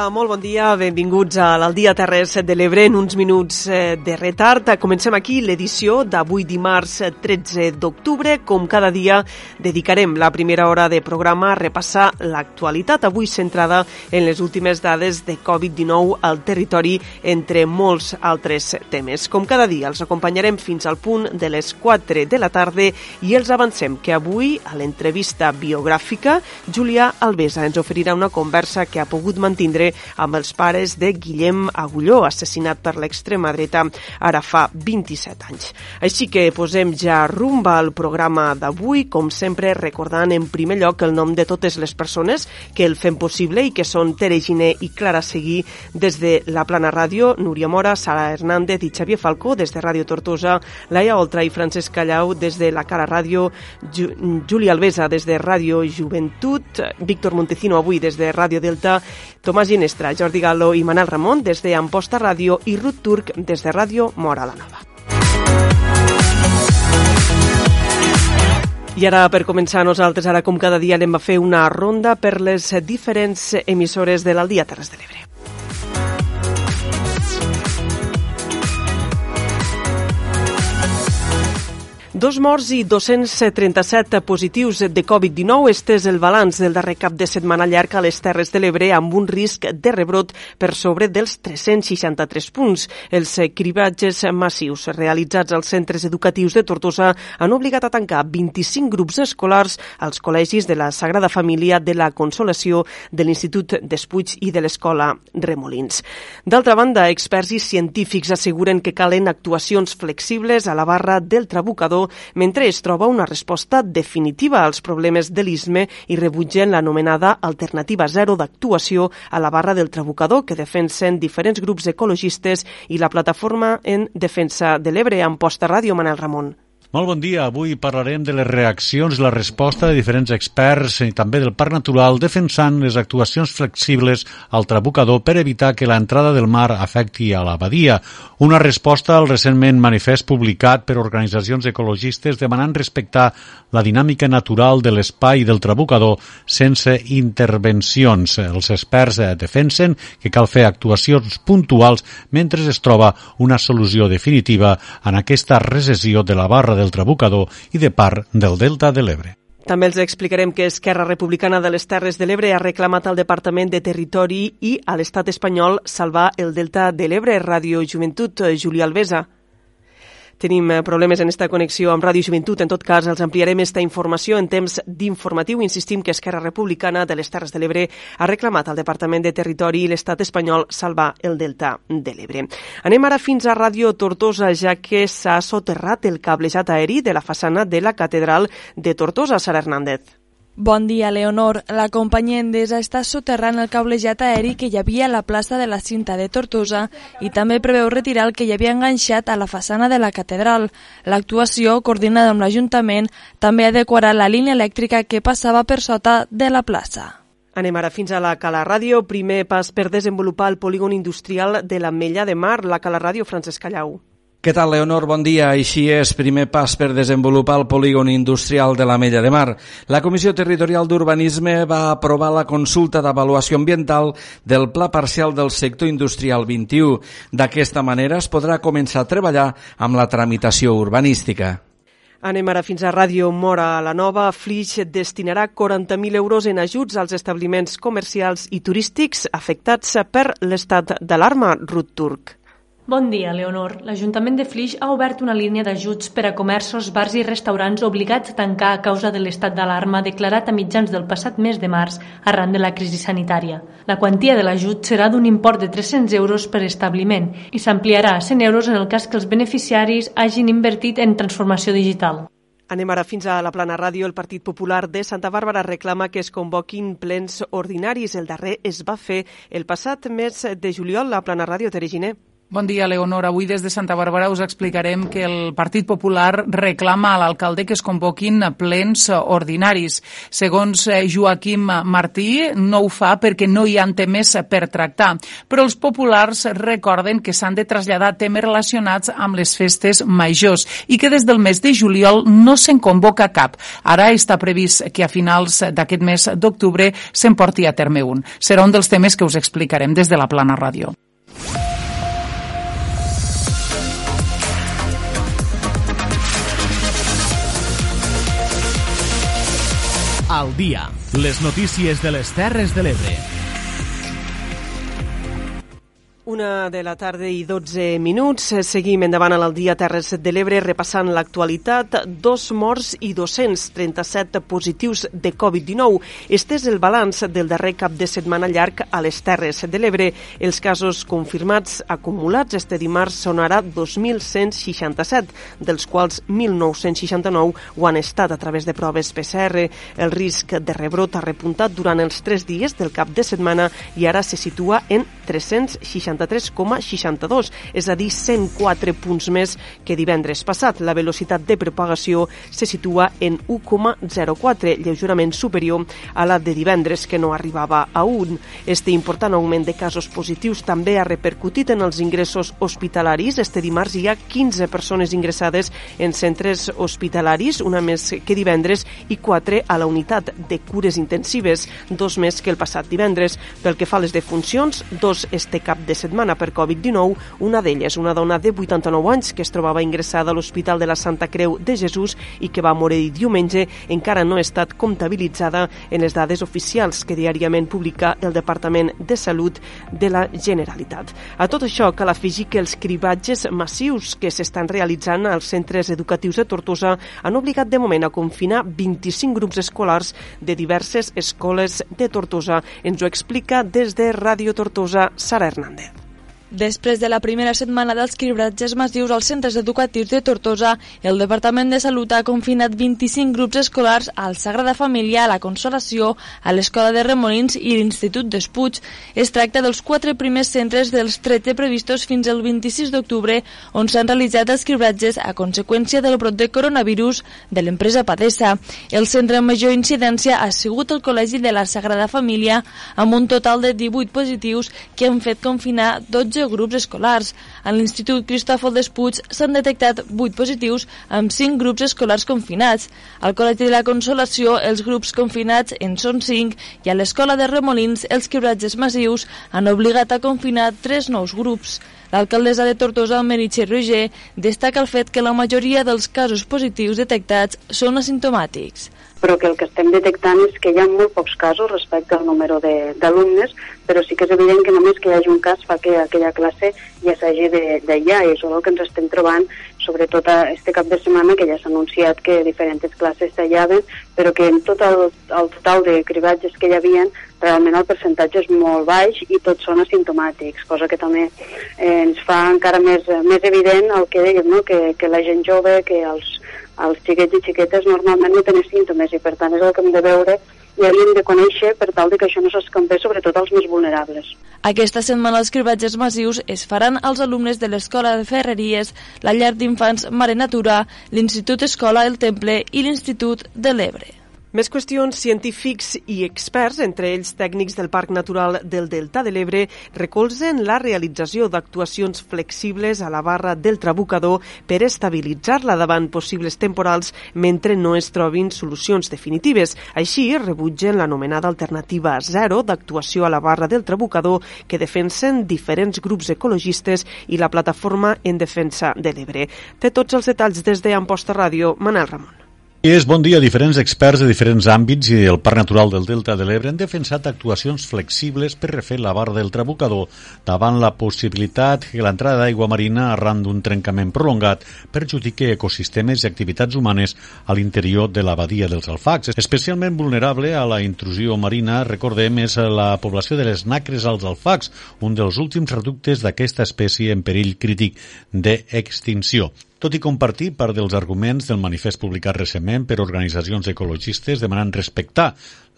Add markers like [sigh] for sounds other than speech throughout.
Hola, molt bon dia, benvinguts a l'Aldia Terres de l'Ebre en uns minuts eh, de retard. Comencem aquí l'edició d'avui dimarts 13 d'octubre. Com cada dia, dedicarem la primera hora de programa a repassar l'actualitat, avui centrada en les últimes dades de Covid-19 al territori, entre molts altres temes. Com cada dia, els acompanyarem fins al punt de les 4 de la tarda i els avancem que avui, a l'entrevista biogràfica, Julià Alvesa ens oferirà una conversa que ha pogut amb els pares de Guillem Agulló, assassinat per l'extrema dreta ara fa 27 anys. Així que posem ja rumba al programa d'avui, com sempre recordant en primer lloc el nom de totes les persones que el fem possible i que són Tere Giné i Clara Seguí des de la Plana Ràdio, Núria Mora, Sara Hernández i Xavier Falcó des de Ràdio Tortosa, Laia Oltra i Francesc Callau des de la Cara Ràdio, Ju Júlia Alvesa des de Ràdio Juventut, Víctor Montecino avui des de Ràdio Delta, Tomàs Ginestra, Jordi Gallo i Manel Ramon des de Amposta Ràdio i Ruth Turc des de Ràdio Mora la Nova. I ara, per començar, nosaltres ara, com cada dia, anem a fer una ronda per les diferents emissores de l'Aldia Terres de l'Ebre. Dos morts i 237 positius de Covid-19. Este és el balanç del darrer cap de setmana llarg a les Terres de l'Ebre amb un risc de rebrot per sobre dels 363 punts. Els cribatges massius realitzats als centres educatius de Tortosa han obligat a tancar 25 grups escolars als col·legis de la Sagrada Família de la Consolació, de l'Institut d'Espuig i de l'Escola Remolins. D'altra banda, experts i científics asseguren que calen actuacions flexibles a la barra del trabucador mentre es troba una resposta definitiva als problemes de l'ISME i rebutgen l'anomenada alternativa zero d'actuació a la barra del Trabucador que defensen diferents grups ecologistes i la plataforma en defensa de l'Ebre amb posta ràdio Manel Ramon. Molt bon dia. Avui parlarem de les reaccions i la resposta de diferents experts i també del Parc Natural defensant les actuacions flexibles al trabucador per evitar que l'entrada del mar afecti a la badia. Una resposta al recentment manifest publicat per organitzacions ecologistes demanant respectar la dinàmica natural de l'espai del trabucador sense intervencions. Els experts defensen que cal fer actuacions puntuals mentre es troba una solució definitiva en aquesta recessió de la barra del Trabucador i de part del Delta de l'Ebre. També els explicarem que Esquerra Republicana de les Terres de l'Ebre ha reclamat al Departament de Territori i a l'Estat espanyol salvar el Delta de l'Ebre. Ràdio Joventut, Julià Alvesa. Tenim eh, problemes en esta connexió amb Ràdio Joventut. En tot cas, els ampliarem esta informació en temps d'informatiu. Insistim que Esquerra Republicana de les Terres de l'Ebre ha reclamat al Departament de Territori i l'Estat espanyol salvar el Delta de l'Ebre. Anem ara fins a Ràdio Tortosa, ja que s'ha soterrat el cablejat aeri de la façana de la Catedral de Tortosa, Sara Hernández. Bon dia, Leonor. La companyia Endesa està soterrant el cablejat aeri que hi havia a la plaça de la Cinta de Tortosa i també preveu retirar el que hi havia enganxat a la façana de la catedral. L'actuació, coordinada amb l'Ajuntament, també adequarà la línia elèctrica que passava per sota de la plaça. Anem ara fins a la Cala Ràdio. Primer pas per desenvolupar el polígon industrial de la Mella de Mar, la Cala Ràdio Francesc Callau. Què tal, Leonor? Bon dia. Així és, primer pas per desenvolupar el polígon industrial de la Mella de Mar. La Comissió Territorial d'Urbanisme va aprovar la consulta d'avaluació ambiental del Pla Parcial del Sector Industrial 21. D'aquesta manera es podrà començar a treballar amb la tramitació urbanística. Anem ara fins a Ràdio Mora. La nova Flix destinarà 40.000 euros en ajuts als establiments comercials i turístics afectats per l'estat d'alarma Rut Turc. Bon dia, Leonor. L'Ajuntament de Flix ha obert una línia d'ajuts per a comerços, bars i restaurants obligats a tancar a causa de l'estat d'alarma declarat a mitjans del passat mes de març arran de la crisi sanitària. La quantia de l'ajut serà d'un import de 300 euros per establiment i s'ampliarà a 100 euros en el cas que els beneficiaris hagin invertit en transformació digital. Anem ara fins a la plana ràdio. El Partit Popular de Santa Bàrbara reclama que es convoquin plens ordinaris. El darrer es va fer el passat mes de juliol. La plana ràdio Tereginer. Bon dia, Leonor. Avui des de Santa Bàrbara us explicarem que el Partit Popular reclama a l'alcalde que es convoquin plens ordinaris. Segons eh, Joaquim Martí, no ho fa perquè no hi ha temes per tractar, però els populars recorden que s'han de traslladar temes relacionats amb les festes majors i que des del mes de juliol no se'n convoca cap. Ara està previst que a finals d'aquest mes d'octubre se'n porti a terme un. Serà un dels temes que us explicarem des de la Plana Ràdio. Al dia. Les notícies de les Terres de l'Ebre. Una de la tarda i 12 minuts. Seguim endavant al dia Terres de l'Ebre repassant l'actualitat. Dos morts i 237 positius de Covid-19. Este és el balanç del darrer cap de setmana llarg a les Terres de l'Ebre. Els casos confirmats acumulats este dimarts són ara 2.167, dels quals 1.969 ho han estat a través de proves PCR. El risc de rebrot ha repuntat durant els tres dies del cap de setmana i ara se situa en 360 63,62, és a dir, 104 punts més que divendres passat. La velocitat de propagació se situa en 1,04, lleugerament superior a la de divendres, que no arribava a 1. Este important augment de casos positius també ha repercutit en els ingressos hospitalaris. Este dimarts hi ha 15 persones ingressades en centres hospitalaris, una més que divendres, i 4 a la unitat de cures intensives, dos més que el passat divendres. Pel que fa a les defuncions, dos este cap de setmana per Covid-19, una d'elles, una dona de 89 anys que es trobava ingressada a l'Hospital de la Santa Creu de Jesús i que va morir diumenge, encara no ha estat comptabilitzada en les dades oficials que diàriament publica el Departament de Salut de la Generalitat. A tot això cal afegir que els cribatges massius que s'estan realitzant als centres educatius de Tortosa han obligat de moment a confinar 25 grups escolars de diverses escoles de Tortosa. Ens ho explica des de Ràdio Tortosa, Sara Hernández. Després de la primera setmana dels cribratges massius als centres educatius de Tortosa, el Departament de Salut ha confinat 25 grups escolars al Sagrada Família, a la Consolació, a l'Escola de Remolins i l'Institut d'Espuig. Es tracta dels quatre primers centres dels 13 previstos fins al 26 d'octubre, on s'han realitzat els cribratges a conseqüència del brot de coronavirus de l'empresa Padessa. El centre amb major incidència ha sigut el Col·legi de la Sagrada Família, amb un total de 18 positius que han fet confinar 12 12 grups escolars. En l'Institut Cristòfol Despuig s'han detectat 8 positius amb 5 grups escolars confinats. Al Col·legi de la Consolació els grups confinats en són 5 i a l'Escola de Remolins els quebratges massius han obligat a confinar 3 nous grups. L'alcaldessa de Tortosa, Meritxell Roger, destaca el fet que la majoria dels casos positius detectats són asimptomàtics però que el que estem detectant és que hi ha molt pocs casos respecte al número d'alumnes, però sí que és evident que només que hi hagi un cas fa que aquella classe ja s'hagi d'aïllar i és el que ens estem trobant sobretot este cap de setmana que ja s'ha anunciat que diferents classes s'aïllaven, però que en tot el, el total de cribatges que hi havia realment el percentatge és molt baix i tots són asimptomàtics, cosa que també eh, ens fa encara més, més evident el que dèiem, no? que, que la gent jove, que els, els xiquets i xiquetes normalment no tenen símptomes i per tant és el que hem de veure i hauríem de conèixer per tal de que això no s'escampés sobretot als més vulnerables. Aquesta setmana els cribatges massius es faran als alumnes de l'Escola de Ferreries, la llar d'infants Mare Natura, l'Institut Escola El Temple i l'Institut de l'Ebre. Més qüestions, científics i experts, entre ells tècnics del Parc Natural del Delta de l'Ebre, recolzen la realització d'actuacions flexibles a la barra del Trabucador per estabilitzar-la davant possibles temporals mentre no es trobin solucions definitives. Així, rebutgen l'anomenada alternativa zero d'actuació a la barra del Trabucador que defensen diferents grups ecologistes i la plataforma en defensa de l'Ebre. Té tots els detalls des de Amposta Ràdio, Manel Ramon. És bon dia. Diferents experts de diferents àmbits i el Parc Natural del Delta de l'Ebre han defensat actuacions flexibles per refer la barra del Trabucador davant la possibilitat que l'entrada d'aigua marina arran d'un trencament prolongat perjudique ecosistemes i activitats humanes a l'interior de la badia dels Alfacs. Especialment vulnerable a la intrusió marina, recordem, és la població de les nacres als Alfacs, un dels últims reductes d'aquesta espècie en perill crític d'extinció. Tot i compartir part dels arguments del manifest publicat recentment per organitzacions ecologistes demanant respectar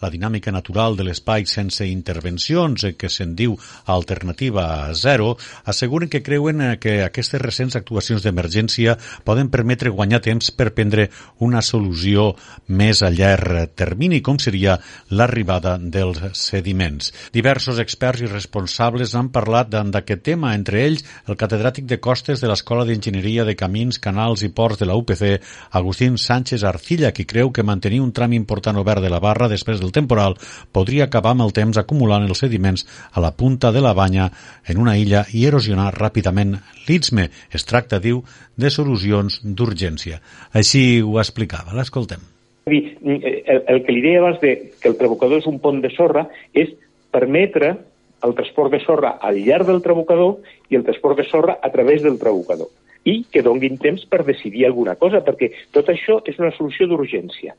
la dinàmica natural de l'espai sense intervencions, que se'n diu alternativa zero, asseguren que creuen que aquestes recents actuacions d'emergència poden permetre guanyar temps per prendre una solució més a llarg termini, com seria l'arribada dels sediments. Diversos experts i responsables han parlat d'aquest tema, entre ells el catedràtic de costes de l'Escola d'Enginyeria de Camins, Canals i Ports de la UPC, Agustín Sánchez Arcilla, qui creu que mantenir un tram important obert de la barra després del temporal podria acabar amb el temps acumulant els sediments a la punta de la banya en una illa i erosionar ràpidament l'Istme. Es tracta, diu, de solucions d'urgència. Així ho explicava. L'escoltem. El, el que li deia abans de que el trabucador és un pont de sorra és permetre el transport de sorra al llarg del trabucador i el transport de sorra a través del trabucador i que donguin temps per decidir alguna cosa, perquè tot això és una solució d'urgència.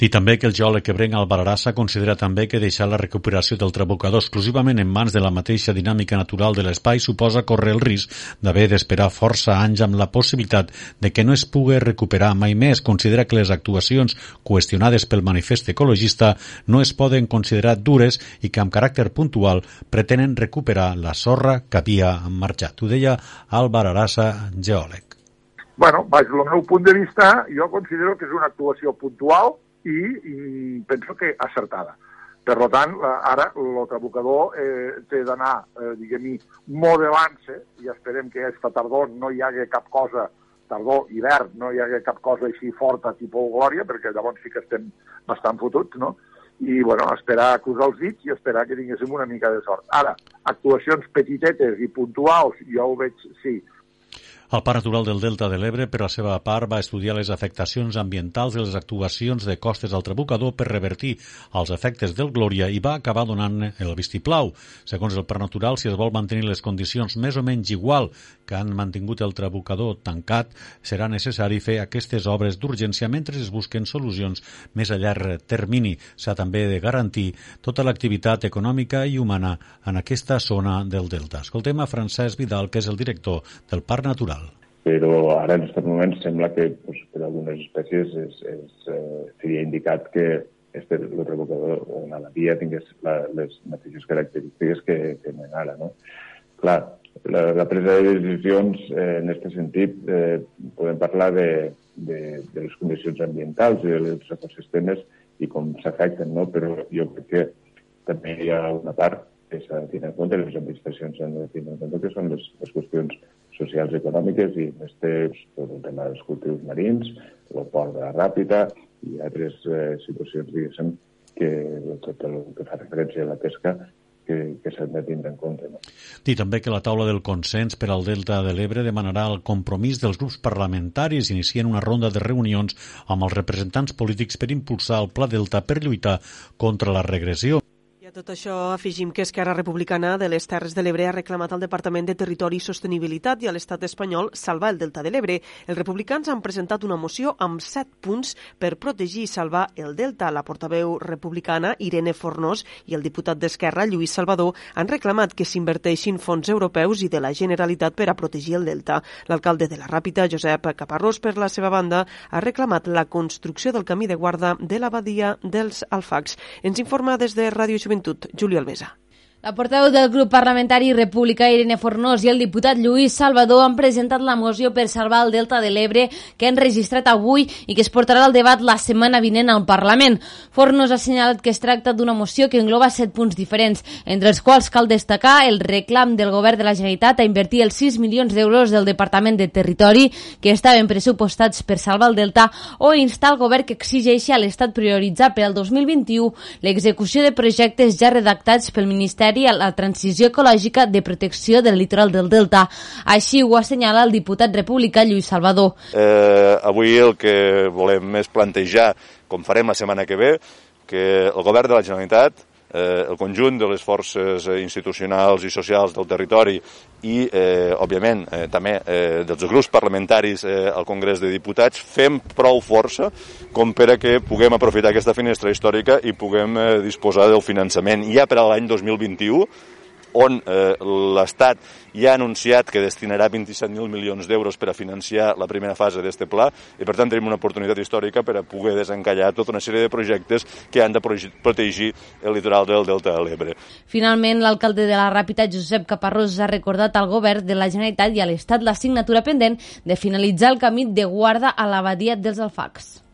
Dir també que el geòleg ebrenc Albararassa considera també que deixar la recuperació del trabucador exclusivament en mans de la mateixa dinàmica natural de l'espai suposa córrer el risc d'haver d'esperar força anys amb la possibilitat de que no es pugui recuperar mai més. Considera que les actuacions qüestionades pel manifest ecologista no es poden considerar dures i que amb caràcter puntual pretenen recuperar la sorra que havia marxat. Ho deia Albararassa, geòleg. Bueno, baix el meu punt de vista, jo considero que és una actuació puntual, i, penso que acertada. Per tant, ara el trabucador eh, té d'anar, eh, diguem-hi, modelant-se i esperem que aquesta tardor no hi hagi cap cosa, tardor, hivern, no hi hagi cap cosa així forta, tipus glòria, perquè llavors sí que estem bastant fotuts, no? I, bueno, esperar a cruzar els dits i esperar que tinguéssim una mica de sort. Ara, actuacions petitetes i puntuals, jo ho veig, sí, el Parc Natural del Delta de l'Ebre, per la seva part, va estudiar les afectacions ambientals i les actuacions de costes al trabucador per revertir els efectes del Glòria i va acabar donant el vistiplau. Segons el Parc Natural, si es vol mantenir les condicions més o menys igual que han mantingut el trabucador tancat, serà necessari fer aquestes obres d'urgència mentre es busquen solucions més a llarg termini. S'ha també de garantir tota l'activitat econòmica i humana en aquesta zona del Delta. Escoltem a Francesc Vidal, que és el director del Parc Natural però ara en aquest moment sembla que pues, per algunes espècies és, és, eh, seria indicat que este, el revocador o una via tingués la, les mateixes característiques que, que tenen ara. No? Clar, la, la presa de decisions eh, en aquest sentit eh, podem parlar de, de, de les condicions ambientals i dels ecosistemes i com s'afecten, no? però jo crec que també hi ha una part que s'ha de tenir en compte, les administracions han de tenir en compte, que són les, les qüestions socials i econòmiques i més té tot el tema dels cultius marins, el port de la Ràpita i altres eh, situacions, diguéssim, que tot el que fa referència a la pesca que, que s'han de tindre en compte. No? Dir també que la taula del consens per al Delta de l'Ebre demanarà el compromís dels grups parlamentaris inicien una ronda de reunions amb els representants polítics per impulsar el Pla Delta per lluitar contra la regressió. A tot això afegim que Esquerra Republicana de les Terres de l'Ebre ha reclamat al Departament de Territori i Sostenibilitat i a l'Estat espanyol salvar el Delta de l'Ebre. Els republicans han presentat una moció amb set punts per protegir i salvar el Delta. La portaveu republicana Irene Fornós i el diputat d'Esquerra Lluís Salvador han reclamat que s'inverteixin fons europeus i de la Generalitat per a protegir el Delta. L'alcalde de la Ràpita, Josep Caparrós, per la seva banda, ha reclamat la construcció del camí de guarda de l'abadia dels Alfacs. Ens informa des de Ràdio Joventut Joventut, Julio Alvesa. La portaveu del grup parlamentari República, Irene Fornós, i el diputat Lluís Salvador han presentat la moció per salvar el Delta de l'Ebre que han registrat avui i que es portarà al debat la setmana vinent al Parlament. Fornós ha assenyalat que es tracta d'una moció que engloba set punts diferents, entre els quals cal destacar el reclam del govern de la Generalitat a invertir els 6 milions d'euros del Departament de Territori que estaven pressupostats per salvar el Delta o instar el govern que exigeixi a l'Estat prioritzar per al 2021 l'execució de projectes ja redactats pel Ministeri Ministeri a la transició ecològica de protecció del litoral del Delta. Així ho assenyala el diputat republicà Lluís Salvador. Eh, avui el que volem és plantejar, com farem la setmana que ve, que el govern de la Generalitat eh, el conjunt de les forces eh, institucionals i socials del territori i, eh, òbviament, eh, també eh, dels grups parlamentaris eh, al Congrés de Diputats, fem prou força com per a que puguem aprofitar aquesta finestra històrica i puguem eh, disposar del finançament. Ja per a l'any 2021 on eh, l'Estat ja ha anunciat que destinarà 27.000 milions d'euros per a financiar la primera fase d'aquest pla i per tant tenim una oportunitat històrica per a poder desencallar tota una sèrie de projectes que han de protegir el litoral del Delta de l'Ebre. Finalment, l'alcalde de la Ràpita, Josep Caparrós, ha recordat al govern de la Generalitat i a l'Estat l'assignatura pendent de finalitzar el camí de guarda a l'abadia dels Alfacs.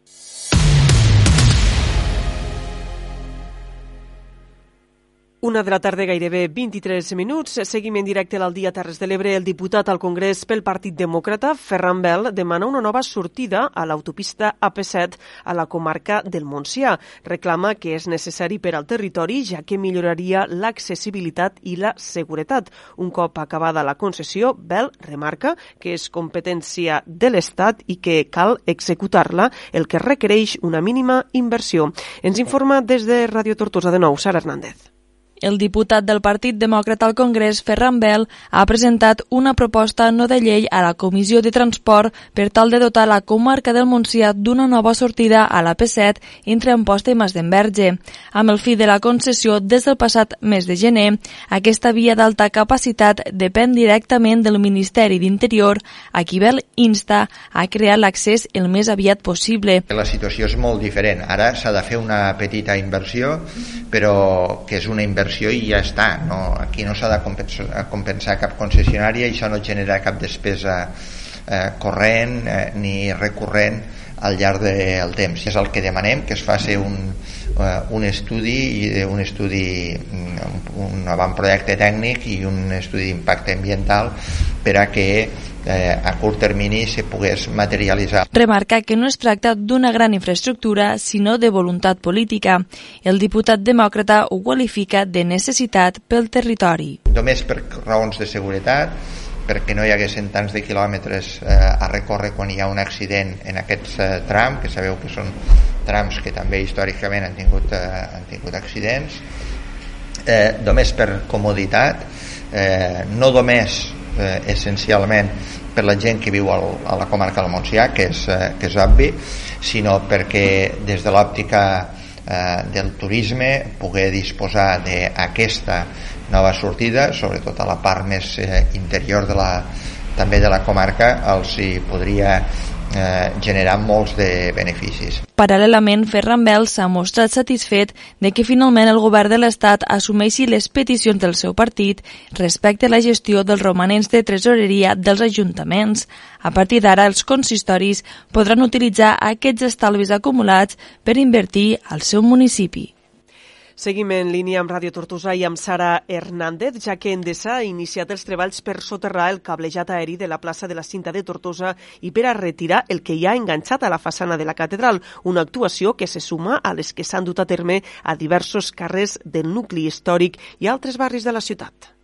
Una de la tarda, gairebé 23 minuts. Seguim en directe al dia Terres de l'Ebre. El diputat al Congrés pel Partit Demòcrata, Ferran Bel, demana una nova sortida a l'autopista AP7 a la comarca del Montsià. Reclama que és necessari per al territori, ja que milloraria l'accessibilitat i la seguretat. Un cop acabada la concessió, Bel remarca que és competència de l'Estat i que cal executar-la, el que requereix una mínima inversió. Ens informa des de Radio Tortosa de nou, Sara Hernández. El diputat del Partit Demòcrata al Congrés, Ferran Bel, ha presentat una proposta no de llei a la Comissió de Transport per tal de dotar la comarca del Montsià d'una nova sortida a la P7 entre Amposta i Masdenverge. Amb el fi de la concessió des del passat mes de gener, aquesta via d'alta capacitat depèn directament del Ministeri d'Interior, a qui Bel insta a crear l'accés el més aviat possible. La situació és molt diferent. Ara s'ha de fer una petita inversió, però que és una inversió inversió i ja està. No? Aquí no s'ha de compensar, compensar cap concessionària i això no genera cap despesa eh, corrent eh, ni recurrent al llarg del temps. És el que demanem, que es faci un, uh, un estudi, un estudi, mm, un avantprojecte tècnic i un estudi d'impacte ambiental per a que eh, a curt termini se pogués materialitzar. Remarca que no es tracta d'una gran infraestructura, sinó de voluntat política. El diputat demòcrata ho qualifica de necessitat pel territori. Només per raons de seguretat, perquè no hi haguessin tants de quilòmetres eh, a recórrer quan hi ha un accident en aquests eh, trams, que sabeu que són trams que també històricament han tingut, eh, han tingut accidents, eh, només per comoditat, eh, no només eh, essencialment per la gent que viu al, a la comarca del Montsià, que és, eh, que és obvi, sinó perquè des de l'òptica eh, del turisme poder disposar d'aquesta nova sortida, sobretot a la part més eh, interior de la, també de la comarca, els hi podria eh, generar molts de beneficis. Paral·lelament, Ferran Bel s'ha mostrat satisfet de que finalment el govern de l'Estat assumeixi les peticions del seu partit respecte a la gestió dels romanents de tresoreria dels ajuntaments. A partir d'ara, els consistoris podran utilitzar aquests estalvis acumulats per invertir al seu municipi. Seguim en línia amb Ràdio Tortosa i amb Sara Hernández, ja que Endesa ha iniciat els treballs per soterrar el cablejat aeri de la plaça de la Cinta de Tortosa i per a retirar el que hi ha enganxat a la façana de la catedral, una actuació que se suma a les que s'han dut a terme a diversos carrers del nucli històric i altres barris de la ciutat.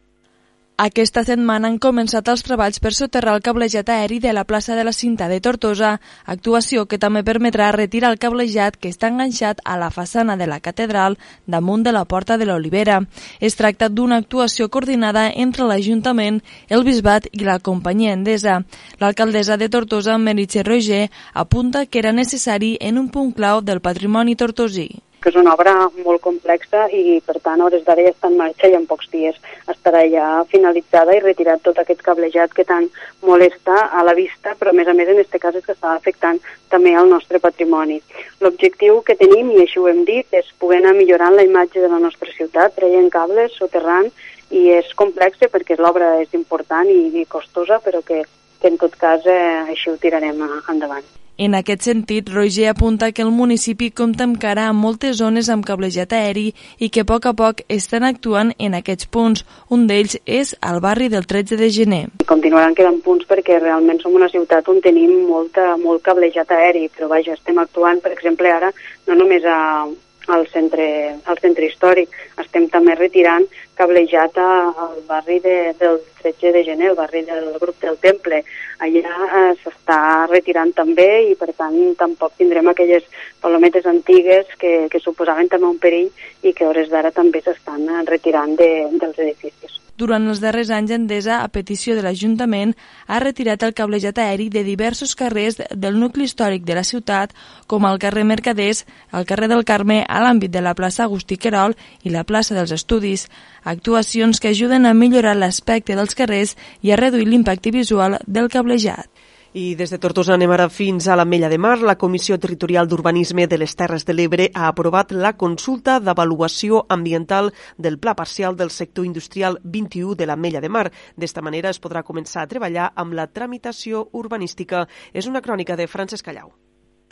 Aquesta setmana han començat els treballs per soterrar el cablejat aeri de la plaça de la Cinta de Tortosa, actuació que també permetrà retirar el cablejat que està enganxat a la façana de la catedral damunt de la Porta de l'Olivera. Es tracta d'una actuació coordinada entre l'Ajuntament, el Bisbat i la companyia Endesa. L'alcaldessa de Tortosa, Meritxell Roger, apunta que era necessari en un punt clau del patrimoni tortosí que és una obra molt complexa i, per tant, a hores d'ara ja està en marxa i en pocs dies estarà ja finalitzada i retirat tot aquest cablejat que tant molesta a la vista, però a més a més en aquest cas és que està afectant també al nostre patrimoni. L'objectiu que tenim, i així ho hem dit, és poder anar millorant la imatge de la nostra ciutat, traient cables, soterrant, i és complexa perquè l'obra és important i, i costosa, però que, que en tot cas eh, així ho tirarem endavant. En aquest sentit, Roger apunta que el municipi compta encara amb moltes zones amb cablejat aeri i que a poc a poc estan actuant en aquests punts. Un d'ells és al barri del 13 de gener. Continuaran quedant punts perquè realment som una ciutat on tenim molta, molt cablejat aeri, però vaja, estem actuant, per exemple, ara no només a, al centre, al centre històric. Estem també retirant cablejat al barri de, del 13 de gener, el barri del grup del Temple. Allà eh, s'està retirant també i per tant tampoc tindrem aquelles palometes antigues que, que suposaven també un perill i que hores d'ara també s'estan retirant de, dels edificis. Durant els darrers anys, Endesa, a petició de l'Ajuntament, ha retirat el cablejat aeri de diversos carrers del nucli històric de la ciutat, com el carrer Mercaders, el carrer del Carme, a l'àmbit de la plaça Agustí Querol i la plaça dels Estudis. Actuacions que ajuden a millorar l'aspecte dels carrers i a reduir l'impacte visual del cablejat. I des de Tortosa anem ara fins a l'Ametlla de Mar. La Comissió Territorial d'Urbanisme de les Terres de l'Ebre ha aprovat la consulta d'avaluació ambiental del Pla Parcial del Sector Industrial 21 de l'Ametlla de Mar. D'esta manera es podrà començar a treballar amb la tramitació urbanística. És una crònica de Francesc Callau.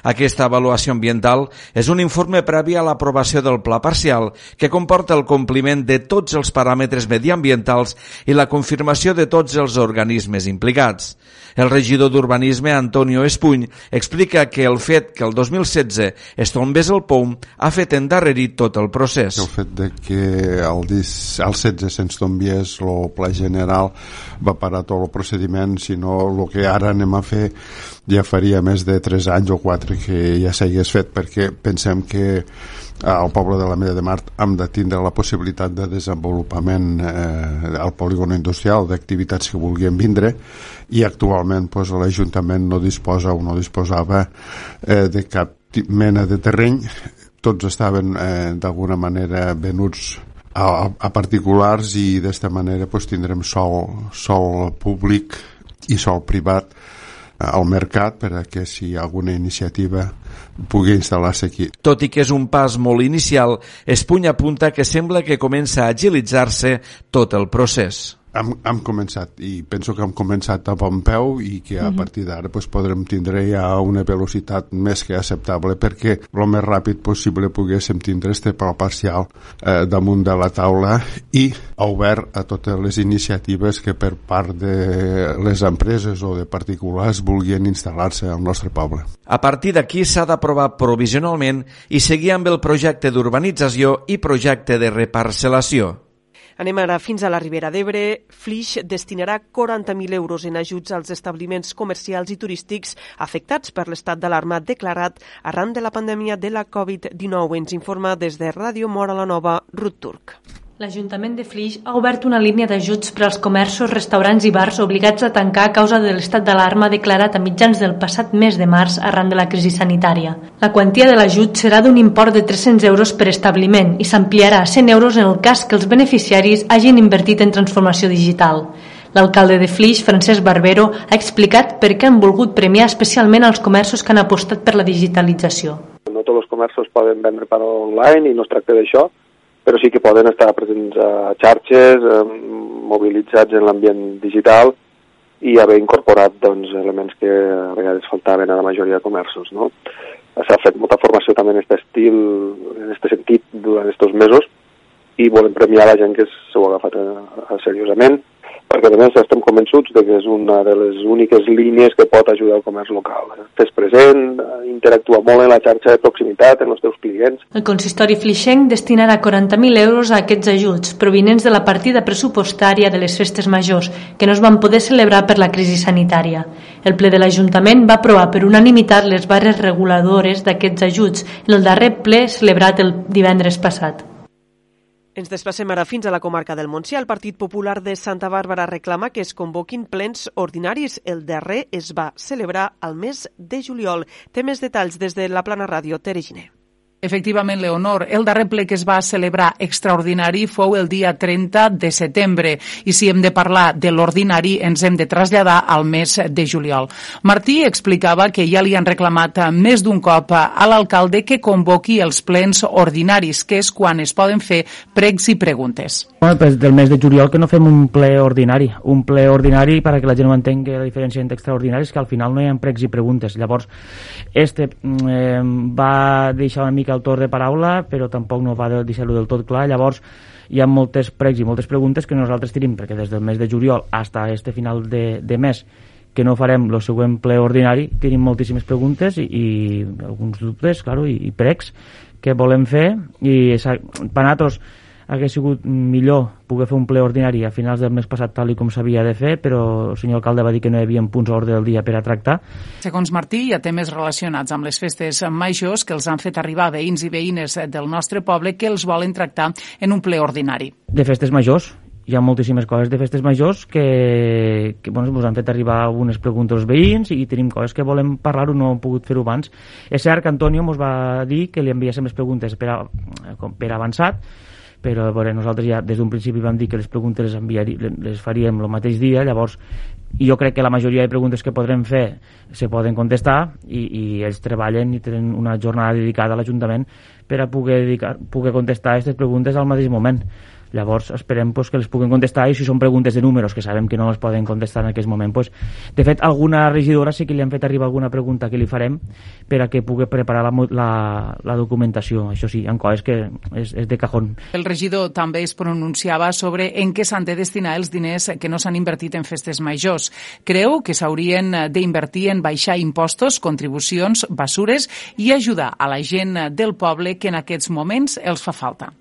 Aquesta avaluació ambiental és un informe previ a l'aprovació del pla parcial que comporta el compliment de tots els paràmetres mediambientals i la confirmació de tots els organismes implicats. El regidor d'Urbanisme, Antonio Espuny, explica que el fet que el 2016 es tombés el POUM ha fet endarrerir tot el procés. El fet de que el, 10, el 16 se'ns tombiés el pla general va parar tot el procediment, sinó el que ara anem a fer ja faria més de 3 anys o 4 que ja s'hagués fet perquè pensem que al poble de la Mella de Mar hem de tindre la possibilitat de desenvolupament eh, al polígon industrial d'activitats que vulguin vindre i actualment pues, l'Ajuntament no disposa o no disposava eh, de cap mena de terreny. Tots estaven eh, d'alguna manera venuts a, a particulars i d'esta manera pues, tindrem sol, sol públic i sol privat al mercat per a que si alguna iniciativa pugui instal·lar-se aquí. Tot i que és un pas molt inicial, Espuny apunta que sembla que comença a agilitzar-se tot el procés hem, hem començat i penso que hem començat a bon peu i que a uh mhm. -huh. partir d'ara pues, podrem tindre ja una velocitat més que acceptable perquè el més ràpid possible poguéssim tindre este pla parcial eh, damunt de la taula i obert a totes les iniciatives que per part de les empreses o de particulars vulguin instal·lar-se al nostre poble. A partir d'aquí s'ha d'aprovar provisionalment i seguir amb el projecte d'urbanització i projecte de reparcel·lació. Anem ara fins a la Ribera d'Ebre. Flix destinarà 40.000 euros en ajuts als establiments comercials i turístics afectats per l'estat d'alarma declarat arran de la pandèmia de la Covid-19. Ens informa des de Ràdio Mora la Nova, Ruth Turc. L'Ajuntament de Flix ha obert una línia d'ajuts per als comerços, restaurants i bars obligats a tancar a causa de l'estat d'alarma declarat a mitjans del passat mes de març arran de la crisi sanitària. La quantia de l'ajut serà d'un import de 300 euros per establiment i s'ampliarà a 100 euros en el cas que els beneficiaris hagin invertit en transformació digital. L'alcalde de Flix, Francesc Barbero, ha explicat per què han volgut premiar especialment els comerços que han apostat per la digitalització. No tots els comerços poden vendre per online i no es tracta d'això, però sí que poden estar presents a xarxes, eh, mobilitzats en l'ambient digital i haver incorporat doncs, elements que a vegades faltaven a la majoria de comerços. No? S'ha fet molta formació també en aquest estil, en aquest sentit, durant aquests mesos i volem premiar la gent que s'ho ha agafat a, a seriosament perquè a més estem convençuts de que és una de les úniques línies que pot ajudar el comerç local. Fes present, interactua molt en la xarxa de proximitat, en els teus clients. El consistori Flixenc destinarà 40.000 euros a aquests ajuts, provinents de la partida pressupostària de les festes majors, que no es van poder celebrar per la crisi sanitària. El ple de l'Ajuntament va aprovar per unanimitat les barres reguladores d'aquests ajuts en el darrer ple celebrat el divendres passat. Ens desplacem ara fins a la comarca del Montsià. El Partit Popular de Santa Bàrbara reclama que es convoquin plens ordinaris. El darrer es va celebrar al mes de juliol. Té més detalls des de la Plana Ràdio, Tere Giner. Efectivament, Leonor, el darrer ple que es va celebrar extraordinari fou el dia 30 de setembre i si hem de parlar de l'ordinari ens hem de traslladar al mes de juliol. Martí explicava que ja li han reclamat més d'un cop a l'alcalde que convoqui els plens ordinaris, que és quan es poden fer pregs i preguntes. Bueno, pues del mes de juliol que no fem un ple ordinari. Un ple ordinari, perquè la gent no entengui la diferència entre extraordinari, és que al final no hi ha pregs i preguntes. Llavors, este mm, eh, va deixar una mica mica el torn de paraula, però tampoc no va deixar-ho del tot clar. Llavors, hi ha moltes pregs i moltes preguntes que nosaltres tenim, perquè des del mes de juliol fins a este final de, de mes que no farem el següent ple ordinari, tenim moltíssimes preguntes i, i alguns dubtes, claro, i, i pregs que volem fer i per nosaltres hagués sigut millor poder fer un ple ordinari a finals del mes passat tal i com s'havia de fer, però el senyor alcalde va dir que no hi havia punts a ordre del dia per a tractar. Segons Martí, hi ha temes relacionats amb les festes majors que els han fet arribar veïns i veïnes del nostre poble que els volen tractar en un ple ordinari. De festes majors, hi ha moltíssimes coses de festes majors que, que bueno, ens han fet arribar algunes preguntes als veïns i tenim coses que volem parlar-ho, no hem pogut fer-ho abans. És cert que Antonio ens va dir que li enviéssim les preguntes per, a, per avançat, però veure, nosaltres ja des d'un principi vam dir que les preguntes les, enviari, les faríem el mateix dia, llavors jo crec que la majoria de preguntes que podrem fer se poden contestar i, i ells treballen i tenen una jornada dedicada a l'Ajuntament per a poder, dedicar, poder contestar aquestes preguntes al mateix moment. Llavors esperem pues, que les puguin contestar i si són preguntes de números que sabem que no les poden contestar en aquest moment pues, de fet alguna regidora sí que li han fet arribar alguna pregunta que li farem per a que pugui preparar la, la, la documentació. Això sí, en coses que és, és de cajón. El regidor també es pronunciava sobre en què s'han de destinar els diners que no s'han invertit en festes majors. Creu que s'haurien d'invertir en baixar impostos, contribucions, basures i ajudar a la gent del poble que en aquests moments els fa falta.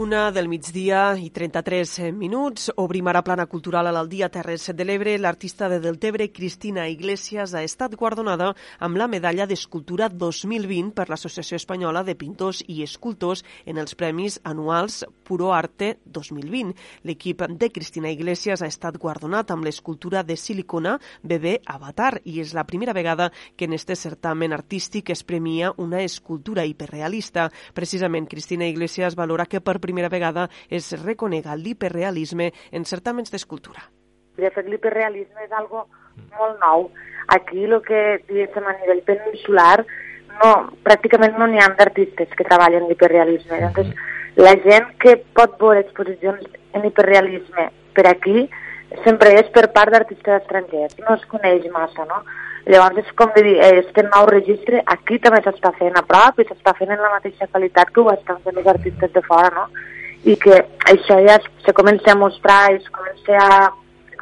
Una del migdia i 33 minuts. Obrim ara plana cultural a l'Aldia Terres de l'Ebre. L'artista de Deltebre, Cristina Iglesias, ha estat guardonada amb la medalla d'Escultura 2020 per l'Associació Espanyola de Pintors i Escultors en els Premis Anuals Puro Arte 2020. L'equip de Cristina Iglesias ha estat guardonat amb l'escultura de silicona Bebé Avatar i és la primera vegada que en este certamen artístic es premia una escultura hiperrealista. Precisament, Cristina Iglesias valora que per primera vegada es reconega l'hiperrealisme en certaments d'escultura. De fet, l'hiperrealisme és algo molt nou. Aquí, el que diguéssim a nivell peninsular, no, pràcticament no n'hi ha d'artistes que treballen l'hiperrealisme. Llavors, la gent que pot veure exposicions en hiperrealisme per aquí sempre és per part d'artistes estrangers, no es coneix massa, no? Llavors és com dir, este nou registre aquí també s'està fent a prop i s'està fent en la mateixa qualitat que ho estan fent els artistes de fora, no? I que això ja se comença a mostrar i es comença a,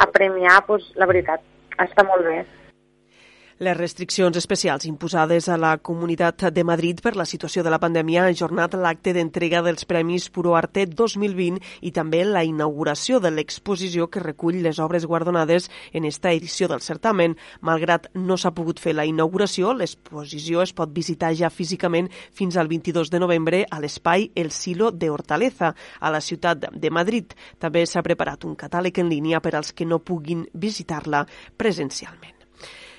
a premiar, doncs la veritat, està molt bé. Les restriccions especials imposades a la Comunitat de Madrid per la situació de la pandèmia han ajornat l'acte d'entrega dels Premis Puro Arte 2020 i també la inauguració de l'exposició que recull les obres guardonades en esta edició del certamen. Malgrat no s'ha pogut fer la inauguració, l'exposició es pot visitar ja físicament fins al 22 de novembre a l'espai El Silo de Hortaleza, a la ciutat de Madrid. També s'ha preparat un catàleg en línia per als que no puguin visitar-la presencialment.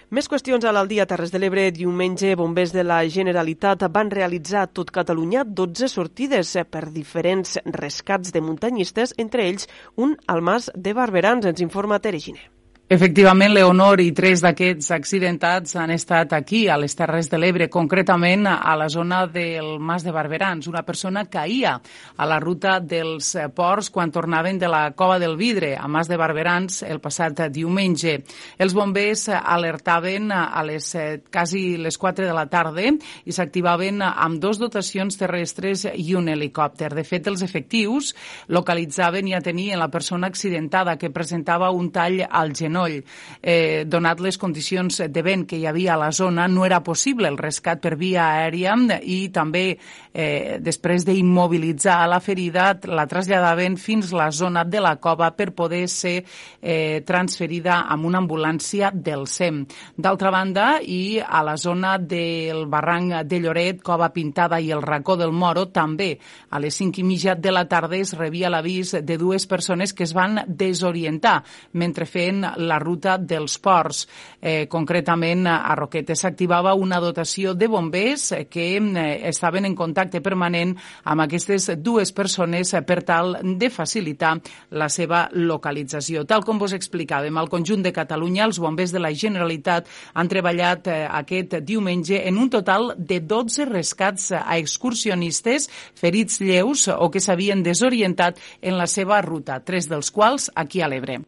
Més qüestions a l'Aldia Terres de l'Ebre. Diumenge, bombers de la Generalitat van realitzar a tot Catalunya 12 sortides per diferents rescats de muntanyistes, entre ells un al Mas de Barberans, ens informa Tere Giner. Efectivament, Leonor i tres d'aquests accidentats han estat aquí, a les Terres de l'Ebre, concretament a la zona del Mas de Barberans. Una persona caïa a la ruta dels ports quan tornaven de la Cova del Vidre, a Mas de Barberans, el passat diumenge. Els bombers alertaven a les quasi les 4 de la tarda i s'activaven amb dos dotacions terrestres i un helicòpter. De fet, els efectius localitzaven i atenien la persona accidentada que presentava un tall al genoll genoll. Eh, donat les condicions de vent que hi havia a la zona, no era possible el rescat per via aèria i també eh, després d'immobilitzar la ferida la traslladaven fins la zona de la cova per poder ser eh, transferida amb una ambulància del SEM. D'altra banda, i a la zona del barranc de Lloret, Cova Pintada i el racó del Moro, també a les 5 i mitja de la tarda es rebia l'avís de dues persones que es van desorientar mentre feien la ruta dels ports. Eh, concretament, a Roquetes s'activava una dotació de bombers que eh, estaven en contacte permanent amb aquestes dues persones per tal de facilitar la seva localització. Tal com vos explicàvem, al conjunt de Catalunya, els bombers de la Generalitat han treballat eh, aquest diumenge en un total de 12 rescats a excursionistes ferits lleus o que s'havien desorientat en la seva ruta, tres dels quals aquí a l'Ebre.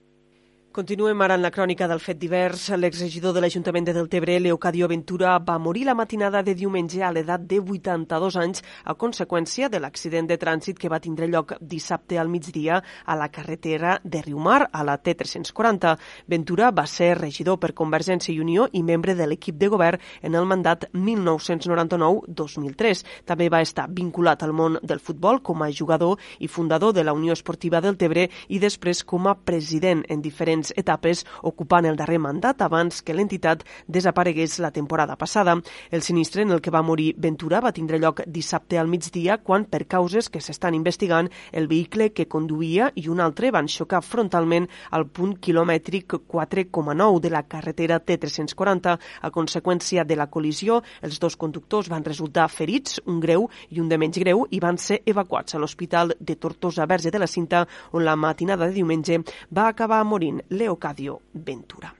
Continuem ara en la crònica del fet divers. L'exregidor de l'Ajuntament de Deltebre, Leocadio Ventura, va morir la matinada de diumenge a l'edat de 82 anys a conseqüència de l'accident de trànsit que va tindre lloc dissabte al migdia a la carretera de Riumar, a la T340. Ventura va ser regidor per Convergència i Unió i membre de l'equip de govern en el mandat 1999-2003. També va estar vinculat al món del futbol com a jugador i fundador de la Unió Esportiva Deltebre i després com a president en diferents diferents etapes ocupant el darrer mandat abans que l'entitat desaparegués la temporada passada. El sinistre en el que va morir Ventura va tindre lloc dissabte al migdia quan, per causes que s'estan investigant, el vehicle que conduïa i un altre van xocar frontalment al punt quilomètric 4,9 de la carretera T340. A conseqüència de la col·lisió, els dos conductors van resultar ferits, un greu i un de menys greu, i van ser evacuats a l'Hospital de Tortosa Verge de la Cinta, on la matinada de diumenge va acabar morint Leocadio Ventura.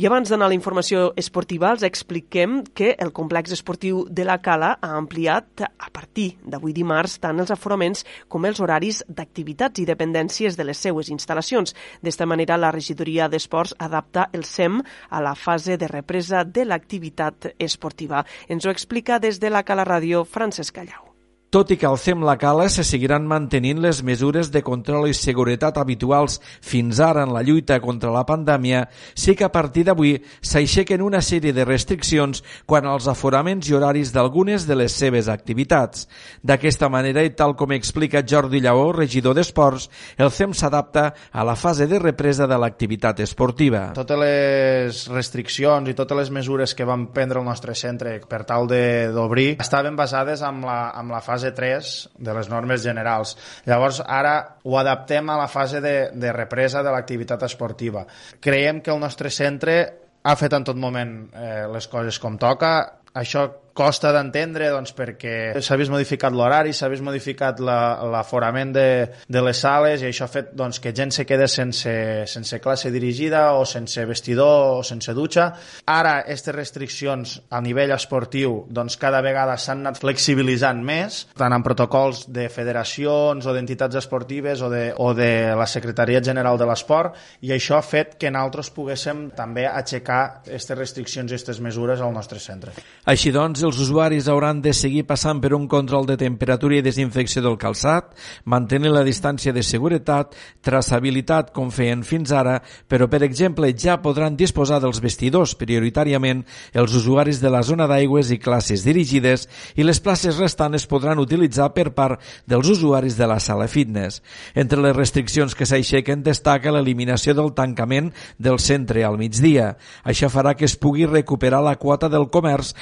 I abans d'anar a la informació esportiva, els expliquem que el complex esportiu de la Cala ha ampliat a partir d'avui dimarts tant els aforaments com els horaris d'activitats i dependències de les seues instal·lacions. D'esta manera, la regidoria d'Esports adapta el SEM a la fase de represa de l'activitat esportiva. Ens ho explica des de la Cala Ràdio Francesc Callau. Tot i que al CEM La Cala se seguiran mantenint les mesures de control i seguretat habituals fins ara en la lluita contra la pandèmia, sí que a partir d'avui s'aixequen una sèrie de restriccions quan als aforaments i horaris d'algunes de les seves activitats. D'aquesta manera, i tal com explica Jordi Lleó, regidor d'Esports, el CEM s'adapta a la fase de represa de l'activitat esportiva. Totes les restriccions i totes les mesures que vam prendre el nostre centre per tal d'obrir estaven basades en la, en la fase fase 3 de les normes generals. Llavors, ara ho adaptem a la fase de, de represa de l'activitat esportiva. Creiem que el nostre centre ha fet en tot moment eh, les coses com toca. Això costa d'entendre doncs, perquè s'ha vist modificat l'horari, s'ha vist modificat l'aforament la, de, de les sales i això ha fet doncs, que gent se quede sense, sense classe dirigida o sense vestidor o sense dutxa. Ara, aquestes restriccions a nivell esportiu doncs, cada vegada s'han anat flexibilitzant més, tant en protocols de federacions o d'entitats esportives o de, o de la Secretaria General de l'Esport i això ha fet que nosaltres poguéssim també aixecar aquestes restriccions i aquestes mesures al nostre centre. Així doncs, els usuaris hauran de seguir passant per un control de temperatura i desinfecció del calçat, mantenir la distància de seguretat, traçabilitat com feien fins ara, però per exemple ja podran disposar dels vestidors prioritàriament els usuaris de la zona d'aigües i classes dirigides i les places restants es podran utilitzar per part dels usuaris de la sala fitness. Entre les restriccions que s'aixequen destaca l'eliminació del tancament del centre al migdia. Això farà que es pugui recuperar la quota del comerç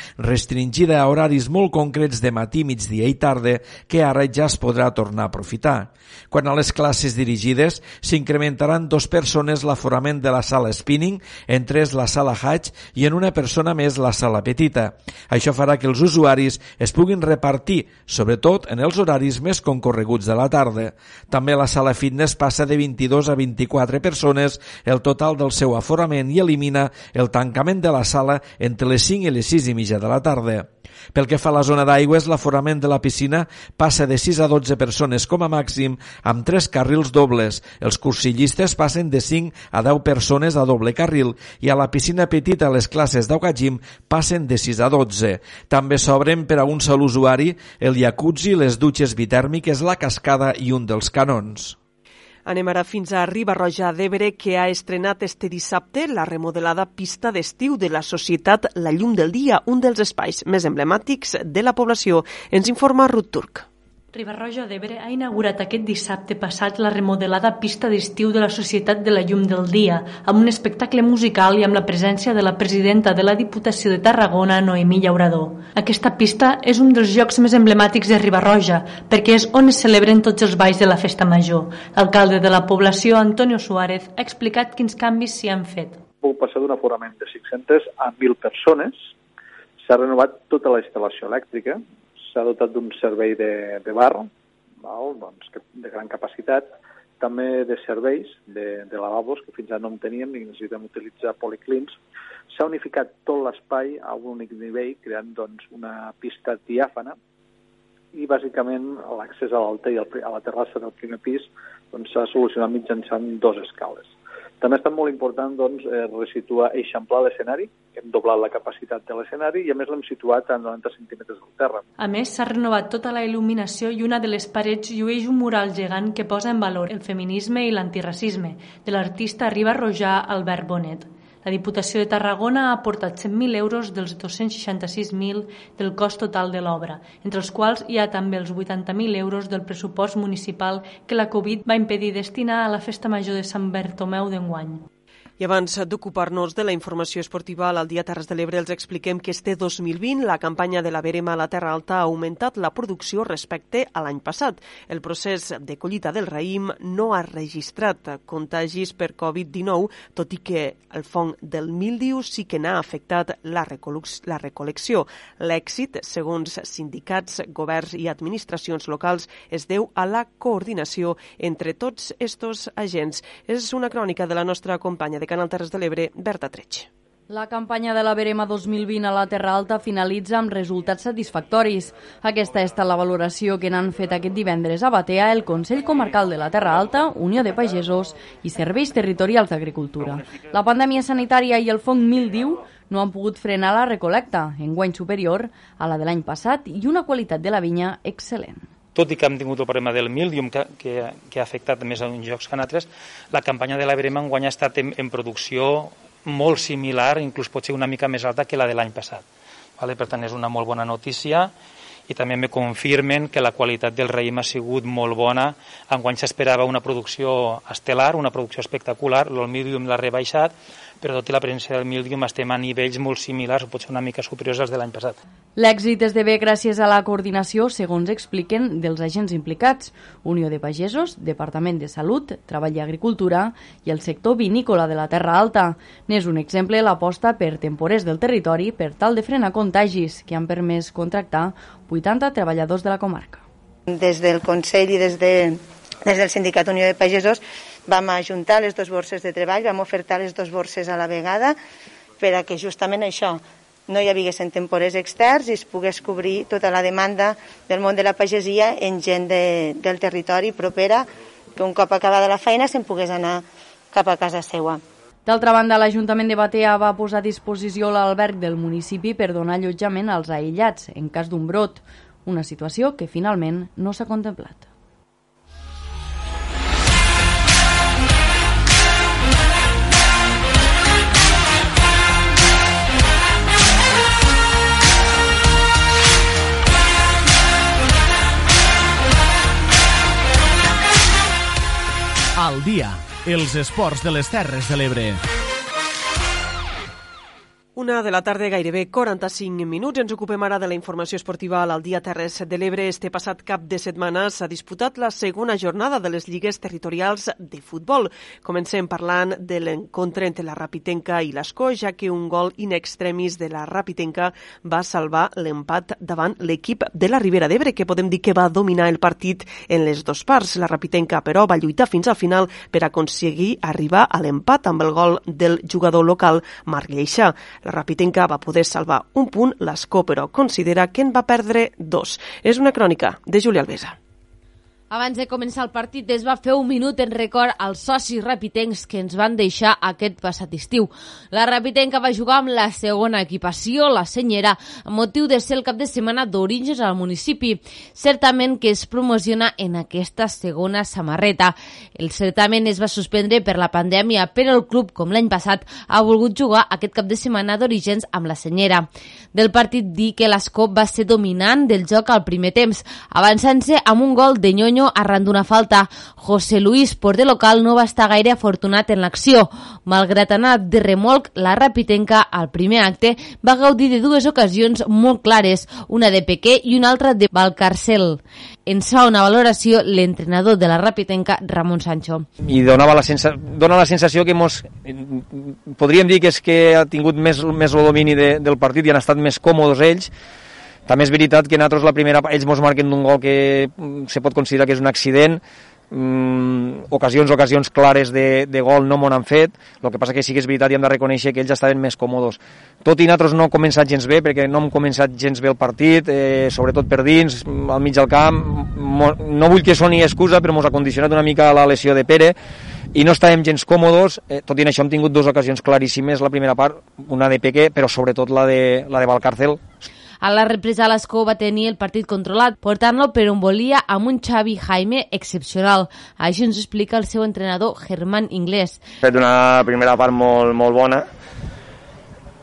restringida a horaris molt concrets de matí, migdia i tarda que ara ja es podrà tornar a aprofitar. Quan a les classes dirigides s'incrementaran dos persones l'aforament de la sala spinning, en tres la sala hatch i en una persona més la sala petita. Això farà que els usuaris es puguin repartir, sobretot en els horaris més concorreguts de la tarda. També la sala fitness passa de 22 a 24 persones el total del seu aforament i elimina el tancament de la sala entre les 5 i les 6 i mitja de la tarda. Pel que fa a la zona d'aigües, l'aforament de la piscina passa de 6 a 12 persones com a màxim amb 3 carrils dobles. Els cursillistes passen de 5 a 10 persones a doble carril i a la piscina petita les classes d'Augajim passen de 6 a 12. També s'obren per a un sol usuari el jacuzzi, les dutxes bitèrmiques, la cascada i un dels canons. Anem ara fins a Ribarroja d'Ebre, que ha estrenat este dissabte la remodelada pista d'estiu de la societat La Llum del Dia, un dels espais més emblemàtics de la població. Ens informa Ruth Turc. Ribarroja d'Ebre ha inaugurat aquest dissabte passat la remodelada pista d'estiu de la Societat de la Llum del Dia, amb un espectacle musical i amb la presència de la presidenta de la Diputació de Tarragona, Noemí Llaurador. Aquesta pista és un dels llocs més emblemàtics de Ribarroja, perquè és on es celebren tots els balls de la festa major. L'alcalde de la població, Antonio Suárez, ha explicat quins canvis s'hi han fet. Puc passar d'un aforament de 500 a 1.000 persones, s'ha renovat tota la instal·lació elèctrica, s'ha dotat d'un servei de, de bar val? Doncs, que, de gran capacitat, també de serveis de, de lavabos, que fins ara no en teníem i necessitem utilitzar policlins. S'ha unificat tot l'espai a un únic nivell, creant doncs, una pista diàfana i bàsicament l'accés a l'alta i a la terrassa del primer pis doncs, s'ha doncs, solucionat mitjançant dos escales. També ha estat molt important doncs, eh, resituar, eixamplar l'escenari, hem doblat la capacitat de l'escenari i a més l'hem situat a 90 centímetres del terra. A més, s'ha renovat tota la il·luminació i una de les parets llueix un mural gegant que posa en valor el feminisme i l'antiracisme, de l'artista Riba Rojà Albert Bonet. La Diputació de Tarragona ha aportat 100.000 euros dels 266.000 del cost total de l'obra, entre els quals hi ha també els 80.000 euros del pressupost municipal que la Covid va impedir destinar a la Festa Major de Sant Bertomeu d'enguany. I abans d'ocupar-nos de la informació esportiva, al Dia Terres de l'Ebre els expliquem que este 2020 la campanya de la Verema a la Terra Alta ha augmentat la producció respecte a l'any passat. El procés de collita del raïm no ha registrat contagis per Covid-19, tot i que el fong del mildiu sí que n'ha afectat la, la recol·lecció. L'èxit, segons sindicats, governs i administracions locals, es deu a la coordinació entre tots estos agents. És una crònica de la nostra companya de Canal Terres de l'Ebre, Berta Treig. La campanya de la Verema 2020 a la Terra Alta finalitza amb resultats satisfactoris. Aquesta és la valoració que n'han fet aquest divendres a Batea el Consell Comarcal de la Terra Alta, Unió de Pagesos i Serveis Territorials d'Agricultura. La pandèmia sanitària i el fong mildiu no han pogut frenar la recolecta, en guany superior a la de l'any passat i una qualitat de la vinya excel·lent tot i que hem tingut el problema del mildium que, que, que ha afectat més a uns jocs que en altres, la campanya de la Verema enguany ha estat en, en producció molt similar, inclús pot ser una mica més alta que la de l'any passat. Vale? Per tant, és una molt bona notícia i també me confirmen que la qualitat del raïm ha sigut molt bona. Enguany s'esperava una producció estel·lar, una producció espectacular, el mildium l'ha rebaixat, però tot i la presència del míldium estem a nivells molt similars o potser una mica superiors als de l'any passat. L'èxit esdevé gràcies a la coordinació, segons expliquen, dels agents implicats, Unió de Pagesos, Departament de Salut, Treball i Agricultura i el sector vinícola de la Terra Alta. N'és un exemple l'aposta per temporers del territori per tal de frenar contagis que han permès contractar 80 treballadors de la comarca. Des del Consell i des, de, des del Sindicat Unió de Pagesos vam ajuntar les dues borses de treball, vam ofertar les dues borses a la vegada per a que justament això no hi haguessin temporers externs i es pogués cobrir tota la demanda del món de la pagesia en gent de, del territori propera que un cop acabada la feina se'n pogués anar cap a casa seva. D'altra banda, l'Ajuntament de Batea va posar a disposició l'alberg del municipi per donar allotjament als aïllats en cas d'un brot, una situació que finalment no s'ha contemplat. Al dia. Els esports de les Terres de l'Ebre. Una de la tarda, gairebé 45 minuts. Ens ocupem ara de la informació esportiva al Dia Terres de l'Ebre. Este passat cap de setmana s'ha disputat la segona jornada de les lligues territorials de futbol. Comencem parlant de l'encontre entre la Rapitenca i l'Escó, ja que un gol in extremis de la Rapitenca va salvar l'empat davant l'equip de la Ribera d'Ebre, que podem dir que va dominar el partit en les dues parts. La Rapitenca, però, va lluitar fins al final per aconseguir arribar a l'empat amb el gol del jugador local Marc Lleixà. La Rapitenca va poder salvar un punt, l'Escó, però considera que en va perdre dos. És una crònica de Júlia Alvesa. Abans de començar el partit es va fer un minut en record als socis rapitencs que ens van deixar aquest passat estiu. La rapitenca va jugar amb la segona equipació, la senyera, amb motiu de ser el cap de setmana d'orígens al municipi. Certament que es promociona en aquesta segona samarreta. El certament es va suspendre per la pandèmia, però el club, com l'any passat, ha volgut jugar aquest cap de setmana d'orígens amb la senyera. Del partit dir que l'Escop va ser dominant del joc al primer temps, avançant-se amb un gol de Nyonyo Antonio arran d'una falta. José Luis, porter local, no va estar gaire afortunat en l'acció. Malgrat anar de remolc, la Rapitenca, al primer acte, va gaudir de dues ocasions molt clares, una de Pequé i una altra de Valcarcel. En fa una valoració l'entrenador de la Rapitenca, Ramon Sancho. I donava la sensa... dona la sensació que mos... podríem dir que és que ha tingut més, més el domini de, del partit i han estat més còmodes ells, també és veritat que nosaltres la primera, ells ens marquen d'un gol que mm, se pot considerar que és un accident, mm, ocasions, ocasions clares de, de gol no m'ho han fet, el que passa que sí que és veritat i hem de reconèixer que ells estaven més còmodes. Tot i nosaltres no hem començat gens bé, perquè no hem començat gens bé el partit, eh, sobretot per dins, al mig del camp, no vull que soni excusa, però ens ha condicionat una mica la lesió de Pere, i no estàvem gens còmodes, eh, tot i això hem tingut dues ocasions claríssimes, la primera part, una de Peque, però sobretot la de, la de Valcárcel, a la represa l'Escó va tenir el partit controlat, portant-lo per on volia amb un Xavi Jaime excepcional. Això ens explica el seu entrenador Germán Inglés. Ha fet una primera part molt, molt bona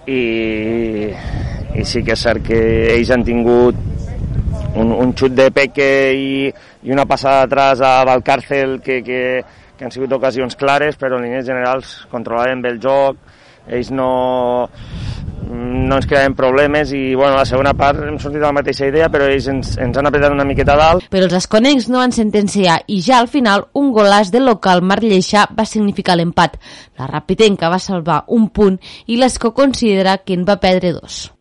i, i sí que és cert que ells han tingut un, un xut de Peque i, i una passada atrás a Valcárcel que, que, que han sigut ocasions clares, però en línies generals controlaven bé el joc, ells no, no ens creaven problemes i bueno, la segona part hem sortit de la mateixa idea però ells ens, ens han apretat una miqueta dalt. Però els esconecs no han sentenciat i ja al final un golàs del local Marc Lleixà va significar l'empat. La Rapitenca va salvar un punt i l'Esco considera que en va perdre dos.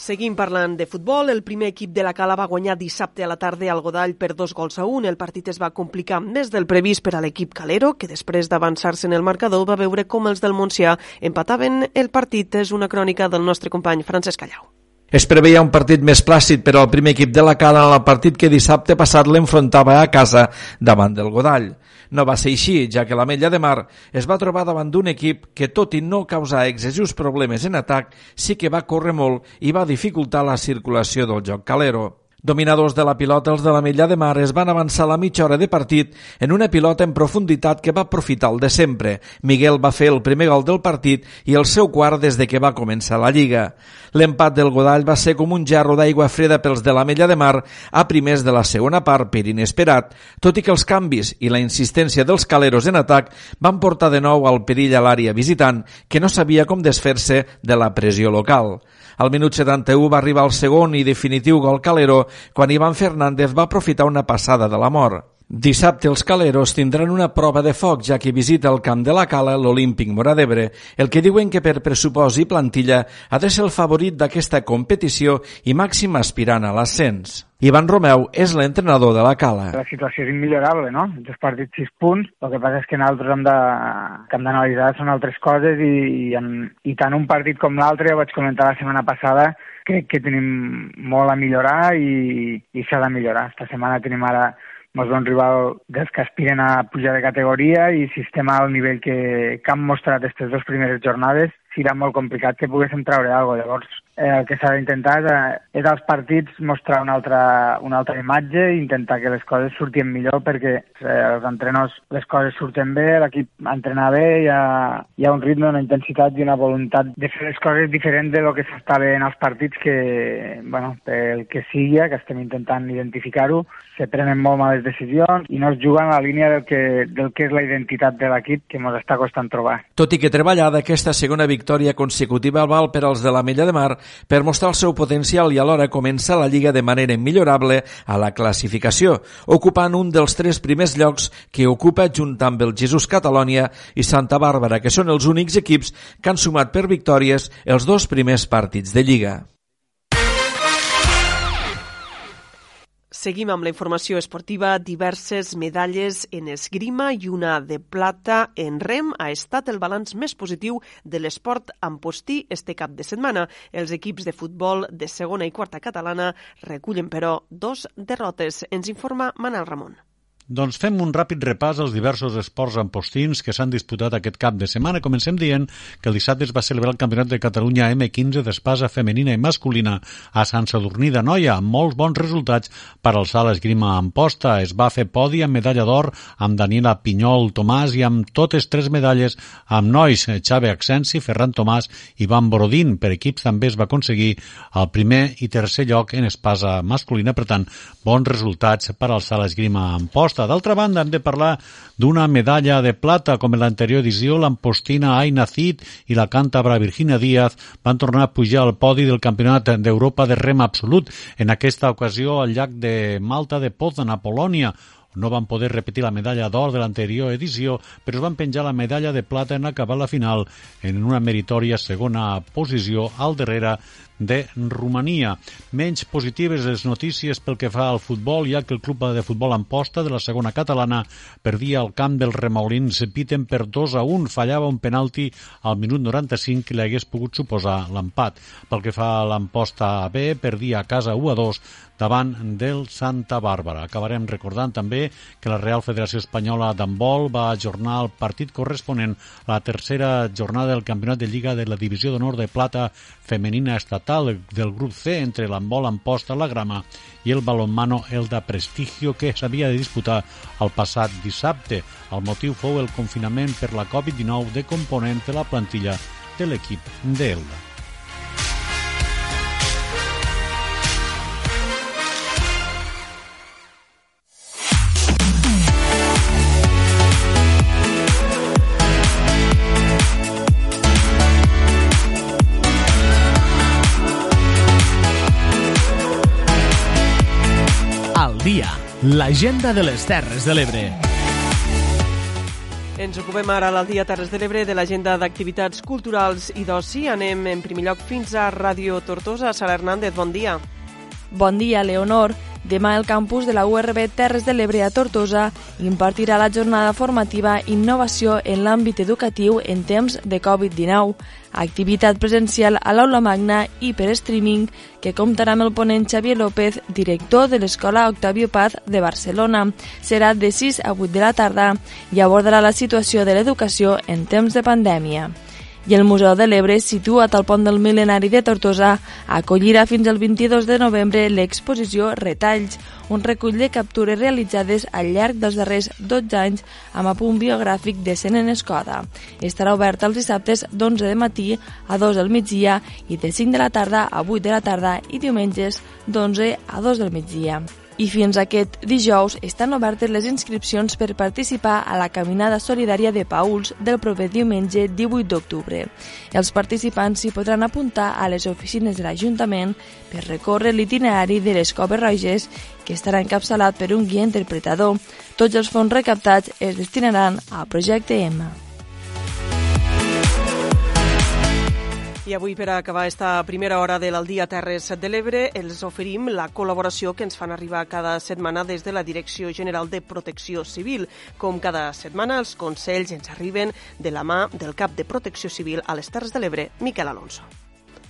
Seguim parlant de futbol. El primer equip de la Cala va guanyar dissabte a la tarda al Godall per dos gols a un. El partit es va complicar més del previst per a l'equip calero, que després d'avançar-se en el marcador va veure com els del Montsià empataven el partit. És una crònica del nostre company Francesc Callau. Es preveia un partit més plàcid per al primer equip de la Cala en el partit que dissabte passat l'enfrontava a casa davant del Godall. No va ser així, ja que la Mella de Mar es va trobar davant d'un equip que, tot i no causar excessius problemes en atac, sí que va córrer molt i va dificultar la circulació del joc calero. Dominadors de la pilota, els de la Milla de Mar es van avançar la mitja hora de partit en una pilota en profunditat que va aprofitar el de sempre. Miguel va fer el primer gol del partit i el seu quart des de que va començar la Lliga. L'empat del Godall va ser com un gerro d'aigua freda pels de la Mella de Mar a primers de la segona part per inesperat, tot i que els canvis i la insistència dels caleros en atac van portar de nou al perill a l'àrea visitant, que no sabia com desfer-se de la pressió local. Al minut 71 va arribar el segon i definitiu gol calero quan Ivan Fernández va aprofitar una passada de la mort. Dissabte els caleros tindran una prova de foc, ja que visita el camp de la Cala l'Olímpic Mora d'Ebre, el que diuen que per pressupost i plantilla ha de ser el favorit d'aquesta competició i màxim aspirant a l'ascens. Ivan Romeu és l'entrenador de la Cala. La situació és immillorable, no? Dos partits, sis punts. El que passa és que nosaltres hem de, que hem d'analitzar són altres coses i, i, en, i tant un partit com l'altre, ja ho vaig comentar la setmana passada, crec que tenim molt a millorar i, i s'ha de millorar. Esta setmana tenim ara ens un rival dels que aspiren a pujar de categoria i si estem al nivell que, que han mostrat aquestes dues primeres jornades, serà molt complicat que poguéssim treure alguna cosa. Llavors, eh, el que s'ha d'intentar eh, és als partits mostrar una altra, una altra imatge i intentar que les coses surtin millor perquè eh, els entrenors les coses surten bé, l'equip entrena bé, hi ha, hi ha un ritme, una intensitat i una voluntat de fer les coses diferent de lo que s'està en els partits que, bueno, pel que sigui, que estem intentant identificar-ho, se prenen molt males decisions i no es juguen a la línia del que, del que és la identitat de l'equip que ens està costant trobar. Tot i que treballar d'aquesta segona victòria consecutiva val per als de la Mella de Mar per mostrar el seu potencial i alhora començar la Lliga de manera immillorable a la classificació, ocupant un dels tres primers llocs que ocupa junt amb el Jesús Catalònia i Santa Bàrbara, que són els únics equips que han sumat per victòries els dos primers partits de Lliga. Seguim amb la informació esportiva. Diverses medalles en esgrima i una de plata en rem ha estat el balanç més positiu de l'esport postí este cap de setmana. Els equips de futbol de segona i quarta catalana recullen, però, dos derrotes. Ens informa Manel Ramon. Doncs fem un ràpid repàs als diversos esports postins que s'han disputat aquest cap de setmana. Comencem dient que el dissabte es va celebrar el Campionat de Catalunya M15 d'espasa femenina i masculina a Sant Sadurní de Noia, amb molts bons resultats per alçar l'esgrima en posta. Es va fer podi amb medalla d'or amb Daniela Pinyol Tomàs i amb totes tres medalles amb nois, Xavi Accensi, Ferran Tomàs i Van Borodín. Per equips també es va aconseguir el primer i tercer lloc en espasa masculina, per tant, bons resultats per alçar l'esgrima en posta plata. D'altra banda, hem de parlar d'una medalla de plata, com en l'anterior edició, l'ampostina Aina Cid i la càntabra Virginia Díaz van tornar a pujar al podi del Campionat d'Europa de rem absolut, en aquesta ocasió al llac de Malta de Poznan, a Polònia, no van poder repetir la medalla d'or de l'anterior edició, però es van penjar la medalla de plata en acabar la final en una meritòria segona posició al darrere de Romania. Menys positives les notícies pel que fa al futbol, ja que el club de futbol Amposta de la segona catalana perdia el camp dels remolins Piten per 2 a 1. Fallava un penalti al minut 95 que li hagués pogut suposar l'empat. Pel que fa a l'Amposta B, perdia a casa 1 a 2 davant del Santa Bàrbara. Acabarem recordant també que la Real Federació Espanyola d'Handbol va ajornar el partit corresponent a la tercera jornada del Campionat de Lliga de la Divisió d'Honor de Plata femenina estatal del grup C entre l'handbol en posta a la grama i el balonmano Elda Prestigio que s'havia de disputar el passat dissabte. El motiu fou el confinament per la Covid-19 de component de la plantilla de l'equip d'Elda. Dia, l'agenda de les Terres de l'Ebre. Ens ocupem ara al dia Terres de l'Ebre de l'agenda d'activitats culturals i d'oci. Anem en primer lloc fins a Ràdio Tortosa. Sara Hernández, bon dia. Bon dia, Leonor. Demà el campus de la URB Terres de l'Ebre a Tortosa impartirà la jornada formativa Innovació en l'àmbit educatiu en temps de Covid-19, activitat presencial a l'aula magna i per streaming que comptarà amb el ponent Xavier López, director de l'Escola Octavio Paz de Barcelona. Serà de 6 a 8 de la tarda i abordarà la situació de l'educació en temps de pandèmia i el Museu de l'Ebre, situat al pont del mil·lenari de Tortosa, acollirà fins al 22 de novembre l'exposició Retalls, un recull de captures realitzades al llarg dels darrers 12 anys amb apunt biogràfic de Senen Escoda. Estarà obert els dissabtes d'11 de matí a 2 del migdia i de 5 de la tarda a 8 de la tarda i diumenges d'11 a 2 del migdia i fins aquest dijous estan obertes les inscripcions per participar a la Caminada Solidària de Pauls del proper diumenge 18 d'octubre. Els participants s'hi podran apuntar a les oficines de l'Ajuntament per recórrer l'itinerari de les Coves Roges que estarà encapçalat per un guia interpretador. Tots els fons recaptats es destinaran al projecte M. I avui, per acabar esta primera hora de l'Aldia Terres de l'Ebre, els oferim la col·laboració que ens fan arribar cada setmana des de la Direcció General de Protecció Civil. Com cada setmana, els consells ens arriben de la mà del cap de Protecció Civil a les Terres de l'Ebre, Miquel Alonso.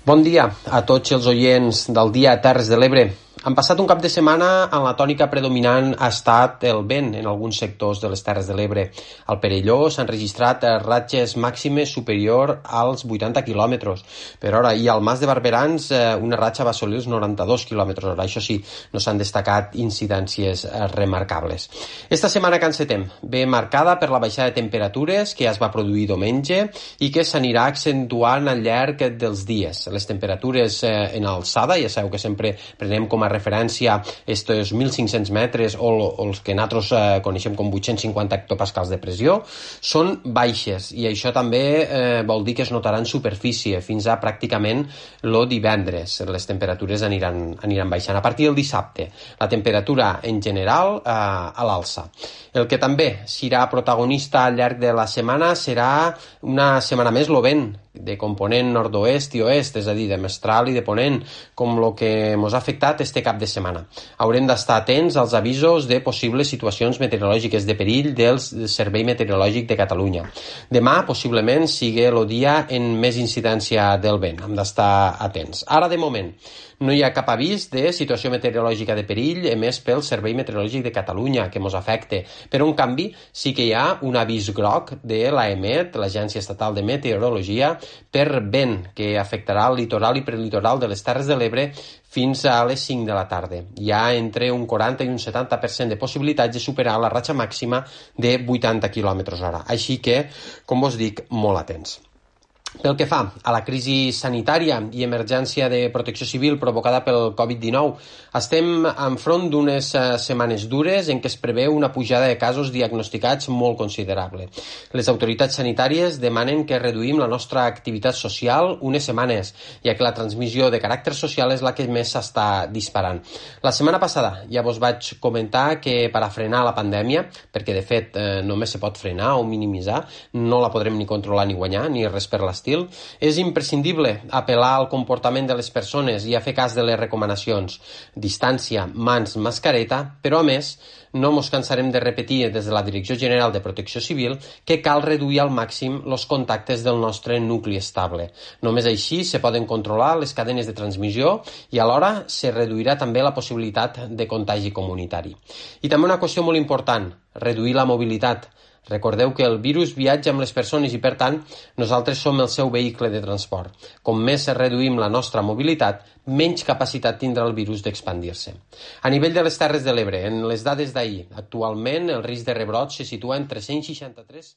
Bon dia a tots els oients del dia Terres de l'Ebre. Han passat un cap de setmana en la tònica predominant ha estat el vent en alguns sectors de les Terres de l'Ebre. Al Perelló s'han registrat ratxes màximes superior als 80 km per hora i al Mas de Barberans eh, una ratxa va assolir els 92 km hora. Això sí, no s'han destacat incidències eh, remarcables. Esta setmana que encetem ve marcada per la baixada de temperatures que ja es va produir diumenge i que s'anirà accentuant al llarg dels dies. Les temperatures eh, en alçada, ja sabeu que sempre prenem com a referència estos 1.500 metres o, o els que nosaltres eh, coneixem com 850 hectopascals de pressió, són baixes i això també eh, vol dir que es notarà en superfície fins a pràcticament lo divendres. Les temperatures aniran, aniran baixant. A partir del dissabte, la temperatura en general eh, a l'alça. El que també serà protagonista al llarg de la setmana serà una setmana més lo vent, de component nord-oest i oest, és a dir, de mestral i de ponent, com el que ens ha afectat este cap de setmana. Haurem d'estar atents als avisos de possibles situacions meteorològiques de perill del Servei Meteorològic de Catalunya. Demà, possiblement, sigui el dia en més incidència del vent. Hem d'estar atents. Ara, de moment, no hi ha cap avís de situació meteorològica de perill emès pel Servei Meteorològic de Catalunya que ens afecte, però en canvi sí que hi ha un avís groc de l'AEMET, l'Agència Estatal de Meteorologia, per vent que afectarà el litoral i prelitoral de les Terres de l'Ebre fins a les 5 de la tarda. Hi ha entre un 40 i un 70% de possibilitats de superar la ratxa màxima de 80 km hora. Així que, com vos dic, molt atents. Pel que fa a la crisi sanitària i emergència de protecció civil provocada pel Covid-19, estem enfront d'unes eh, setmanes dures en què es preveu una pujada de casos diagnosticats molt considerable. Les autoritats sanitàries demanen que reduïm la nostra activitat social unes setmanes, ja que la transmissió de caràcter social és la que més s'està disparant. La setmana passada ja vos vaig comentar que per a frenar la pandèmia, perquè de fet eh, només se pot frenar o minimitzar, no la podrem ni controlar ni guanyar, ni res per l'estil, és imprescindible apel·lar al comportament de les persones i a fer cas de les recomanacions. Distància, mans, mascareta, però a més no ens cansarem de repetir des de la Direcció General de Protecció Civil que cal reduir al màxim els contactes del nostre nucli estable. Només així se poden controlar les cadenes de transmissió i alhora se reduirà també la possibilitat de contagi comunitari. I també una qüestió molt important, reduir la mobilitat. Recordeu que el virus viatja amb les persones i, per tant, nosaltres som el seu vehicle de transport. Com més reduïm la nostra mobilitat, menys capacitat tindrà el virus d'expandir-se. A nivell de les Terres de l'Ebre, en les dades d'ahir, actualment el risc de rebrot se situa en 363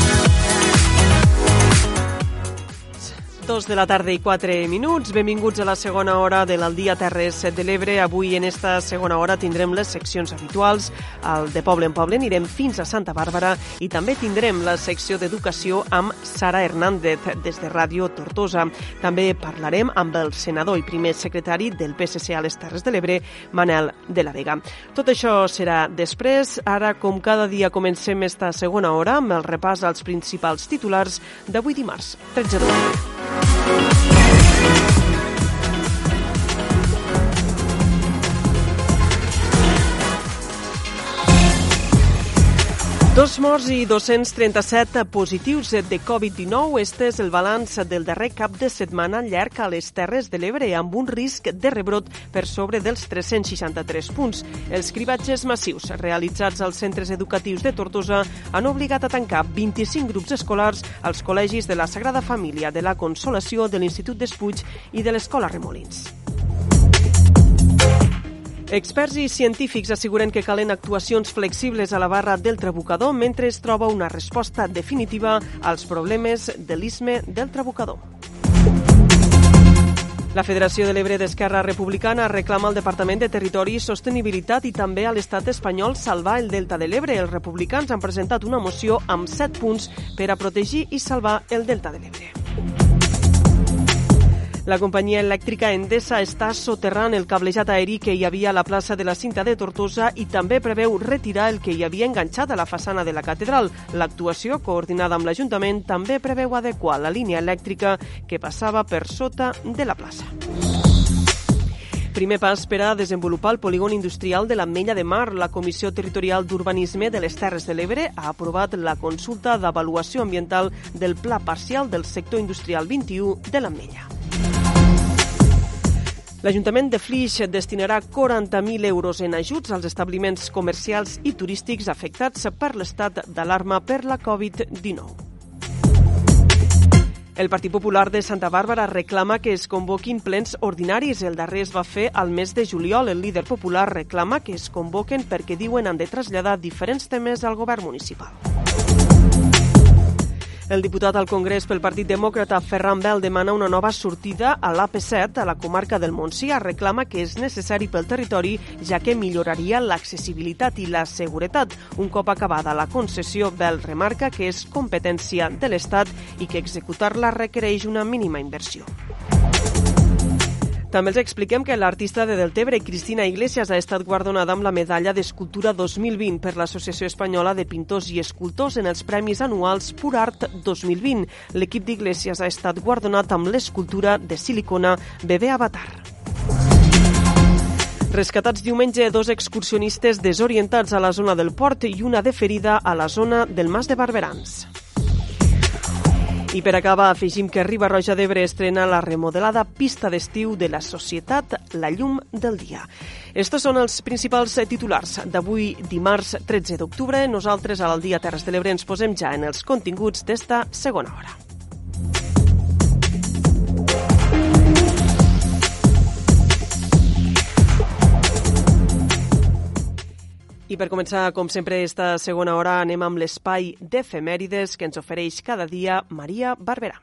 Dos de la tarda i quatre minuts. Benvinguts a la segona hora de l'Aldia Terres de l'Ebre. Avui en esta segona hora tindrem les seccions habituals. Al de Poble en Poble anirem fins a Santa Bàrbara i també tindrem la secció d'Educació amb Sara Hernández des de Ràdio Tortosa. També parlarem amb el senador i primer secretari del PSC a les Terres de l'Ebre, Manel de la Vega. Tot això serà després. Ara, com cada dia, comencem esta segona hora amb el repàs als principals titulars d'avui dimarts, 13 d'octubre. Thank Dos morts i 237 positius de Covid-19. Este és el balanç del darrer cap de setmana llarg a les Terres de l'Ebre, amb un risc de rebrot per sobre dels 363 punts. Els cribatges massius realitzats als centres educatius de Tortosa han obligat a tancar 25 grups escolars als col·legis de la Sagrada Família, de la Consolació, de l'Institut d'Espuig i de l'Escola Remolins. Experts i científics asseguren que calen actuacions flexibles a la barra del trabucador mentre es troba una resposta definitiva als problemes de l'isme del trabucador. La Federació de l'Ebre d'Esquerra Republicana reclama al Departament de Territori i Sostenibilitat i també a l'estat espanyol salvar el Delta de l'Ebre. Els republicans han presentat una moció amb set punts per a protegir i salvar el Delta de l'Ebre. La companyia elèctrica Endesa està soterrant el cablejat aeri que hi havia a la plaça de la Cinta de Tortosa i també preveu retirar el que hi havia enganxat a la façana de la catedral. L'actuació, coordinada amb l'Ajuntament, també preveu adequar la línia elèctrica que passava per sota de la plaça. Primer pas per a desenvolupar el polígon industrial de l'Ametlla de Mar. La Comissió Territorial d'Urbanisme de les Terres de l'Ebre ha aprovat la consulta d'avaluació ambiental del Pla Parcial del Sector Industrial 21 de l'Ametlla. L'Ajuntament de Flix destinarà 40.000 euros en ajuts als establiments comercials i turístics afectats per l'estat d'alarma per la Covid-19. El Partit Popular de Santa Bàrbara reclama que es convoquin plens ordinaris. El darrer es va fer al mes de juliol. El líder popular reclama que es convoquen perquè diuen han de traslladar diferents temes al govern municipal. El diputat al Congrés pel Partit Demòcrata, Ferran Bel, demana una nova sortida a l'AP7, a la comarca del Montsià. Reclama que és necessari pel territori, ja que milloraria l'accessibilitat i la seguretat. Un cop acabada la concessió, Bel remarca que és competència de l'Estat i que executar-la requereix una mínima inversió. També els expliquem que l'artista de Deltebre, Cristina Iglesias, ha estat guardonada amb la medalla d'Escultura 2020 per l'Associació Espanyola de Pintors i Escultors en els Premis Anuals Pur Art 2020. L'equip d'Iglesias ha estat guardonat amb l'escultura de silicona Bebé Avatar. Rescatats diumenge dos excursionistes desorientats a la zona del port i una de ferida a la zona del Mas de Barberans. I per acabar, afegim que Riba Roja d'Ebre estrena la remodelada pista d'estiu de la societat La Llum del Dia. Estos són els principals titulars d'avui, dimarts 13 d'octubre. Nosaltres, a l'Aldia Terres de l'Ebre, ens posem ja en els continguts d'esta segona hora. I per començar, com sempre, esta segona hora anem amb l'espai d'efemèrides que ens ofereix cada dia Maria Barberà.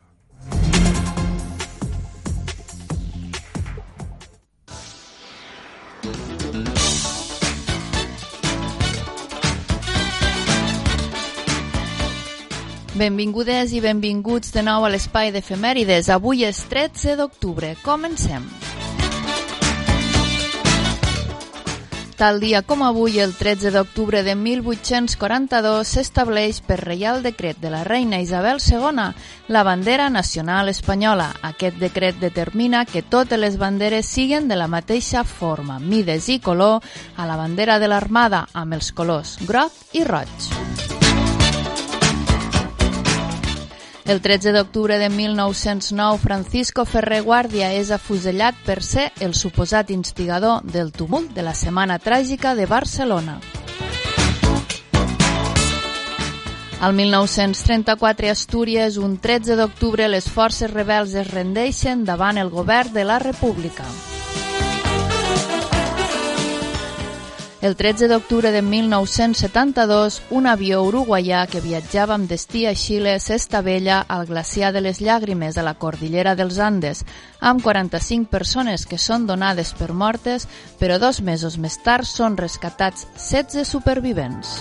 Benvingudes i benvinguts de nou a l'espai d'efemèrides. Avui és 13 d'octubre. Comencem. Tal dia com avui, el 13 d'octubre de 1842, s'estableix per reial decret de la reina Isabel II la bandera nacional espanyola. Aquest decret determina que totes les banderes siguen de la mateixa forma, mides i color a la bandera de l'armada amb els colors groc i roig. El 13 d'octubre de 1909, Francisco Ferrer Guàrdia és afusellat per ser el suposat instigador del tumult de la Setmana Tràgica de Barcelona. Al 1934 a Astúries, un 13 d'octubre, les forces rebels es rendeixen davant el govern de la República. El 13 d'octubre de 1972, un avió uruguaià que viatjava amb destí a Xile s'estavella al glaciar de les Llàgrimes a la cordillera dels Andes, amb 45 persones que són donades per mortes, però dos mesos més tard són rescatats 16 supervivents.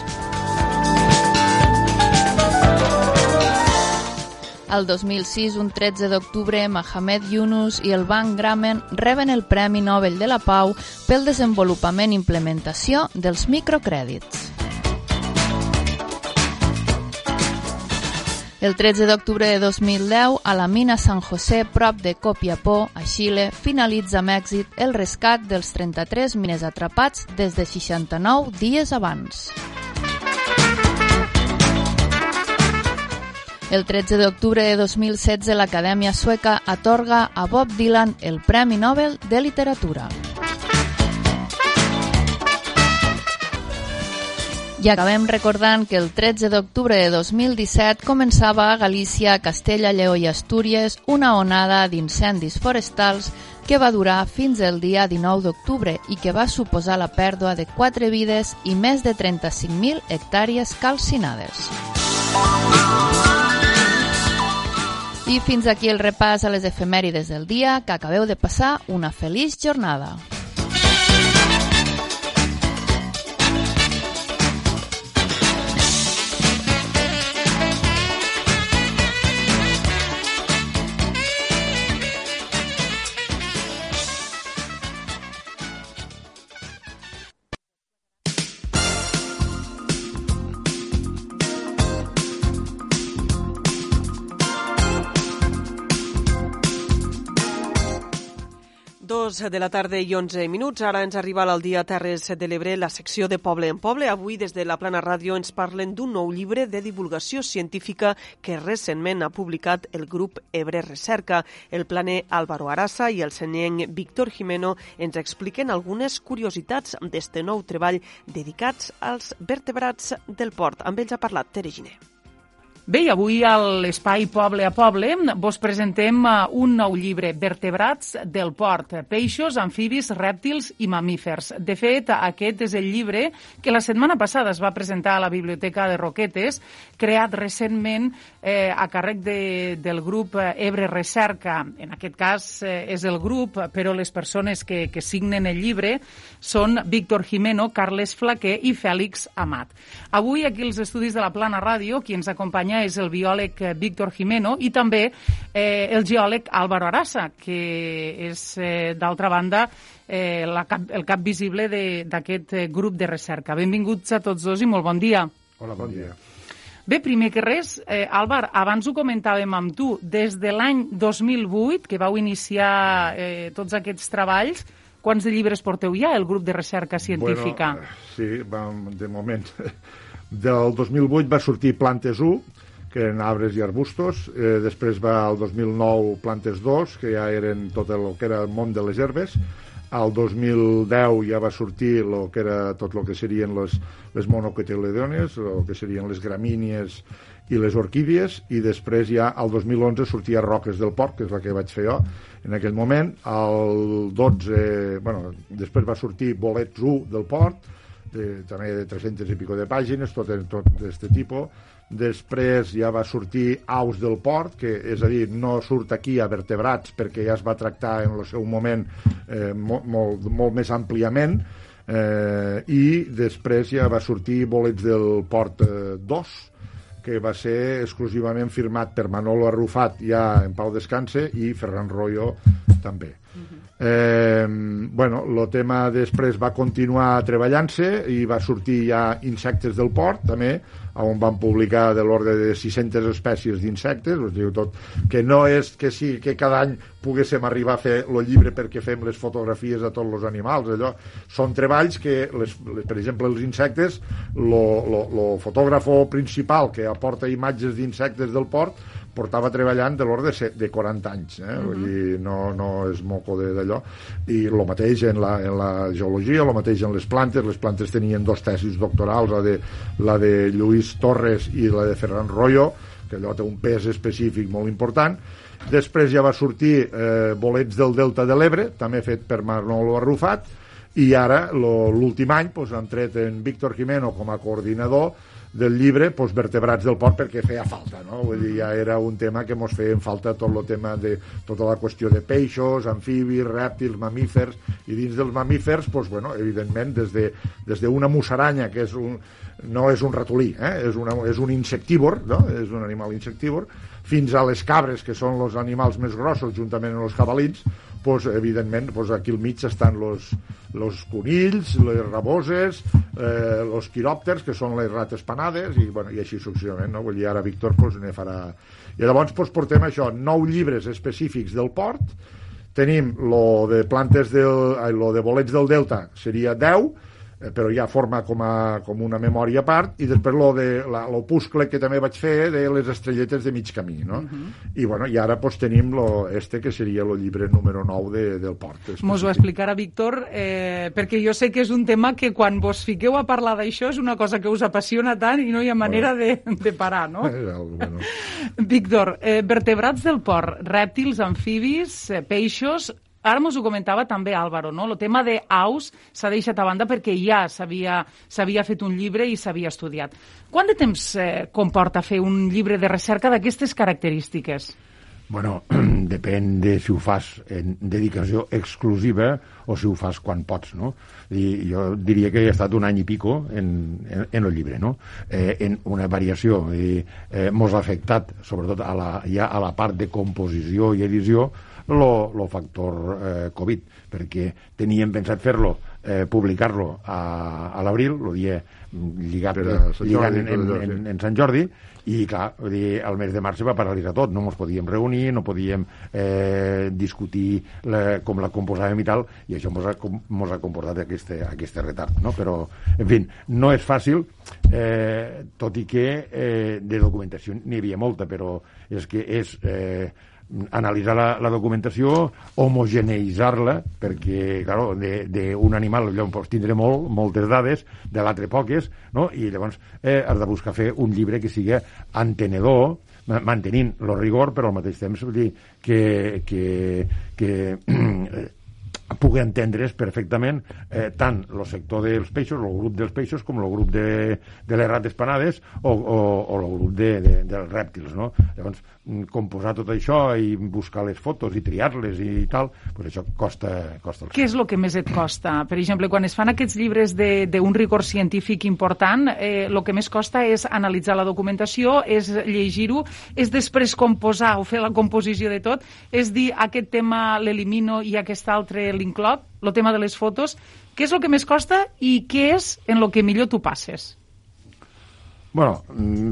El 2006, un 13 d'octubre, Mohamed Yunus i el Banc Grameen reben el Premi Nobel de la Pau pel desenvolupament i implementació dels microcrèdits. El 13 d'octubre de 2010, a la mina San José, prop de Copiapó, a Xile, finalitza amb èxit el rescat dels 33 mines atrapats des de 69 dies abans. El 13 d'octubre de 2016 l'Acadèmia Sueca atorga a Bob Dylan el Premi Nobel de Literatura. I acabem recordant que el 13 d'octubre de 2017 començava a Galícia, Castella, Lleó i Astúries una onada d'incendis forestals que va durar fins el dia 19 d'octubre i que va suposar la pèrdua de 4 vides i més de 35.000 hectàrees calcinades. I fins aquí el repàs a les efemèrides del dia, que acabeu de passar una feliç jornada. Dos de la tarda i 11 minuts. Ara ens arriba al dia Terres de l'Ebre, la secció de Poble en Poble. Avui, des de la Plana Ràdio, ens parlen d'un nou llibre de divulgació científica que recentment ha publicat el grup Ebre Recerca. El planer Álvaro Arasa i el senyenc Víctor Jimeno ens expliquen algunes curiositats d'este nou treball dedicats als vertebrats del port. Amb ells ha parlat Tere Giner. Bé, i avui a l'Espai Poble a Poble vos presentem eh, un nou llibre, Vertebrats del port, peixos, amfibis, rèptils i mamífers. De fet, aquest és el llibre que la setmana passada es va presentar a la Biblioteca de Roquetes, creat recentment eh, a càrrec de, del grup Ebre Recerca. En aquest cas eh, és el grup, però les persones que, que signen el llibre són Víctor Jimeno, Carles Flaquer i Fèlix Amat. Avui, aquí als estudis de la Plana Ràdio, qui ens acompanya és el biòleg eh, Víctor Jimeno i també eh, el geòleg Álvaro Arasa, que és, eh, d'altra banda, eh, la cap, el cap visible d'aquest eh, grup de recerca. Benvinguts a tots dos i molt bon dia. Hola, bon dia. Bé, primer que res, eh, Álvar, abans ho comentàvem amb tu, des de l'any 2008, que vau iniciar eh, tots aquests treballs, quants de llibres porteu ja, el grup de recerca científica? Bueno, sí, vam, de moment. [laughs] Del 2008 va sortir Plantes 1, que eren arbres i arbustos. Eh, després va al 2009 Plantes 2, que ja eren tot el que era el món de les herbes. Al 2010 ja va sortir lo que era tot el que serien les, les monocotiledones, el que serien les gramínies i les orquídies, i després ja al 2011 sortia Roques del Port, que és la que vaig fer jo en aquell moment. Al 12, bueno, després va sortir Bolets 1 del Port, de, també de 300 i pico de pàgines, tot, tot d'aquest tipus. Després ja va sortir Aus del Port, que és a dir, no surt aquí a vertebrats perquè ja es va tractar en el seu moment eh, molt, molt, molt més àmpliament, eh, i després ja va sortir Bolets del Port eh, 2, que va ser exclusivament firmat per Manolo Arrufat ja en Pau Descanse i Ferran Royo també. Eh, bueno, el tema després va continuar treballant-se i va sortir ja Insectes del Port també, on van publicar de l'ordre de 600 espècies d'insectes, us diu tot, que no és que sí, que cada any poguéssim arribar a fer el llibre perquè fem les fotografies de tots els animals, allò. Són treballs que, les, les, per exemple, els insectes, el fotògrafo principal que aporta imatges d'insectes del port portava treballant de l'ordre de 40 anys, eh? Uh -huh. Vull dir, no, no és moco d'allò. I el mateix en la, en la geologia, el mateix en les plantes, les plantes tenien dos tesis doctorals, la de, la de Lluís Torres i la de Ferran Royo, que allò té un pes específic molt important. Després ja va sortir eh, Bolets del Delta de l'Ebre, també fet per Manolo Arrufat, i ara l'últim any doncs, han tret en Víctor Jimeno com a coordinador del llibre doncs, vertebrats del port perquè feia falta no? Vull dir, ja era un tema que ens feien falta tot el tema de tota la qüestió de peixos, amfibis, rèptils, mamífers i dins dels mamífers, doncs, bueno, evidentment des de, des d'una musaranya que és un, no és un ratolí, eh? és, una, és un insectívor, no? és un animal insectívor, fins a les cabres, que són els animals més grossos, juntament amb els cabalins, pues, evidentment, pues, aquí al mig estan los, los conills, les raboses, eh, los quiròpters, que són les rates panades, i, bueno, i així successivament, no? Vull dir, ara Víctor pues, ne farà... I llavors pues, portem això, nou llibres específics del port, tenim lo de plantes del, lo de bolets del delta, seria 10, eh, però ja forma com, a, com una memòria a part, i després lo de l'opuscle que també vaig fer de les estrelletes de mig camí, no? Uh Mhm. -huh. I, bueno, i ara pues, tenim lo, este que seria el llibre número 9 de, del port. Mos ho explicarà Víctor, eh, perquè jo sé que és un tema que quan vos fiqueu a parlar d'això és una cosa que us apassiona tant i no hi ha manera de, de parar, no? [laughs] Bueno. Víctor, eh, vertebrats del port, rèptils, amfibis, eh, peixos... Ara mos ho comentava també Álvaro, no? El tema de aus s'ha deixat a banda perquè ja s'havia fet un llibre i s'havia estudiat. Quant de temps eh, comporta fer un llibre de recerca d'aquestes característiques? Bueno, [clears throat] depèn de si ho fas en dedicació exclusiva o si ho fas quan pots, no? I jo diria que he estat un any i pico en, en, en el llibre, no? Eh, en una variació. I, eh, mos ha afectat, sobretot a la, ja a la part de composició i edició, lo, lo factor eh, Covid, perquè teníem pensat fer-lo, eh, publicar-lo a, a l'abril, el dia lligat, Per a Sant lligant Jordi, en, en, en, sí. en Sant Jordi, i clar, vull dir, el mes de març se va paralitzar tot, no ens podíem reunir, no podíem eh, discutir la, com la composàvem i tal, i això ens ha, mos ha comportat aquest, aquest retard, no? Però, en fi, no és fàcil, eh, tot i que eh, de documentació n'hi havia molta, però és que és... Eh, analitzar la, la documentació, homogeneïtzar-la, perquè, claro, d'un animal allò pots tindre molt, moltes dades, de l'altre poques, no? i llavors eh, has de buscar fer un llibre que sigui entenedor, ma- mantenint el rigor, però al mateix temps vull dir, que, que, que [clears throat] pugui entendre's perfectament eh, tant el sector dels peixos, el grup dels peixos, com el grup de, de les rates panades o, o, o el grup de, de, dels rèptils, no? Llavors, composar tot això i buscar les fotos i triar-les i tal, pues això costa, costa el Què és el que més et costa? Per exemple, quan es fan aquests llibres de- d'un rigor científic important, eh, el que més costa és analitzar la documentació, és llegir-ho, és després composar o fer la composició de tot, és dir, aquest tema l'elimino i aquest altre l'inclot, el tema de les fotos. Què és el que més costa i què és en el que millor tu passes? Bueno,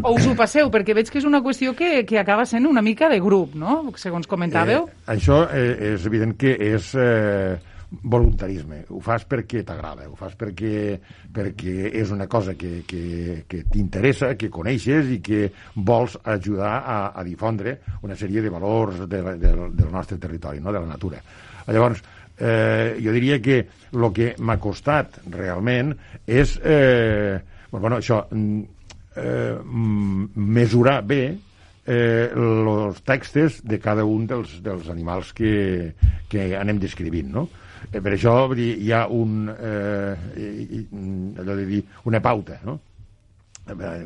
O us ho passeu? Perquè veig que és una qüestió que, que acaba sent una mica de grup, no? Segons comentàveu. Eh, això eh, és evident que és eh, voluntarisme. Ho fas perquè t'agrada, ho fas perquè, perquè és una cosa que, que, que t'interessa, que coneixes i que vols ajudar a, a difondre una sèrie de valors de, del, del nostre territori, no? de la natura. Llavors, eh, jo diria que el que m'ha costat realment és eh, bueno, això, mm, eh, mesurar bé eh, els textos de cada un dels, dels animals que, que anem descrivint, no? Eh, per això dir, hi ha un, eh, allò de dir, una pauta, no? Eh,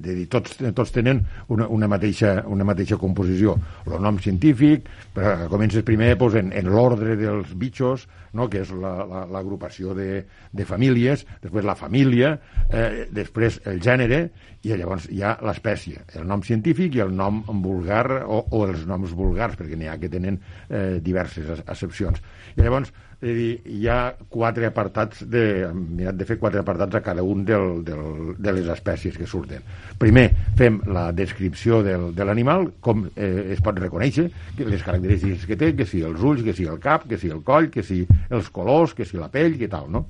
de dir, tots, tots tenen una, una, mateixa, una mateixa composició. El nom científic, però comences primer doncs, en, en l'ordre dels bitxos, no? que és la- la- l'agrupació de, de famílies, després la família, eh, després el gènere, i llavors hi ha l'espècie, el nom científic i el nom vulgar, o, o els noms vulgars, perquè n'hi ha que tenen eh, diverses ac- accepcions. I llavors, és a dir, hi ha quatre apartats, de, hem mirat de fer quatre apartats a cada un del, del, de les espècies que surten. Primer, fem la descripció del, de l'animal, com eh, es pot reconèixer, que les característiques que té, que si els ulls, que si el cap, que si el coll, que si els colors, que si la pell, que tal, no?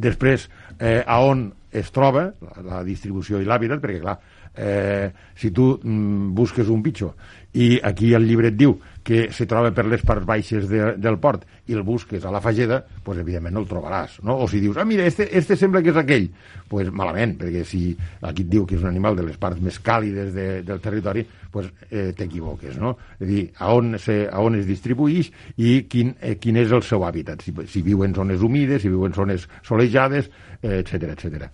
Després, eh, a on es troba la, la distribució i l'hàbitat, perquè, clar, eh, si tu mm, busques un bitxo i aquí el llibre et diu que se troba per les parts baixes de, del port i el busques a la fageda, pues, evidentment no el trobaràs. No? O si dius, ah, mira, este, este sembla que és aquell, pues, malament, perquè si aquí et diu que és un animal de les parts més càlides de, del territori, pues, eh, t'equivoques. No? És a dir, a on, se, a on es distribuïx i quin, eh, quin és el seu hàbitat, si, si viu en zones humides, si viu en zones solejades, etc eh, etc.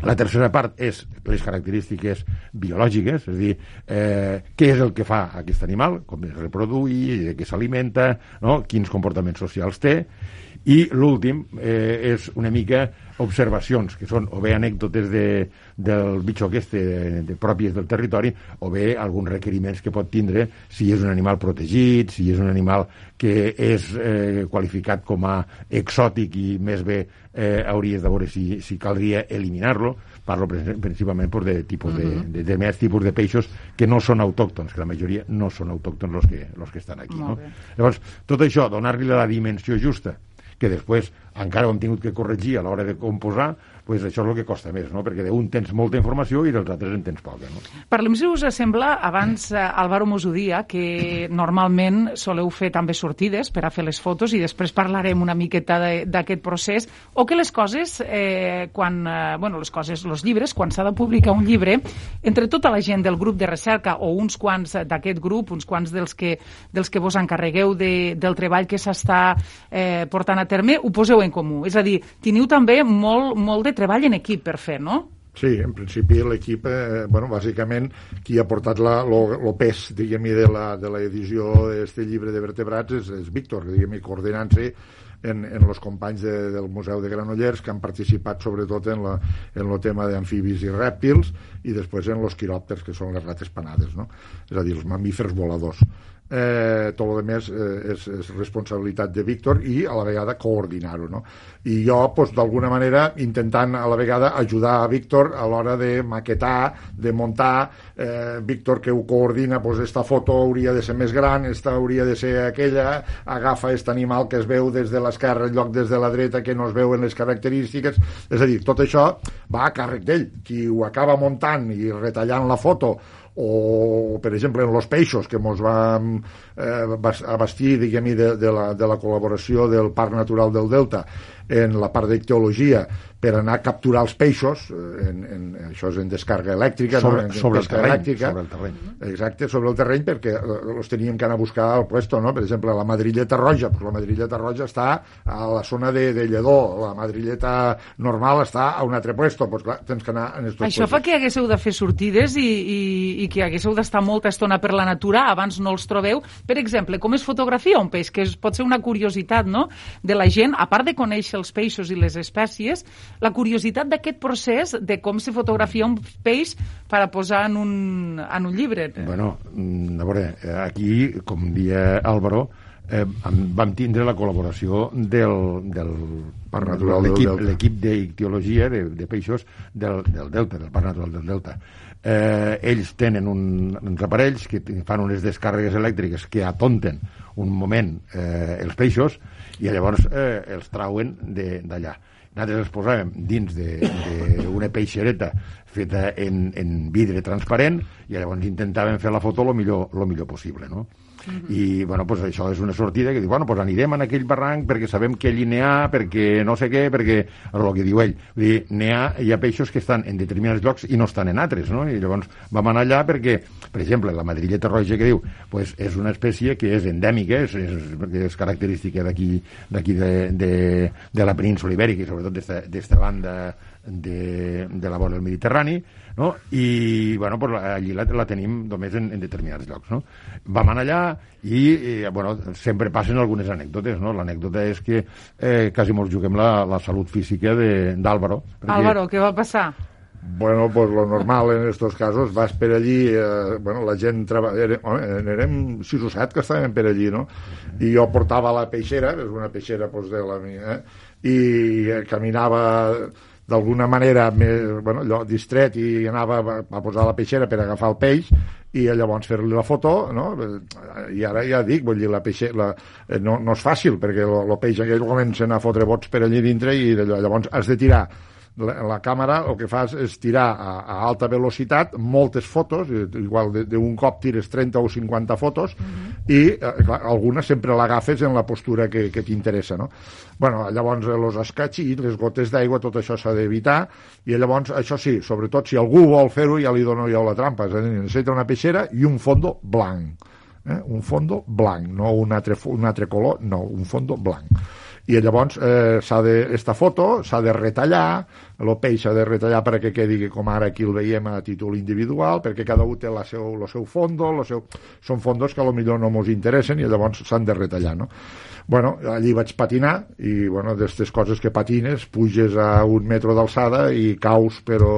La tercera part és les característiques biològiques, és a dir, eh, què és el que fa aquest animal, com es reproduï, de què s'alimenta, no? quins comportaments socials té, i l'últim eh, és una mica observacions, que són o bé anècdotes de, del bitxo aquest de, de pròpies del territori o bé alguns requeriments que pot tindre si és un animal protegit, si és un animal que és eh, qualificat com a exòtic i més bé eh, hauries de veure si, si caldria eliminar-lo parlo principalment pues, de, tipus de, de, de, de més tipus de peixos que no són autòctons, que la majoria no són autòctons els que, los que estan aquí. No? Llavors, tot això, donar-li la dimensió justa que després encara ho hem tingut que corregir a l'hora de composar, pues això és el que costa més, no? perquè d'un tens molta informació i dels altres en tens poca. No? Parlem, si us sembla, abans eh, Álvaro mos ho dia, que normalment soleu fer també sortides per a fer les fotos i després parlarem una miqueta d'aquest procés, o que les coses, eh, quan, eh, bueno, les coses, els llibres, quan s'ha de publicar un llibre, entre tota la gent del grup de recerca o uns quants d'aquest grup, uns quants dels que, dels que vos encarregueu de, del treball que s'està eh, portant a terme, ho poseu en comú. És a dir, teniu també molt, molt de treball en equip per fer, no? Sí, en principi l'equip, eh, bueno, bàsicament, qui ha portat lo pes, diguem de la, de l'edició d'aquest llibre de vertebrats és, és Víctor, diguem coordinant-se en, en els companys de, del Museu de Granollers que han participat sobretot en, la, en el tema d'amfibis i rèptils i després en els quiròpters, que són les rates panades, no? és a dir, els mamífers voladors eh, tot el més eh, és, és responsabilitat de Víctor i a la vegada coordinar-ho no? i jo pues, d'alguna manera intentant a la vegada ajudar a Víctor a l'hora de maquetar, de muntar eh, Víctor que ho coordina pues, esta foto hauria de ser més gran esta hauria de ser aquella agafa aquest animal que es veu des de l'esquerra en lloc des de la dreta que no es veuen les característiques és a dir, tot això va a càrrec d'ell qui ho acaba muntant i retallant la foto o per exemple en los peixos que ens vam eh, abastir diguem de, de, la, de la col·laboració del Parc Natural del Delta en la part d'icteologia per anar a capturar els peixos, eh, en, en, això és en descarga elèctrica, sobre, no? en sobre, el terreny, elèctrica, sobre el terreny. Exacte, sobre el terreny, perquè els teníem que anar a buscar al puesto, no? Per exemple, la madrilleta roja, pues la madrilleta roja està a la zona de, de Lledó, la madrilleta normal està a un altre puesto, pues clar, tens que anar en estos Això puestos. fa que haguéssiu de fer sortides i, i, i que haguéssiu d'estar molta estona per la natura, abans no els trobeu. Per exemple, com es fotografia un peix, que és, pot ser una curiositat no? de la gent, a part de conèixer els peixos i les espècies, la curiositat d'aquest procés de com se fotografia un peix per a posar en un, en un llibre. Bueno, mm, a veure, eh, aquí, com dia Álvaro, eh, vam tindre la col·laboració del, del Parc Natural del l'equip Delta. l'equip d'ictiologia de, de peixos del, del Delta, del Parc Natural del Delta. Eh, ells tenen un, uns aparells que fan unes descàrregues elèctriques que atonten un moment eh, els peixos i llavors eh, els trauen d'allà. Nosaltres els posàvem dins d'una peixereta feta en, en vidre transparent i llavors intentàvem fer la foto el millor, lo millor possible, no? I bueno, pues això és una sortida que diu, bueno, pues anirem en aquell barranc perquè sabem que allí n'hi ha, perquè no sé què, perquè el que diu ell. Vull dir, n'hi ha, hi ha peixos que estan en determinats llocs i no estan en altres, no? I llavors vam anar allà perquè, per exemple, la madrilleta roja que diu, pues és una espècie que és endèmica, és, és, és característica d'aquí d'aquí de, de, de la península ibèrica i sobretot d'esta banda de, de la vora del Mediterrani, no? i bueno, pues, allí la, la tenim només en, en determinats llocs. No? Vam anar allà i, i bueno, sempre passen algunes anècdotes. No? L'anècdota és que eh, quasi ens juguem la, la salut física d'Àlvaro. Álvaro, què va passar? Bueno, pues lo normal en estos casos, vas per allí, eh, bueno, la gent treballa, érem sis o set que estàvem per allí, no? I jo portava la peixera, és una peixera pues, de la mia, eh? i eh, caminava d'alguna manera més, bueno, allò, distret i anava a, a posar la peixera per agafar el peix i llavors fer-li la foto no? i ara ja dic, vull dir, la peixe, la, eh, no, no és fàcil perquè el peix aquell comencen a fotre bots per allí dintre i llavors has de tirar la, la càmera el que fas és tirar a, a alta velocitat moltes fotos, eh, igual d'un cop tires 30 o 50 fotos, uh -huh. i eh, clar, alguna sempre l'agafes en la postura que, que t'interessa, no? Bueno, llavors, els escatxits, les gotes d'aigua, tot això s'ha d'evitar, i llavors, això sí, sobretot si algú vol fer-ho, ja li dono jo la trampa, és a dir, necessita una peixera i un fondo blanc. Eh? Un fondo blanc, no un altre, un altre color, no, un fondo blanc i llavors eh, s'ha de, esta foto s'ha de retallar, el peix s'ha de retallar perquè quedi com ara aquí el veiem a títol individual, perquè cada un té la seu, el seu fondo, el seu... són fondos que a lo millor no ens interessen i llavors s'han de retallar, no? Bueno, allí vaig patinar i, bueno, d'aquestes coses que patines, puges a un metro d'alçada i caus, però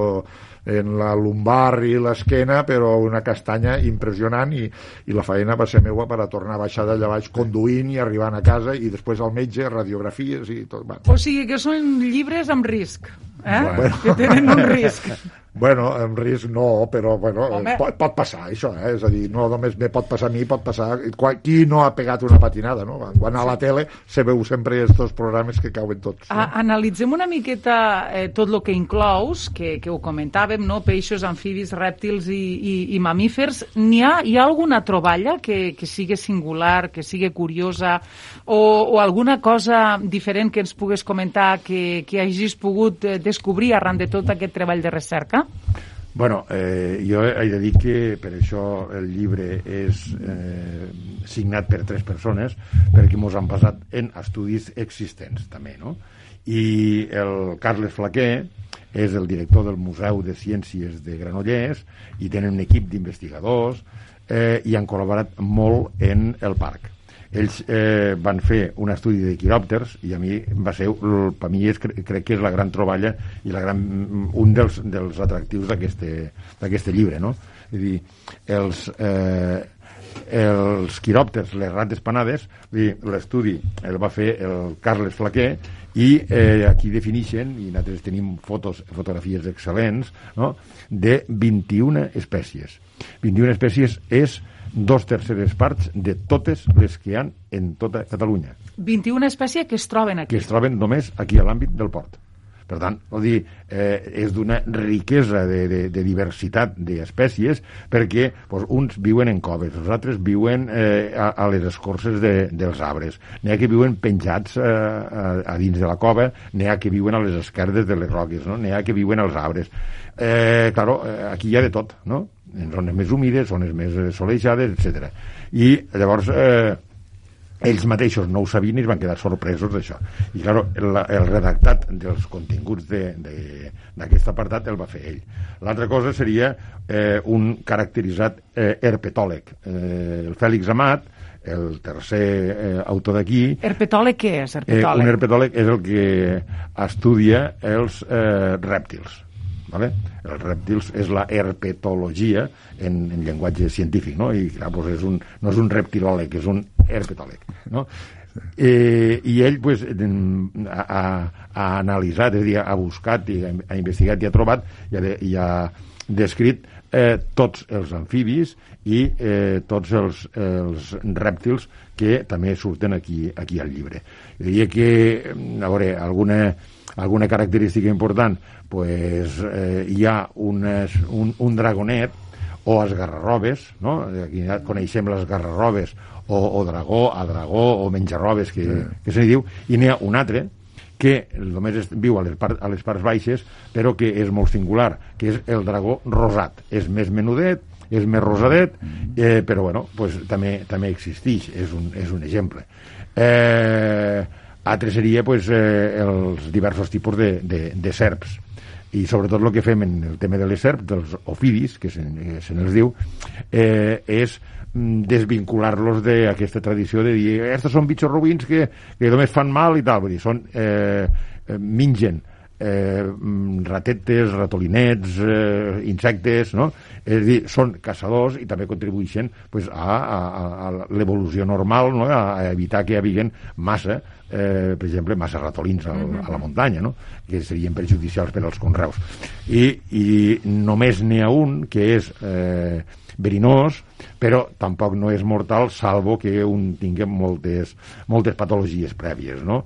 en la lumbar i l'esquena, però una castanya impressionant i, i la feina va ser meua per a tornar a baixar d'allà baix conduint i arribant a casa i després al metge, radiografies i tot. Bueno. O sigui que són llibres amb risc, eh? Bueno. que tenen un risc. [laughs] Bueno, en risc no, però bueno, pot, pot passar això, eh? és a dir, no només me pot passar a mi, pot passar... Qui no ha pegat una patinada, no? Quan a la tele se veu sempre estos programes que cauen tots. No? A, analitzem una miqueta eh, tot el que inclous, que, que ho comentàvem, no? peixos, amfibis, rèptils i, i, i mamífers. N'hi ha, hi ha alguna troballa que, que sigui singular, que sigui curiosa, o, o alguna cosa diferent que ens pugues comentar que, que hagis pogut eh, descobrir arran de tot aquest treball de recerca? Bueno, eh, jo he de dir que per això el llibre és eh, signat per tres persones, perquè ens han basat en estudis existents, també, no? I el Carles Flaquer és el director del Museu de Ciències de Granollers i tenen un equip d'investigadors eh, i han col·laborat molt en el parc ells eh, van fer un estudi de quiròpters i a mi va ser, per mi és, crec que és la gran troballa i la gran, un dels, dels atractius d'aquest llibre, no? És dir, els, eh, els quiròpters, les rates panades, l'estudi el va fer el Carles Flaquer i eh, aquí defineixen, i nosaltres tenim fotos, fotografies excel·lents, no? de 21 espècies. 21 espècies és dos terceres parts de totes les que hi han en tota Catalunya. 21 espècies que es troben aquí. Que es troben només aquí a l'àmbit del port. Per tant, vol dir, eh, és d'una riquesa de, de, de diversitat d'espècies perquè doncs, uns viuen en coves, els altres viuen eh, a, a les escorces de, dels arbres, n'hi ha que viuen penjats eh, a, a dins de la cova, n'hi ha que viuen a les esquerdes de les roques, no? n'hi ha que viuen als arbres. Eh, claro, eh, aquí hi ha de tot, no? En zones més humides, zones més eh, solejades, etc. I llavors eh, ells mateixos no ho sabien i es van quedar sorpresos d'això. I, clar, el, el redactat dels continguts d'aquest de, apartat el va fer ell. L'altra cosa seria eh, un caracteritzat eh, herpetòleg. Eh, el Fèlix Amat, el tercer eh, autor d'aquí... Herpetòleg què és, herpetòleg? Eh, un herpetòleg és el que estudia els eh, rèptils Vale? Els rèptils és la herpetologia en, en llenguatge científic, no? I clar, doncs és un, no és un reptilòleg, és un herpetòleg, no? Eh, I ell pues, ha, ha, ha analitzat, és a dir, ha buscat, i ha investigat i ha trobat i ha, i ha descrit eh, tots els amfibis i eh, tots els, els rèptils que també surten aquí, aquí al llibre. Diria que, a veure, alguna, alguna característica important pues, eh, hi ha unes, un, un dragonet o esgarrarrobes, no? aquí coneixem les esgarrarrobes o, o dragó, a dragó o menjarrobes que, sí. que se li diu, i n'hi ha un altre que només viu a les, part, a les parts baixes però que és molt singular que és el dragó rosat és més menudet, és més rosadet eh, però bueno, pues, també, també existeix és un, és un exemple eh, altre seria pues, eh, els diversos tipus de, de, de serps. I sobretot el que fem en el tema de les serps, dels ofidis, que se, se n'els diu, eh, és mm, desvincular-los d'aquesta tradició de dir estos són bitxos rubins que, que només fan mal i tal, vull dir, són, eh, eh mengen eh, mm, ratetes, ratolinets, eh, insectes, no? És a dir, són caçadors i també contribueixen pues, a, a, a l'evolució normal, no? a, a evitar que hi hagi massa eh, per exemple, massa ratolins al, a la muntanya, no? que serien perjudicials per als conreus. I, i només n'hi ha un que és eh, verinós, però tampoc no és mortal, salvo que un tingui moltes, moltes patologies prèvies, no?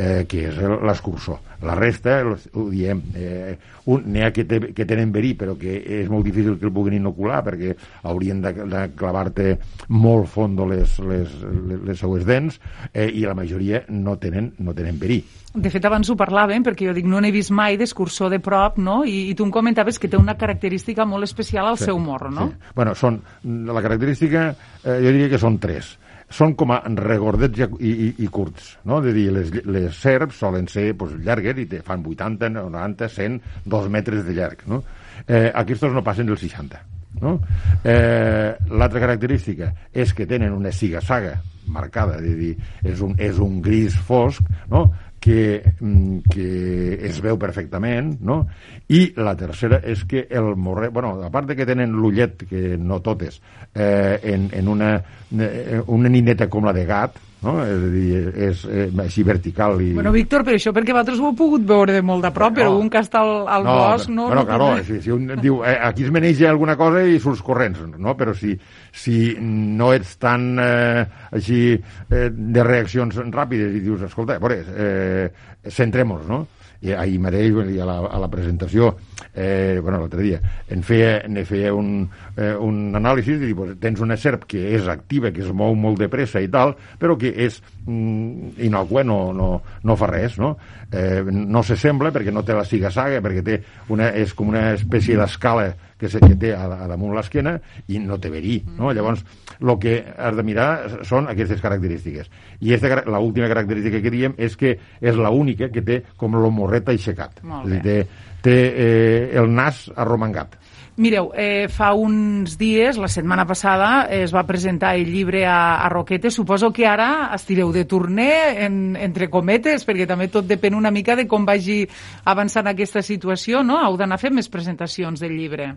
Eh, que és l'escursor. La resta, ho diem, eh, n'hi ha que, te, que tenen verí, però que és molt difícil que el puguin inocular, perquè haurien de, de clavar-te molt fondo les, les, les, les seues dents, eh, i la majoria no tenen, no tenen verí. De fet, abans ho parlàvem, perquè jo dic, no n'he vist mai d'escursor de prop, no? I, I tu em comentaves que té una característica molt especial al sí, seu morro, no? Sí. Bueno, són, la característica, eh, jo diria que són tres són com a regordets i, i, i curts, no? De dir, les, les serps solen ser pues, llargues i te fan 80, 90, 100, 2 metres de llarg, no? Eh, aquests no passen dels 60, no? Eh, L'altra característica és que tenen una siga-saga marcada, de dir, és un, és un gris fosc, no? Que, mm, que es veu perfectament, no? I la tercera és que el morrer... Bueno, a part de que tenen l'ullet, que no totes, eh, en, en una, eh, una nineta com la de gat, no? és a dir, és eh, així vertical i... Bueno, Víctor, però això perquè vosaltres ho heu pogut veure de molt de prop, però no. un que està al, al no, bosc no... Bueno, no claro, si, si un diu, eh, aquí es maneja alguna cosa i surts corrents, no? Però si, si no ets tan eh, així eh, de reaccions ràpides i dius, escolta, a veure, eh, centrem-nos, no? I ahir mateix a la, a la presentació eh, bueno, l'altre dia en feia, ne feia un, eh, un anàlisi dir, pues, tens una serp que és activa, que es mou molt de pressa i tal, però que és mm, inocua, no, no, no fa res no? Eh, no s'assembla perquè no té la siga-saga perquè té una, és com una espècie d'escala que, se, que té a, a damunt l'esquena i no té verí. No? Llavors, el que has de mirar són aquestes característiques. I esta, la última característica que diem és que és la única que té com el morret aixecat. És dir, té, té eh, el nas arromangat. Mireu, eh, fa uns dies, la setmana passada, eh, es va presentar el llibre a, a Roquetes. Suposo que ara estireu de torner, en, entre cometes, perquè també tot depèn una mica de com vagi avançant aquesta situació, no? Heu d'anar fer més presentacions del llibre.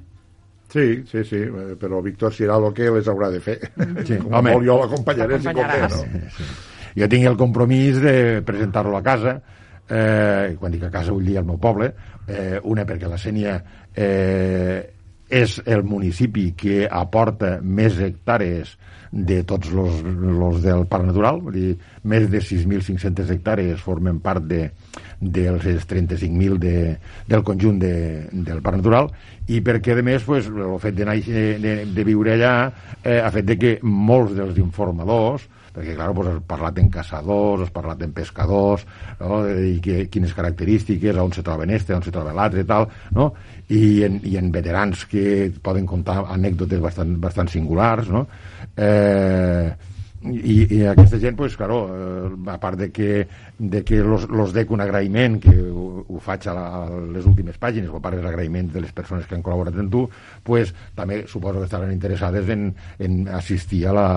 Sí, sí, sí, eh, però Víctor serà el que les haurà de fer. Sí, Com home, molt jo l'acompanyaré si convé, no? Sí, sí. Jo tinc el compromís de presentar-lo a casa, eh, quan dic a casa vull dir al meu poble, eh, una perquè la Sènia eh, és el municipi que aporta més hectàrees de tots els del Parc Natural, vull dir, més de 6.500 hectàrees formen part de, dels 35.000 de, del conjunt de, del Parc Natural i perquè, a més, pues, el fet de, de, de viure allà eh, ha fet de que molts dels informadors perquè, clar, pues, has parlat en caçadors, has parlat en pescadors, no? i que, quines característiques, on se troben este, on se troba l'altre i tal, no? I en, i en veterans que poden contar anècdotes bastant, bastant singulars, no? Eh, i, i aquesta gent, pues, claro, eh, a part de que, de que los, los dec un agraïment, que ho, ho faig a, la, a les últimes pàgines, o a part l'agraïment de les persones que han col·laborat amb tu, pues, també suposo que estaran interessades en, en assistir a la,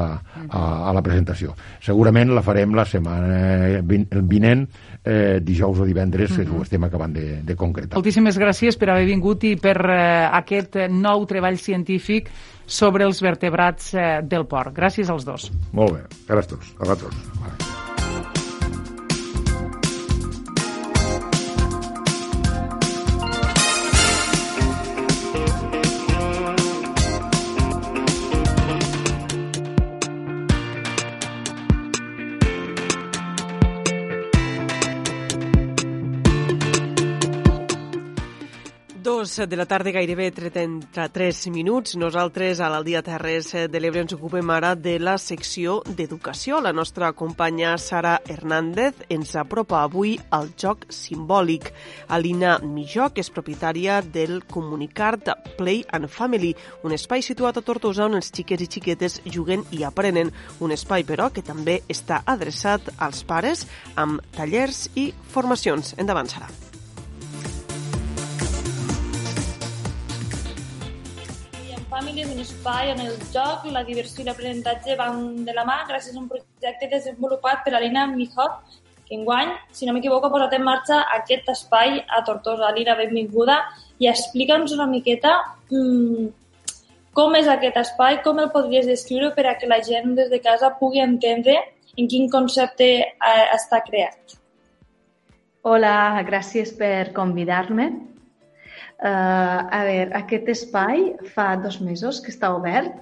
a, a la presentació. Segurament la farem la setmana vinent, eh, dijous o divendres, uh -huh. que ho estem acabant de, de concretar. Moltíssimes gràcies per haver vingut i per eh, aquest nou treball científic sobre els vertebrats eh, del porc. Gràcies als dos. Molt bé, gràcies a tots. A vosaltres. De la tarda, gairebé 33 minuts. Nosaltres, a l'Aldia Terres de l'Ebre, ens ocupem ara de la secció d'educació. La nostra companya Sara Hernández ens apropa avui al joc simbòlic. Alina Mijoc és propietària del Comunicart Play and Family, un espai situat a Tortosa on els xiquets i xiquetes juguen i aprenen. Un espai, però, que també està adreçat als pares amb tallers i formacions. Endavant, Sara. Un espai on el joc, la diversió i l'aprenentatge van de la mà gràcies a un projecte desenvolupat per Alina Mijot, que enguany, si no m'equivoco, ha posat en marxa aquest espai a Tortosa. Alina, benvinguda i explica'ns una miqueta mmm, Com és aquest espai? Com el podries descriure per a que la gent des de casa pugui entendre en quin concepte eh, està creat? Hola, gràcies per convidar-me. Uh, a veure, aquest espai fa dos mesos que està obert.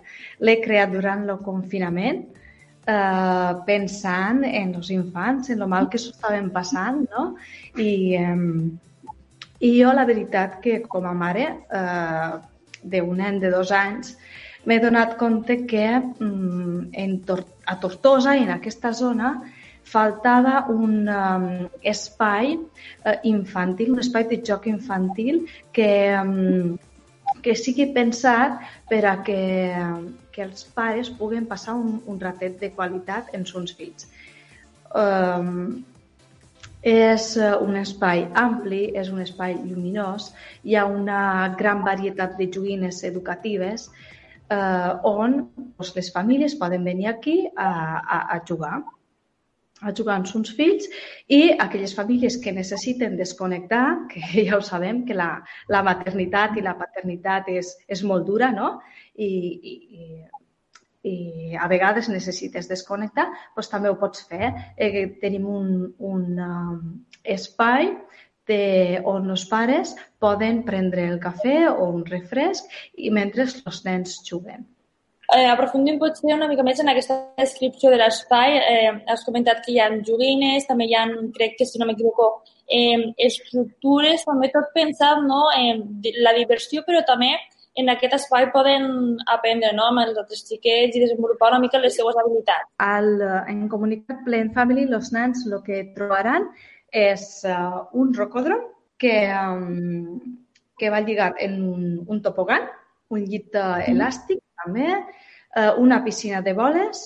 L'he creat durant el confinament uh, pensant en els infants, en el mal que s'ho estaven passant, no? I, um, I jo, la veritat, que com a mare uh, d'un nen de dos anys, m'he donat compte que um, en Tor a Tortosa, en aquesta zona, faltava un um, espai uh, infantil, un espai de joc infantil que, um, que sigui pensat per a que, que els pares puguen passar un, un ratet de qualitat en els fills. Um, és un espai ampli, és un espai lluminós, hi ha una gran varietat de joguines educatives eh, on doncs, les famílies poden venir aquí a, a, a jugar a jugar amb uns fills i aquelles famílies que necessiten desconnectar, que [laughs] ja ho sabem, que la, la maternitat i la paternitat és, és molt dura, no? I, i, i a vegades necessites desconnectar, doncs també ho pots fer. Eh, tenim un, un um, espai de, on els pares poden prendre el cafè o un refresc i mentre els nens juguen eh, aprofundim potser una mica més en aquesta descripció de l'espai. Eh, has comentat que hi ha joguines, també hi ha, crec que si no m'equivoco, eh, estructures, també tot pensat no, en la diversió, però també en aquest espai poden aprendre no, amb els altres xiquets i desenvolupar una mica les seues habilitats. Al, en Comunicat Plan Family, els nens el que trobaran és uh, un rocòdrom que, um, que va lligat en un, un un llit uh, elàstic també, eh, una piscina de boles,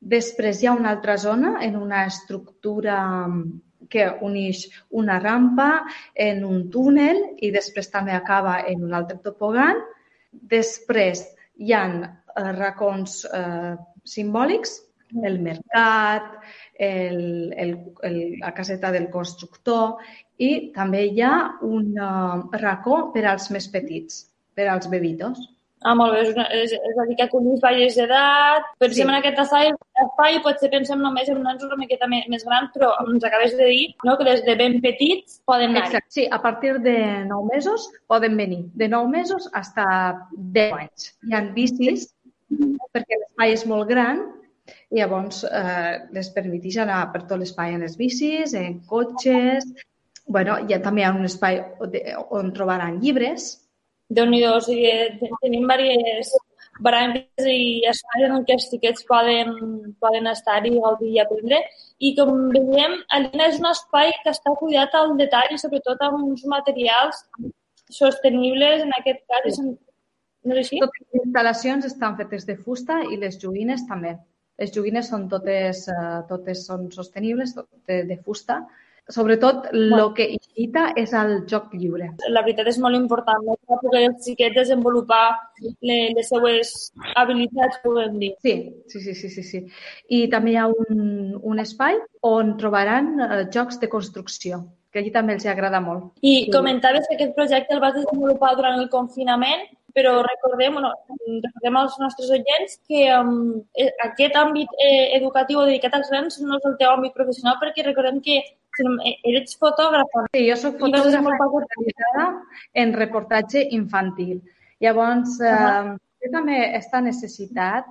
després hi ha una altra zona en una estructura mm, que uneix una rampa en un túnel i després també acaba en un altre topogan. Després hi ha eh, racons eh, simbòlics, el mercat, el, el, el, la caseta del constructor i també hi ha un uh, racó per als més petits, per als bebitos. Ah, molt bé, és, una, és, és a dir, que acollim falles d'edat, pensem sí. en aquest espai, espai, potser pensem només en nens una miqueta més, més grans, però ens acabes de dir no, que des de ben petits poden anar. Exacte, sí, a partir de 9 mesos poden venir, de 9 mesos fins a 10 anys. Hi ha bicis, perquè l'espai és molt gran, i llavors eh, les permeteix anar per tot l'espai en les bicis, en cotxes, bueno, ha, també hi ha un espai on trobaran llibres, déu nhi o sigui, tenim diverses branques i espais en què els xiquets poden, poden estar i gaudir i aprendre. I com veiem, Alina és un espai que està cuidat al detall i sobretot amb uns materials sostenibles, en aquest cas. Sí. No és així? Totes les instal·lacions estan fetes de fusta i les joguines també. Les joguines són totes, uh, totes són sostenibles, totes de fusta, Sobretot, el que incita és el joc lliure. La veritat és molt important, no? per poder els xiquets desenvolupar les, les seues habilitats, podem dir. Sí, sí, sí, sí, sí, sí. I també hi ha un, un espai on trobaran eh, jocs de construcció, que allí també els agrada molt. I comentaves que aquest projecte el vas desenvolupar durant el confinament però recordem, bueno, recordem als nostres oients que um, aquest àmbit eh, educatiu dedicat als grans no és el teu àmbit professional perquè recordem que eh, eres fotògrafa. Sí, jo soc fotògrafa especialitzada en reportatge infantil. Llavors, uh -huh. eh, jo també aquesta necessitat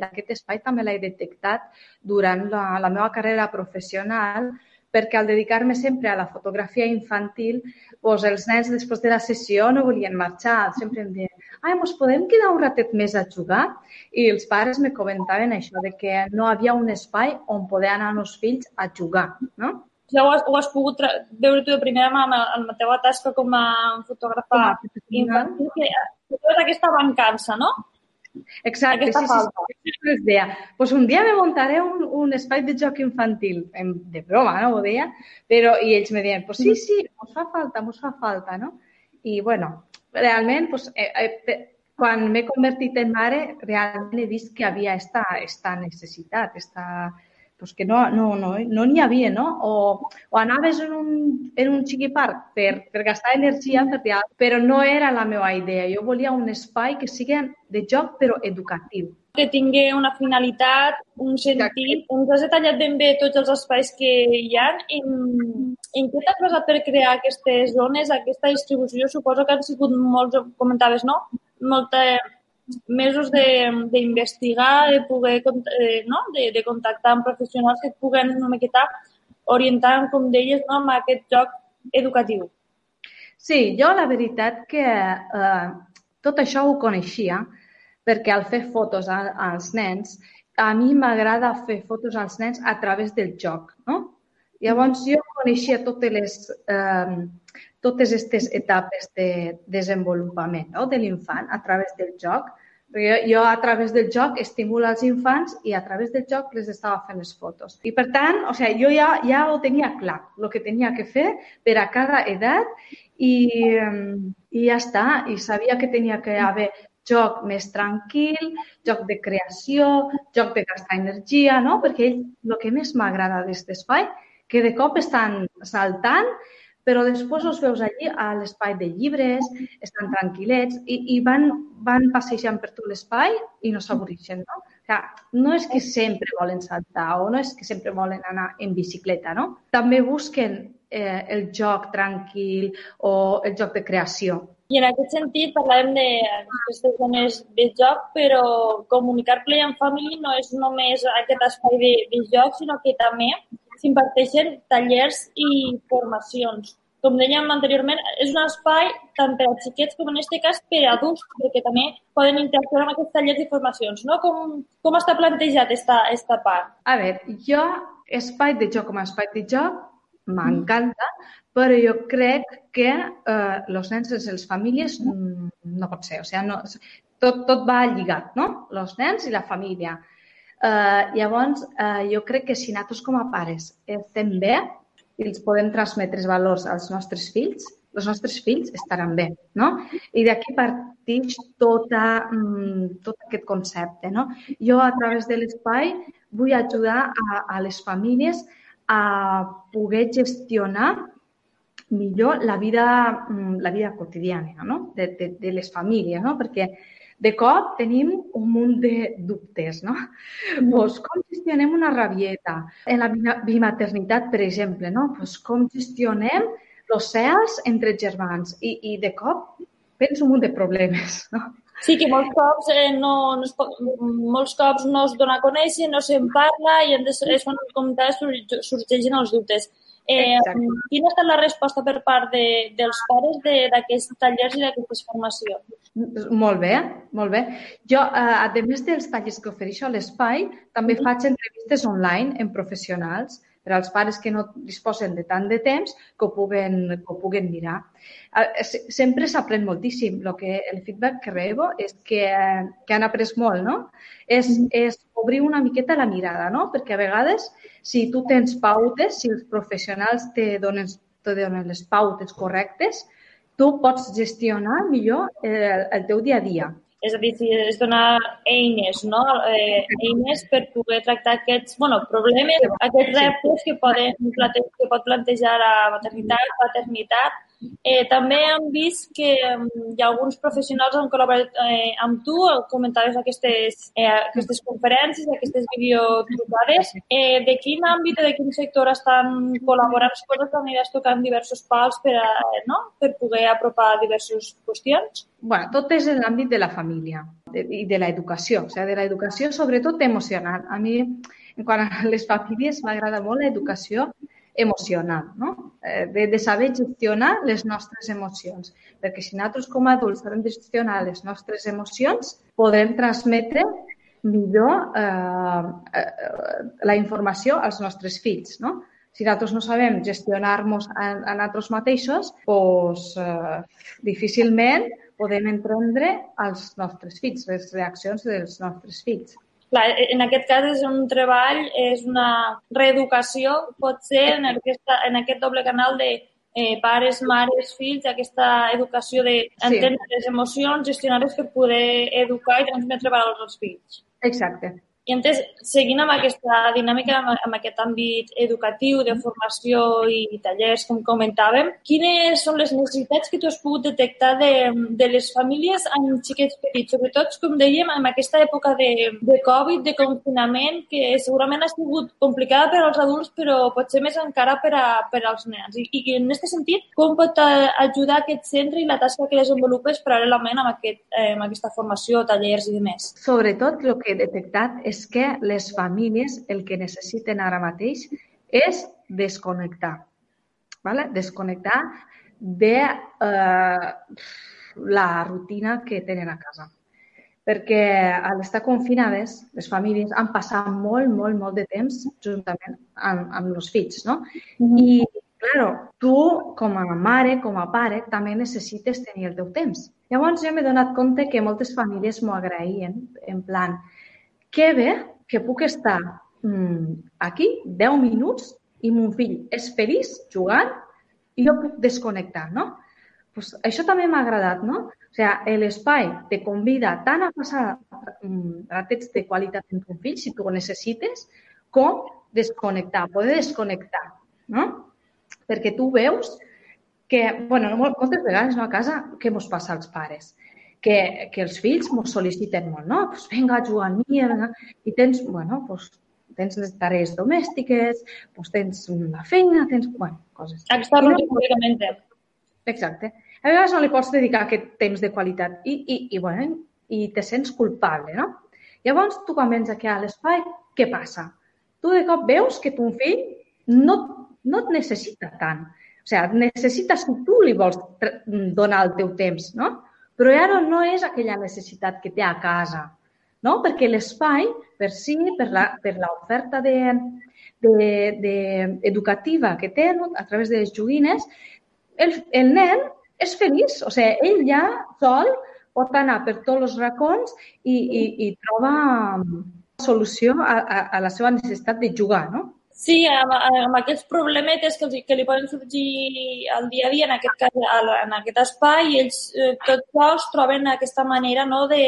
d'aquest espai també l'he detectat durant la, la meva carrera professional perquè al dedicar-me sempre a la fotografia infantil, doncs els nens després de la sessió no volien marxar, sempre em deien ai, mos podem quedar un ratet més a jugar? I els pares me comentaven això, de que no havia un espai on poder anar els fills a jugar, no? Ja ho has, ho has pogut veure tu de primera mà en la teva tasca com a fotògrafa infantil, que, que aquesta mancança, no? Exacte, sí, sí, sí, sí, els deia, pues un dia me montaré un, un espai de joc infantil, de broma, no ho deia, però, i ells me deien, pues sí, sí, mos fa falta, mos fa falta, no? I, bueno, realment, pues, eh, eh, quan m'he convertit en mare, realment he vist que havia esta, esta necessitat, esta, pues que no no no no n'hi havia, no? O, o anaves en un, en un xiquiparc per, per gastar energia, per, però no era la meva idea. Jo volia un espai que sigui de joc però educatiu que tingui una finalitat, un sentit. Ens has detallat ben bé tots els espais que hi ha. En, en què t'has basat per crear aquestes zones, aquesta distribució? Suposo que han sigut molts, comentaves, no? Molta, mesos d'investigar, de, de poder eh, no? de, de contactar amb professionals que et puguen una miqueta orientar, com deies, no? amb aquest joc educatiu. Sí, jo la veritat que eh, tot això ho coneixia, perquè al fer fotos a, als nens, a mi m'agrada fer fotos als nens a través del joc, no? Llavors jo coneixia totes les, eh, totes aquestes etapes de desenvolupament no? de l'infant a través del joc. Perquè jo a través del joc estimulo els infants i a través del joc les estava fent les fotos. I per tant, o sigui, jo ja, ja ho tenia clar, el que tenia que fer per a cada edat i, i ja està. I sabia que tenia que haver joc més tranquil, joc de creació, joc de gastar energia, no? Perquè ell, el que més m'agrada d'aquest espai, que de cop estan saltant, però després els veus allí a l'espai de llibres, estan tranquil·lets i, i van, van passejant per tot l'espai i no s'avorreixen, no? O no és que sempre volen saltar o no és que sempre volen anar en bicicleta, no? També busquen eh, el joc tranquil o el joc de creació. I en aquest sentit parlàvem d'aquestes zones de joc, però comunicar Play and Family no és només aquest espai de, de joc, sinó que també s'imparteixen tallers i formacions. Com dèiem anteriorment, és un espai tant per a xiquets com en aquest cas per a adults, perquè també poden interactuar amb aquests tallers i formacions. No? Com, com està plantejat esta, esta part? A veure, jo, espai de joc com a espai de joc, m'encanta, però jo crec que eh, els nens i les famílies no pot ser. O sigui, no, tot, tot va lligat, no? Els nens i la família. Eh, llavors, eh, jo crec que si nosaltres com a pares estem bé i els podem transmetre valors als nostres fills, els nostres fills estaran bé, no? I d'aquí partix tota, mm, tot aquest concepte, no? Jo, a través de l'espai, vull ajudar a, a les famílies a poder gestionar millor la vida, mm, la vida quotidiana no? de, de, de les famílies, no? perquè de cop tenim un munt de dubtes. No? Pues, com gestionem una rabieta? En la bimaternitat, per exemple, no? pues, com gestionem els cels entre germans? I, I de cop penso un munt de problemes. No? Sí, que molts cops, eh, no, no es, molts cops no es dona a conèixer, no se'n parla i és quan, com sorgeixen els dubtes. Eh, quina ha estat la resposta per part de, dels pares d'aquests tallers i d'aquestes formacions? Molt bé, molt bé. Jo, eh, a més dels tallers que ofereixo a l'espai, també faig entrevistes online amb professionals per als pares que no disposen de tant de temps que ho puguen, que ho puguen mirar. Eh, sempre s'aprèn moltíssim. Lo que, el feedback que rebo és que, que han après molt, no? És, és obrir una miqueta la mirada, no? Perquè a vegades, si tu tens pautes, si els professionals te donen, te donen les pautes correctes, tu pots gestionar millor el, el teu dia a dia. És a dir, si és donar eines, no? eh, eines per poder tractar aquests bueno, problemes, aquests reptes que, poden, que pot plantejar la maternitat, paternitat, Eh, també hem vist que um, hi ha alguns professionals han col·laborat eh, amb tu, comentaves aquestes, eh, aquestes conferències, aquestes videotrucades. Eh, de quin àmbit o de quin sector estan col·laborant? Suposo que aniràs tocant diversos pals per, a, no? per poder apropar diverses qüestions. bueno, tot és en l'àmbit de la família i de l'educació, o sigui, de l'educació sobretot emocional. A mi, en quant a les famílies, m'agrada molt l'educació emocional, no? Eh, de, de saber gestionar les nostres emocions. Perquè si nosaltres com a adults sabem gestionar les nostres emocions, podrem transmetre millor eh, eh, la informació als nostres fills, no? Si nosaltres no sabem gestionar-nos a, a nosaltres mateixos, doncs, eh, difícilment podem entendre als nostres fills, les reaccions dels nostres fills. Clar, en aquest cas és un treball, és una reeducació, pot ser en, aquesta, en aquest doble canal de eh, pares, mares, fills, aquesta educació d'entendre sí. les emocions, gestionar-les per poder educar i transmetre valors als fills. Exacte. I entès, seguint amb aquesta dinàmica, amb, aquest àmbit educatiu, de formació i tallers, com comentàvem, quines són les necessitats que tu has pogut detectar de, de les famílies amb xiquets petits? Sobretot, com dèiem, en aquesta època de, de Covid, de confinament, que segurament ha sigut complicada per als adults, però potser més encara per, a, per als nens. I, i en aquest sentit, com pot ajudar aquest centre i la tasca que desenvolupes paral·lelament amb, aquest, eh, amb aquesta formació, tallers i demés? Sobretot, el que he detectat és que les famílies el que necessiten ara mateix és desconnectar. ¿vale? Desconnectar de eh, la rutina que tenen a casa. Perquè a l'estar confinades, les famílies han passat molt, molt, molt de temps juntament amb, amb els fills, no? Mm -hmm. I, claro, tu, com a mare, com a pare, també necessites tenir el teu temps. Llavors jo m'he donat compte que moltes famílies m'ho agraïen, en plan, que bé que puc estar mm, aquí 10 minuts i mon fill és feliç jugant i jo puc desconnectar, no? Pues això també m'ha agradat, no? O sigui, l'espai te convida tant a passar mm, ratets de qualitat amb ton fill, si tu ho necessites, com desconnectar, poder desconnectar, no? Perquè tu veus que, bueno, moltes vegades no, a casa, què mos passa als pares? Que, que els fills m'ho sol·liciten molt, no? Pues vinga, a jugar amb mi, vinga. I tens, bueno, pues, tens les tarees domèstiques, pues tens la feina, tens, bueno, coses. Extraordinàriament. No, exacte. A vegades no li pots dedicar aquest temps de qualitat i, i, i, bueno, i te sents culpable, no? Llavors, tu quan vens aquí a l'espai, què passa? Tu de cop veus que ton fill no, no et necessita tant. O sigui, necessita si tu li vols donar el teu temps, no? Però ara no és aquella necessitat que té a casa, no? perquè l'espai per si, per l'oferta de, de, de, educativa que té no? a través de les joguines, el, el nen és feliç, o sigui, ell ja sol pot anar per tots els racons i, i, i troba solució a, a, a la seva necessitat de jugar, no? Sí, amb, amb aquests problemetes que, que li poden sorgir al dia a dia, en aquest cas, en aquest espai, ells eh, tots sols troben aquesta manera no, de,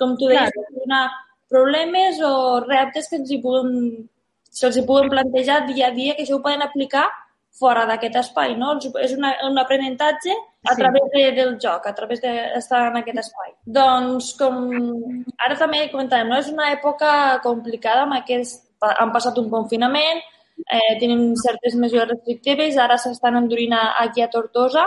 com tu deies, de donar problemes o reptes que els hi puguen, se'ls hi puguen plantejar dia a dia, que això ho poden aplicar fora d'aquest espai, no? És una, un aprenentatge a sí. través de, del joc, a través d'estar en aquest espai. Doncs, com ara també comentàvem, no? és una època complicada amb aquest... Han passat un confinament, eh, tenim certes mesures restrictives, ara s'estan endurint aquí a Tortosa.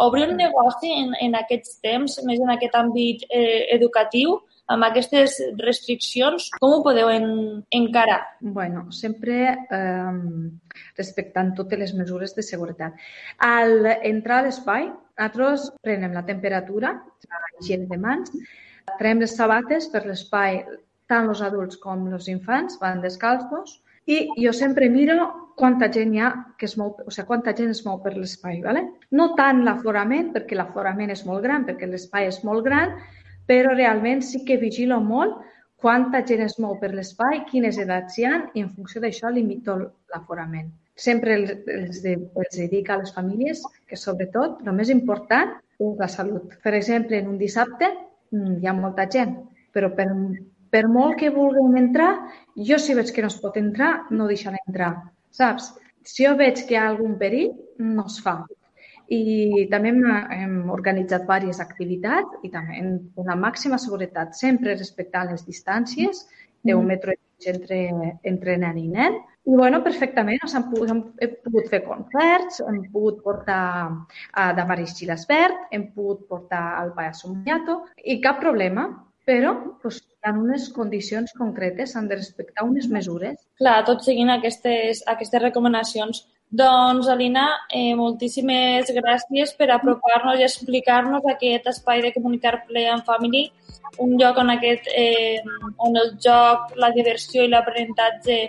Obrir un negoci en, en aquests temps, més en aquest àmbit eh, educatiu, amb aquestes restriccions, com ho podeu en, encarar? bueno, sempre eh, respectant totes les mesures de seguretat. Al entrar a l'espai, nosaltres prenem la temperatura, la higiene de mans, traiem les sabates per l'espai, tant els adults com els infants van descalços, i jo sempre miro quanta gent hi ha que es mou, o sigui, quanta gent es mou per l'espai, ¿vale? No tant l'aforament, perquè l'aforament és molt gran, perquè l'espai és molt gran, però realment sí que vigilo molt quanta gent es mou per l'espai, quines edats hi ha, i en funció d'això limito l'aforament. Sempre els, els, els dic a les famílies que, sobretot, el més important és la salut. Per exemple, en un dissabte mm, hi ha molta gent, però per per molt que vulguin entrar, jo si veig que no es pot entrar, no deixaré entrar, saps? Si jo veig que hi ha algun perill, no es fa. I també hem, hem organitzat diverses activitats i també amb una màxima seguretat, sempre respectant les distàncies d'un mm. metre entre, entre nen i nen. I bueno, perfectament, o sigui, hem, hem pogut fer concerts, hem pogut portar a Damaris Gilasbert, hem pogut portar al Payaso Muniato i cap problema però pues, ha unes condicions concretes, s'han de respectar unes mesures. Clar, tot seguint aquestes, aquestes recomanacions. Doncs, Alina, eh, moltíssimes gràcies per apropar-nos i explicar-nos aquest espai de comunicar Play and Family, un lloc on, aquest, eh, on el joc, la diversió i l'aprenentatge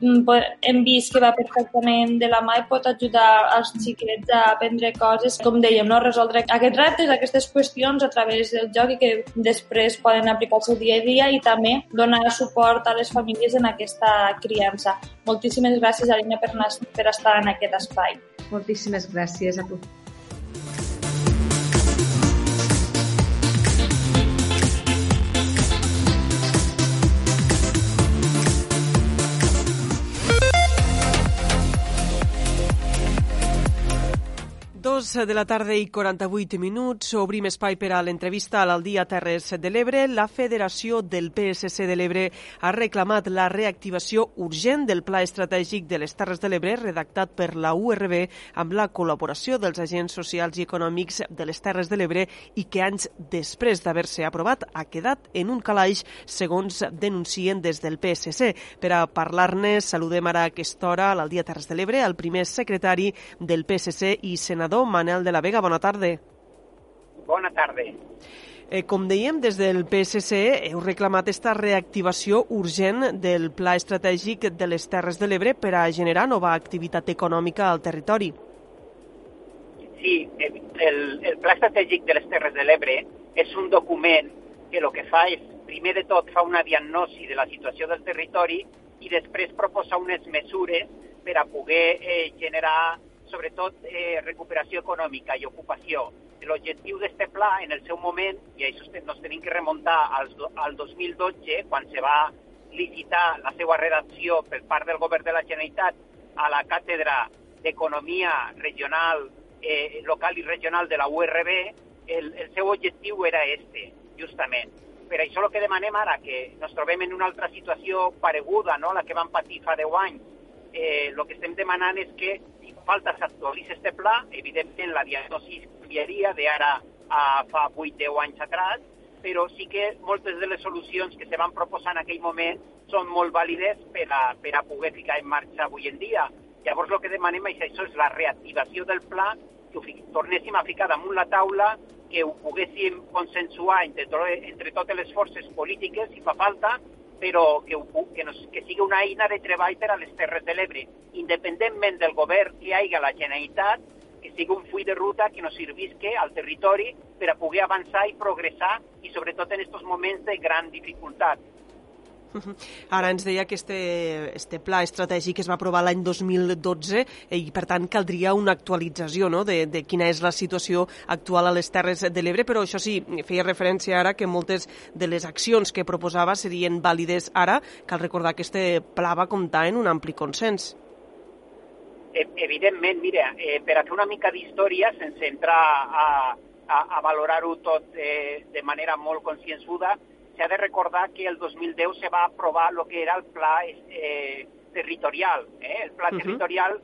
hem vist que va perfectament de la mà i pot ajudar els xiquets a aprendre coses, com dèiem, no? resoldre aquests reptes, aquestes qüestions a través del joc i que després poden aplicar el seu dia a dia i també donar suport a les famílies en aquesta criança. Moltíssimes gràcies, Alina, per, per estar en aquest espai. Moltíssimes gràcies a tu. Dos de la tarda i 48 minuts. Obrim espai per a l'entrevista a l'Aldia Terres de l'Ebre. La Federació del PSC de l'Ebre ha reclamat la reactivació urgent del Pla Estratègic de les Terres de l'Ebre redactat per la URB amb la col·laboració dels agents socials i econòmics de les Terres de l'Ebre i que anys després d'haver-se aprovat ha quedat en un calaix, segons denuncien des del PSC. Per a parlar-ne, saludem ara a aquesta hora l'Aldia Terres de l'Ebre el primer secretari del PSC i senador Manel de la Vega. Bona tarda. Bona tarda. Eh, com dèiem, des del PSC heu reclamat esta reactivació urgent del Pla Estratègic de les Terres de l'Ebre per a generar nova activitat econòmica al territori. Sí, el, el Pla Estratègic de les Terres de l'Ebre és un document que el que fa és, primer de tot, fa una diagnosi de la situació del territori i després proposa unes mesures per a poder eh, generar sobretot eh, recuperació econòmica i ocupació. L'objectiu d'aquest pla, en el seu moment, i això ens tenim que remuntar al, al 2012, quan se va licitar la seva redacció per part del govern de la Generalitat a la càtedra d'Economia Regional, eh, Local i Regional de la URB, el, el seu objectiu era este, justament. Per això el que demanem ara, que ens trobem en una altra situació pareguda no? la que vam patir fa 10 anys, eh, el que estem demanant és que falta s'actualitzi este pla, evidentment la diagnosi canviaria d'ara a fa 8-10 anys atrás, però sí que moltes de les solucions que se van proposar en aquell moment són molt vàlides per a, per a poder ficar en marxa avui en dia. Llavors el que demanem és això, és la reactivació del pla, que ho tornéssim a ficar damunt la taula, que ho poguéssim consensuar entre, entre totes les forces polítiques, si fa falta, però que, que, no, que sigui una eina de treball per a les Terres de l'Ebre, independentment del govern que hi hagi a la Generalitat, que sigui un full de ruta que nos servisque al territori per a poder avançar i progressar, i sobretot en aquests moments de gran dificultat. Ara ens deia que este, este pla estratègic es va aprovar l'any 2012 i per tant caldria una actualització no? de, de quina és la situació actual a les Terres de l'Ebre, però això sí, feia referència ara que moltes de les accions que proposava serien vàlides ara. Cal recordar que este pla va comptar en un ampli consens. E, evidentment, mira, eh, per a fer una mica d'història, sense entrar a, a, a valorar-ho tot eh, de manera molt consciençuda, s'ha de recordar que el 2010 se va aprovar el que era el pla eh, territorial. Eh? El pla uh -huh. territorial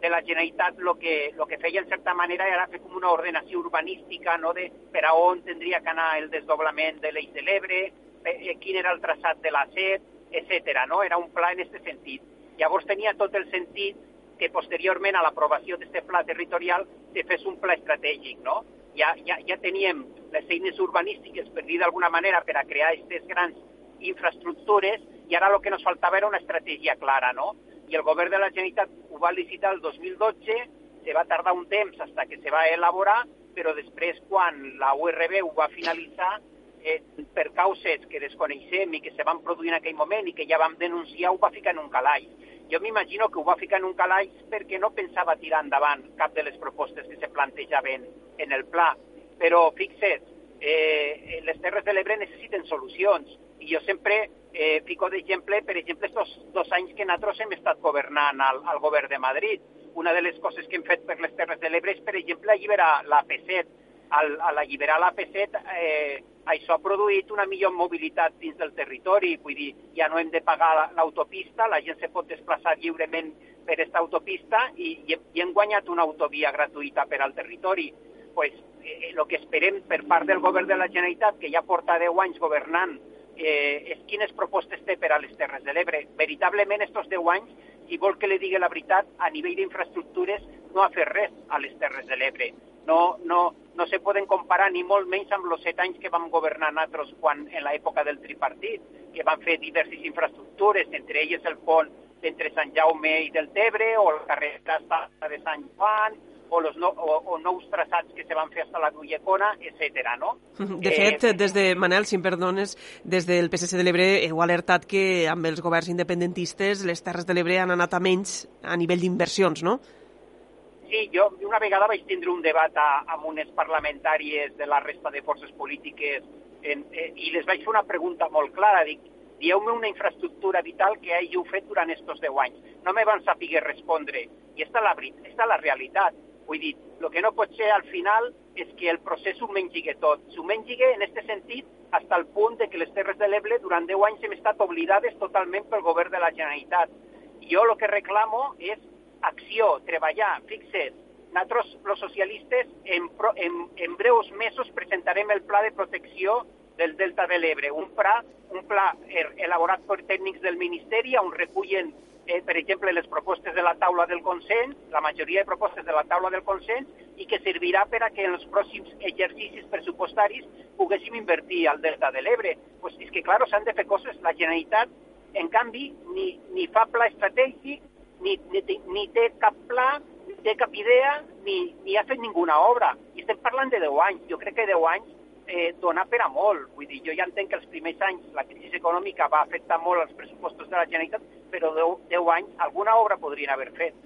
de la Generalitat lo que, lo que feia en certa manera era fer com una ordenació urbanística no? de per a on tindria que anar el desdoblament de l'Eix de l'Ebre, eh, quin era el traçat de la SET, etc. No? Era un pla en aquest sentit. Llavors tenia tot el sentit que posteriorment a l'aprovació d'aquest pla territorial se fes un pla estratègic. No? Ja, ja, ja teníem les eines urbanístiques, per dir d'alguna manera, per a crear aquestes grans infraestructures, i ara el que ens faltava era una estratègia clara, no? I el govern de la Generalitat ho va licitar el 2012, se va tardar un temps fins que se va elaborar, però després, quan la URB ho va finalitzar, eh, per causes que desconeixem i que se van produir en aquell moment i que ja vam denunciar, ho va ficar en un calaix. Jo m'imagino que ho va ficar en un calaix perquè no pensava tirar endavant cap de les propostes que se plantejaven en el pla però fixa't, eh, les Terres de l'Ebre necessiten solucions i jo sempre eh, fico d'exemple, per exemple, estos dos anys que nosaltres hem estat governant al, al govern de Madrid. Una de les coses que hem fet per les Terres de l'Ebre és, per exemple, alliberar la P7. Al, al alliberar la P7, eh, això ha produït una millor mobilitat dins del territori, vull dir, ja no hem de pagar l'autopista, la gent se pot desplaçar lliurement per aquesta autopista i, i, i hem guanyat una autovia gratuïta per al territori. Pues, eh, el que esperem per part del govern de la Generalitat, que ja porta 10 anys governant, eh, és quines propostes té per a les Terres de l'Ebre. Veritablement, estos 10 anys, si vol que li digui la veritat, a nivell d'infraestructures no ha fet res a les Terres de l'Ebre. No, no, no se poden comparar ni molt menys amb els set anys que vam governar nosaltres quan, en l'època del tripartit, que van fer diverses infraestructures, entre elles el pont entre Sant Jaume i del Tebre, o el carrer de Sant Joan, o, los no, o, o nous traçats que se van fer hasta la Gullecona, etc. no? De fet, eh, des de, Manel, si em perdones, des del PSC de l'Ebre heu alertat que amb els governs independentistes les Terres de l'Ebre han anat a menys a nivell d'inversions, no? Sí, jo una vegada vaig tindre un debat a, amb unes parlamentàries de la resta de forces polítiques en, eh, i les vaig fer una pregunta molt clara. Dic, dieu-me una infraestructura vital que hagi fet durant estos 10 anys. No me van saber respondre. I esta la, esta la realitat Vull dir, el que no pot ser al final és que el procés s'ho mengigue tot. S'ho mengigue en aquest sentit fins al punt de que les Terres de l'Ebre durant 10 anys hem estat oblidades totalment pel govern de la Generalitat. Jo el que reclamo és acció, treballar, fixes. Nosaltres, els socialistes, en, pro, en, en breus mesos presentarem el pla de protecció del Delta de l'Ebre, un pla, un pla elaborat per tècnics del Ministeri on recullen eh, per exemple, les propostes de la taula del consens, la majoria de propostes de la taula del consens, i que servirà per a que en els pròxims exercicis pressupostaris poguéssim invertir al Delta de l'Ebre. Pues és que, clar, s'han de fer coses. La Generalitat, en canvi, ni, ni fa pla estratègic, ni, ni, ni té cap pla, ni té cap idea, ni, ni ha fet ninguna obra. I estem parlant de 10 anys. Jo crec que 10 anys eh, dona per a molt. Vull dir, jo ja entenc que els primers anys la crisi econòmica va afectar molt els pressupostos de la Generalitat, però 10, 10 anys alguna obra podrien haver fet.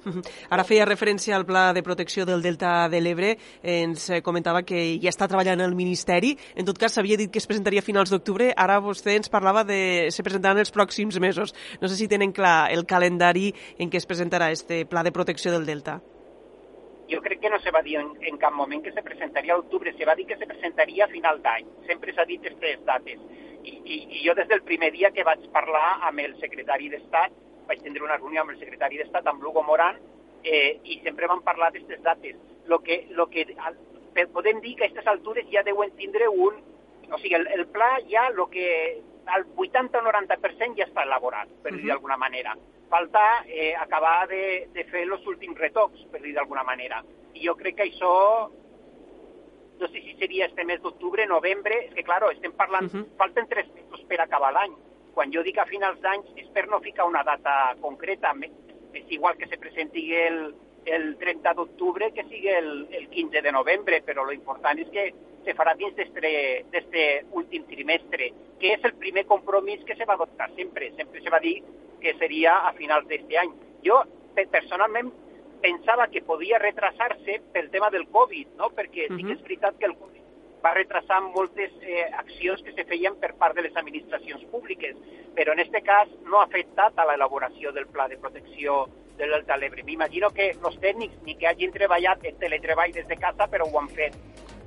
Ara feia referència al pla de protecció del Delta de l'Ebre, ens comentava que ja està treballant el Ministeri, en tot cas s'havia dit que es presentaria a finals d'octubre, ara vostè ens parlava de se presentarà en els pròxims mesos. No sé si tenen clar el calendari en què es presentarà este pla de protecció del Delta jo crec que no se va dir en, en cap moment que se presentaria a octubre, se va dir que se presentaria a final d'any. Sempre s'ha dit aquestes dates. I, i, I jo des del primer dia que vaig parlar amb el secretari d'Estat, vaig tindre una reunió amb el secretari d'Estat, amb Lugo Moran, eh, i sempre vam parlar d'aquestes dates. Lo que, lo que podem dir que a aquestes altures ja deuen tindre un... O sigui, el, el pla ja, lo que al 80 o 90% ja està elaborat, per uh -huh. dir d'alguna manera falta eh, acabar de, de fer els últims retocs, per dir d'alguna manera. I jo crec que això, no sé si seria este mes d'octubre, novembre, és que, claro, estem parlant, uh -huh. falten tres mesos per acabar l'any. Quan jo dic a finals d'any és per no ficar una data concreta, és igual que se presenti el, el 30 d'octubre que sigui el, el 15 de novembre, però lo important és que se farà dins d'aquest últim trimestre, que és el primer compromís que se va adoptar sempre. Sempre se va dir que seria a finals d'aquest any. Jo, personalment, pensava que podia retrasar-se pel tema del Covid, no? perquè uh -huh. sí que és veritat que el Covid va retrasar moltes eh, accions que se feien per part de les administracions públiques, però en aquest cas no ha afectat a l'elaboració del pla de protecció de l'Ebre. M'imagino que els tècnics ni que hagin treballat en teletreball des de casa, però ho han fet.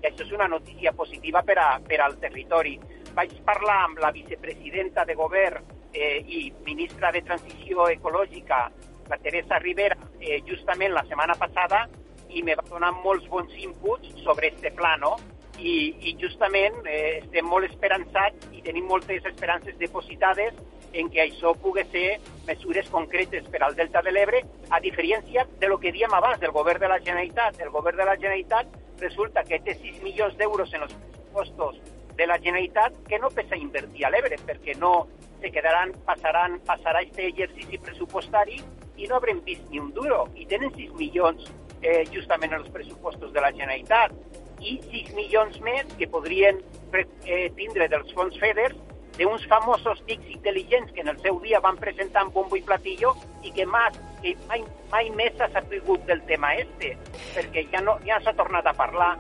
I això és una notícia positiva per, a, per al territori. Vaig parlar amb la vicepresidenta de govern eh, i ministra de Transició Ecològica, la Teresa Rivera, eh, justament la setmana passada, i me va donar molts bons inputs sobre este pla, no? I, i justament eh, estem molt esperançats i tenim moltes esperances depositades en que això pugui ser mesures concretes per al Delta de l'Ebre, a diferència de lo que diem abans del govern de la Generalitat. El govern de la Generalitat resulta que té 6 milions d'euros en els pressupostos de la Generalitat que no pesa invertir a l'Ebre, perquè no se quedaran, passaran, passarà este exercici pressupostari i no haurem vist ni un duro. I tenen 6 milions eh, justament en els pressupostos de la Generalitat i 6 milions més que podrien eh, tindre dels fons FEDER d'uns famosos tics intel·ligents que en el seu dia van presentar en bombo i platillo i que, mai, que mai, mai més s'ha sapigut del tema este, perquè ja no ja s'ha tornat a parlar.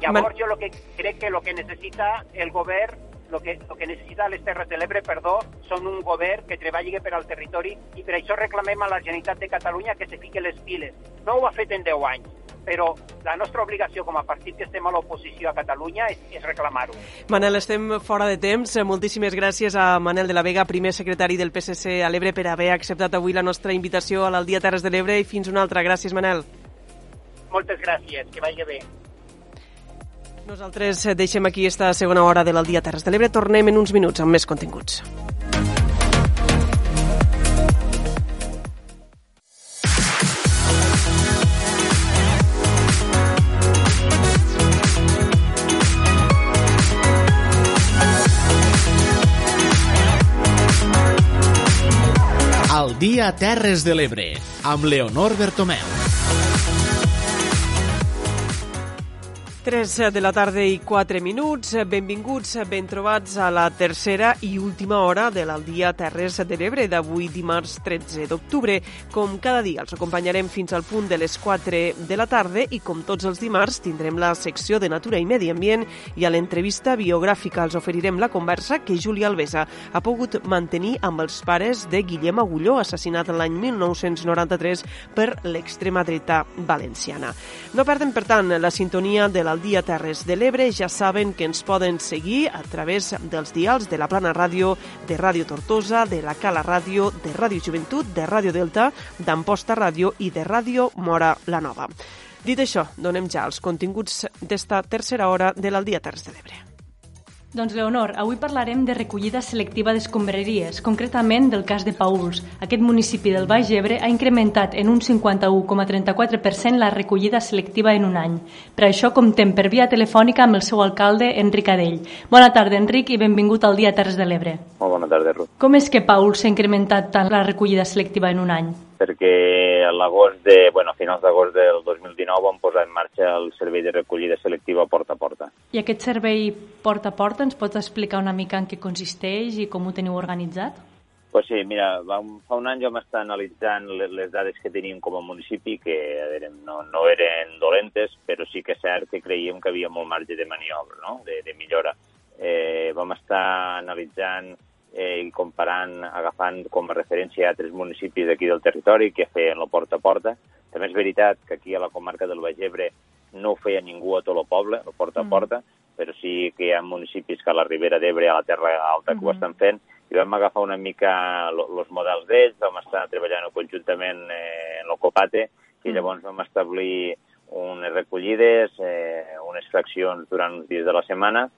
Llavors, jo lo que crec que el que necessita el govern el que, lo que necessita les Terres de l'Ebre, perdó, són un govern que treballi per al territori i per això reclamem a la Generalitat de Catalunya que se fique les piles. No ho ha fet en 10 anys, però la nostra obligació com a partit que estem a l'oposició a Catalunya és, és reclamar-ho. Manel, estem fora de temps. Moltíssimes gràcies a Manel de la Vega, primer secretari del PSC a l'Ebre, per haver acceptat avui la nostra invitació a l'Aldia Terres de l'Ebre i fins una altra. Gràcies, Manel. Moltes gràcies, que vagi bé. Nosaltres deixem aquí esta segona hora de l'Aldia Terres de l'Ebre. Tornem en uns minuts amb més continguts. Dia Terres de l'Ebre, amb Leonor Bertomeu. 3 de la tarda i 4 minuts. Benvinguts, ben trobats a la tercera i última hora de l'Aldia Terres de l'Ebre d'avui dimarts 13 d'octubre. Com cada dia els acompanyarem fins al punt de les 4 de la tarda i com tots els dimarts tindrem la secció de Natura i Medi Ambient i a l'entrevista biogràfica els oferirem la conversa que Júlia Alvesa ha pogut mantenir amb els pares de Guillem Agulló, assassinat l'any 1993 per l'extrema dreta valenciana. No perden, per tant, la sintonia de la al Dia Terres de l'Ebre. Ja saben que ens poden seguir a través dels dials de la Plana Ràdio, de Ràdio Tortosa, de la Cala Ràdio, de Ràdio Joventut, de Ràdio Delta, d'Amposta Ràdio i de Ràdio Mora la Nova. Dit això, donem ja els continguts d'esta tercera hora de l'Aldia Terres de l'Ebre. Doncs, Leonor, avui parlarem de recollida selectiva d'escombraries, concretament del cas de Pauls. Aquest municipi del Baix Ebre ha incrementat en un 51,34% la recollida selectiva en un any. Per això comptem per via telefònica amb el seu alcalde, Enric Adell. Bona tarda, Enric, i benvingut al Dia Terres de l'Ebre. Molt bona tarda, Ruth. Com és que Pauls s'ha incrementat tant la recollida selectiva en un any? perquè a l'agost de, bueno, a finals d'agost del 2019 vam posar en marxa el servei de recollida selectiva porta a porta. I aquest servei porta a porta ens pots explicar una mica en què consisteix i com ho teniu organitzat? Pues sí, mira, vam, fa un any vam estar analitzant les, les dades que teníem com a municipi, que veure, no, no eren dolentes, però sí que és cert que creiem que havia molt marge de maniobra, no? de, de millora. Eh, vam estar analitzant eh, i comparant, agafant com a referència altres municipis d'aquí del territori que feien la porta a porta. També és veritat que aquí a la comarca del Baix Ebre no ho feia ningú a tot el poble, la porta a mm. porta, mm. però sí que hi ha municipis que a la Ribera d'Ebre, a la Terra Alta, que mm -hmm. ho estan fent, i vam agafar una mica els models d'ells, vam estar treballant conjuntament eh, en l'Ocopate, i mm. llavors vam establir unes recollides, eh, unes fraccions durant uns dies de la setmana,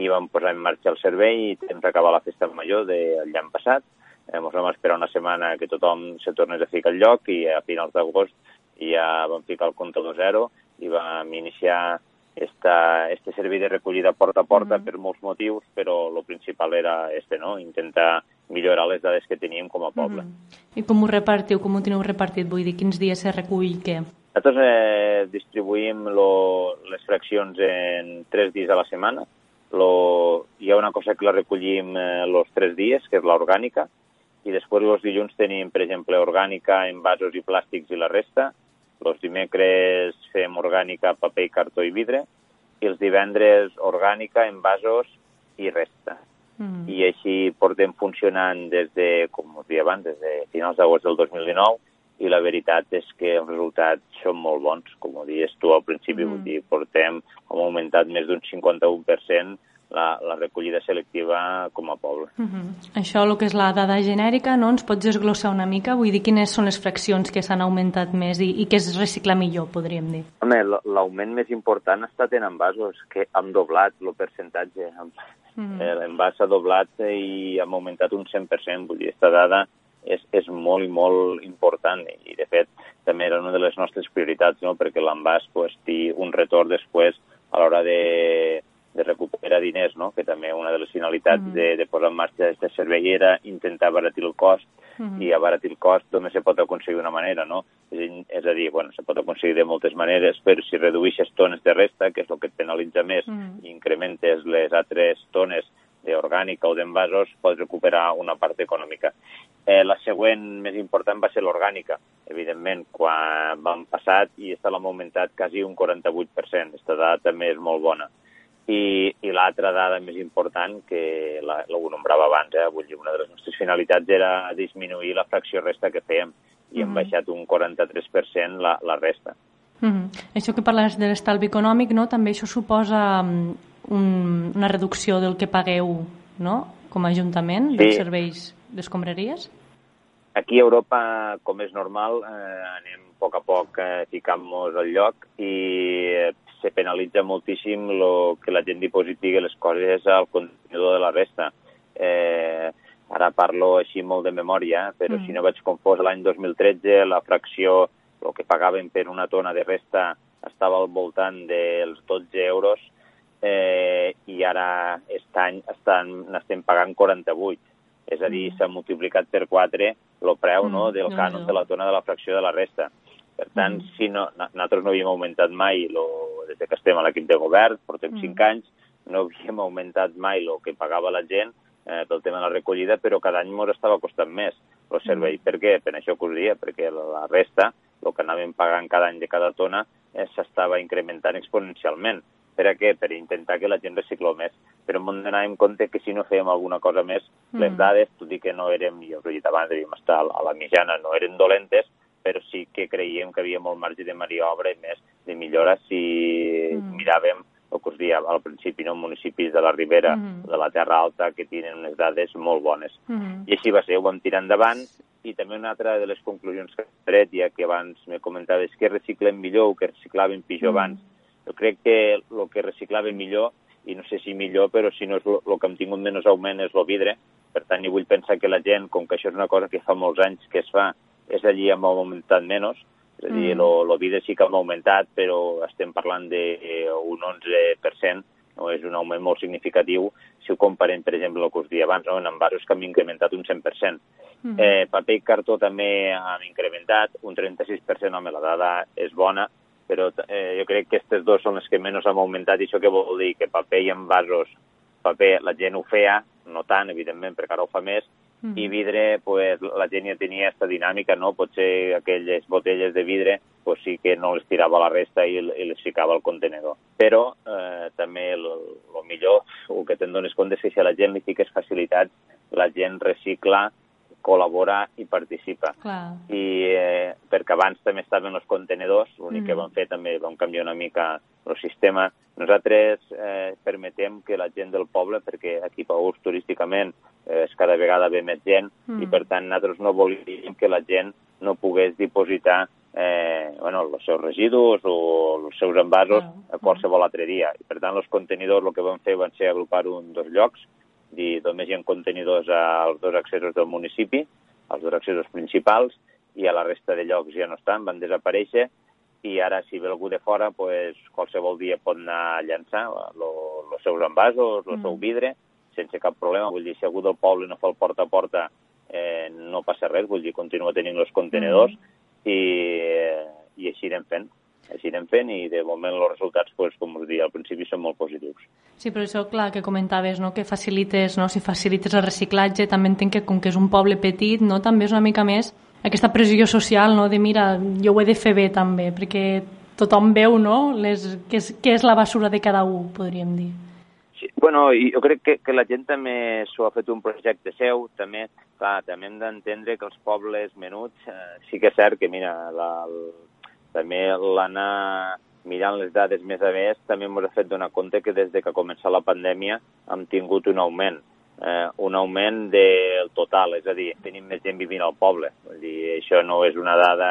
i vam posar en marxa el servei i temps acabar la festa major del l'any passat. Eh, ens vam esperar una setmana que tothom se tornés a ficar al lloc i a finals d'agost ja vam ficar el comptador zero i vam iniciar esta, este servei de recollida porta a porta mm -hmm. per molts motius, però el principal era este, no? intentar millorar les dades que teníem com a poble. Mm -hmm. I com ho repartiu, com ho teniu repartit? Vull dir, quins dies se recull què? Nosaltres eh, distribuïm lo, les fraccions en tres dies a la setmana, lo, hi ha una cosa que la recollim eh, los tres dies, que és l'orgànica, i després els dilluns tenim, per exemple, orgànica en vasos i plàstics i la resta, els dimecres fem orgànica, paper, cartó i vidre, i els divendres orgànica en vasos i resta. Mm. I així portem funcionant des de, com us deia abans, des de finals d'agost del 2019, i la veritat és que els resultats són molt bons, com ho dius tu al principi, mm. vull dir, portem, hem augmentat més d'un 51% la, la recollida selectiva com a poble. Mm -hmm. Això, el que és la dada genèrica, no? ens pots desglossar una mica? Vull dir, quines són les fraccions que s'han augmentat més i, i què es recicla millor, podríem dir? Home, l'augment més important ha estat en envasos, que hem doblat el percentatge. Mm -hmm. L'envàs s'ha doblat i hem augmentat un 100%, vull dir, aquesta dada és, és molt i molt important i, de fet, també era una de les nostres prioritats, no? perquè l'envàs pues, té un retorn després a l'hora de, de recuperar diners, no? que també una de les finalitats mm -hmm. de, de posar en marxa aquesta servei era intentar abaratir el cost, mm -hmm. i abaratir el cost només se pot aconseguir d'una manera, no? És, és a dir, bueno, se pot aconseguir de moltes maneres, però si redueixes tones de resta, que és el que et penalitza més, mm -hmm. i incrementes les altres tones d'orgànica o d'envasos, pots recuperar una part econòmica. Eh, la següent més important va ser l'orgànica. Evidentment, quan van passat i esta l'hem augmentat quasi un 48%. Aquesta dada també és molt bona. I, i l'altra dada més important, que la, la ho nombrava abans, eh? vull dir, una de les nostres finalitats era disminuir la fracció resta que fèiem i hem mm -hmm. baixat un 43% la, la resta. Mm -hmm. Això que parles de l'estalvi econòmic, no? també això suposa mm, un, una reducció del que pagueu no? com a Ajuntament sí. dels serveis d'escombraries? Aquí a Europa, com és normal, eh, anem a poc a poc eh, ficant-nos al lloc i eh, se penalitza moltíssim lo que la gent dipositi les coses al contenidor de la resta. Eh, ara parlo així molt de memòria, però mm. si no vaig confós, l'any 2013 la fracció, el que pagaven per una tona de resta estava al voltant dels 12 euros eh, i ara aquest any estan, n'estem pagant 48. És a dir, mm. s'ha multiplicat per 4 el preu mm, no, del cànon de la tona de la fracció de la resta. Per tant, mm. si no, nosaltres no havíem augmentat mai, lo, des que estem a l'equip de govern, portem mm. 5 anys, no havíem augmentat mai el que pagava la gent eh, pel tema de la recollida, però cada any ens estava costant més el servei. Mm. Per què? Per això que us dia, perquè la resta, el que anàvem pagant cada any de cada tona, eh, s'estava incrementant exponencialment. Per a què? Per intentar que la gent recicló més. Però hem d'anar en compte que si no fèiem alguna cosa més, mm. les dades, tot i que no érem, jo us he dit abans, devíem estar a la mitjana, no eren dolentes, però sí que creiem que havia molt marge de maniobra i més de millora si mm. miràvem el que us dia al principi, no? municipis de la Ribera, mm -hmm. de la Terra Alta, que tenen unes dades molt bones. Mm -hmm. I així va ser, ho vam tirar endavant, i també una altra de les conclusions que he tret, ja que abans me comentaves que reciclem millor o que reciclàvem pitjor mm -hmm. abans, jo crec que el que reciclava millor, i no sé si millor, però si no és el que hem tingut menys augment és el vidre. Per tant, jo vull pensar que la gent, com que això és una cosa que fa molts anys que es fa, és allí hem augmentat menys, és a dir, mm. el vidre sí que hem augmentat, però estem parlant d'un 11%, no és un augment molt significatiu si ho comparem, per exemple, el que us dia abans, no? en envasos que hem incrementat un 100%. Mm. Eh, paper i cartó també han incrementat, un 36%, home, la dada és bona, però eh, jo crec que aquestes dos són les que menys han augmentat i això que vol dir que paper i envasos, paper la gent ho feia, no tant, evidentment, perquè ara ho fa més, mm. i vidre, pues, la gent ja tenia aquesta dinàmica, no? Potser aquelles botelles de vidre pues, sí que no les tirava la resta i, i les ficava al contenedor. Però eh, també el, el millor, el que te'n dones compte és que si a la gent li fiques facilitats, la gent recicla col·labora i participa. Clar. I eh, perquè abans també estaven els contenedors, l'únic mm. que vam fer també vam canviar una mica el sistema. Nosaltres eh, permetem que la gent del poble, perquè aquí Paús turísticament eh, cada vegada ve més gent, mm. i per tant nosaltres no volíem que la gent no pogués dipositar eh, bueno, els seus residus o els seus envasos a qualsevol altre dia. I, per tant, els contenidors el que vam fer van ser agrupar un dos llocs, dir, només hi ha contenidors als dos accessos del municipi, als dos accessos principals, i a la resta de llocs ja no estan, van desaparèixer, i ara si ve algú de fora, pues, qualsevol dia pot anar a llançar els seus envasos, el mm. seu vidre, sense cap problema. Vull dir, si algú del poble no fa el porta a porta, eh, no passa res, vull dir, continua tenint els contenedors mm. i, eh, i així anem fent així anem fent i de moment els resultats, pues, com us dic, al principi són molt positius. Sí, però això, clar, que comentaves, no? que facilites, no? si facilites el reciclatge, també entenc que com que és un poble petit, no? també és una mica més aquesta pressió social no? de mira, jo ho he de fer bé també, perquè tothom veu no? Les, què, és, què és la basura de cada un, podríem dir. Sí, bueno, jo crec que, que la gent també s'ho ha fet un projecte seu, també, clar, també hem d'entendre que els pobles menuts, eh, sí que és cert que, mira, la, el, també l'anar mirant les dades més a més, també ens ha fet donar compte que des de que ha començat la pandèmia hem tingut un augment, eh, un augment del total, és a dir, tenim més gent vivint al poble. Vull dir, això no és una dada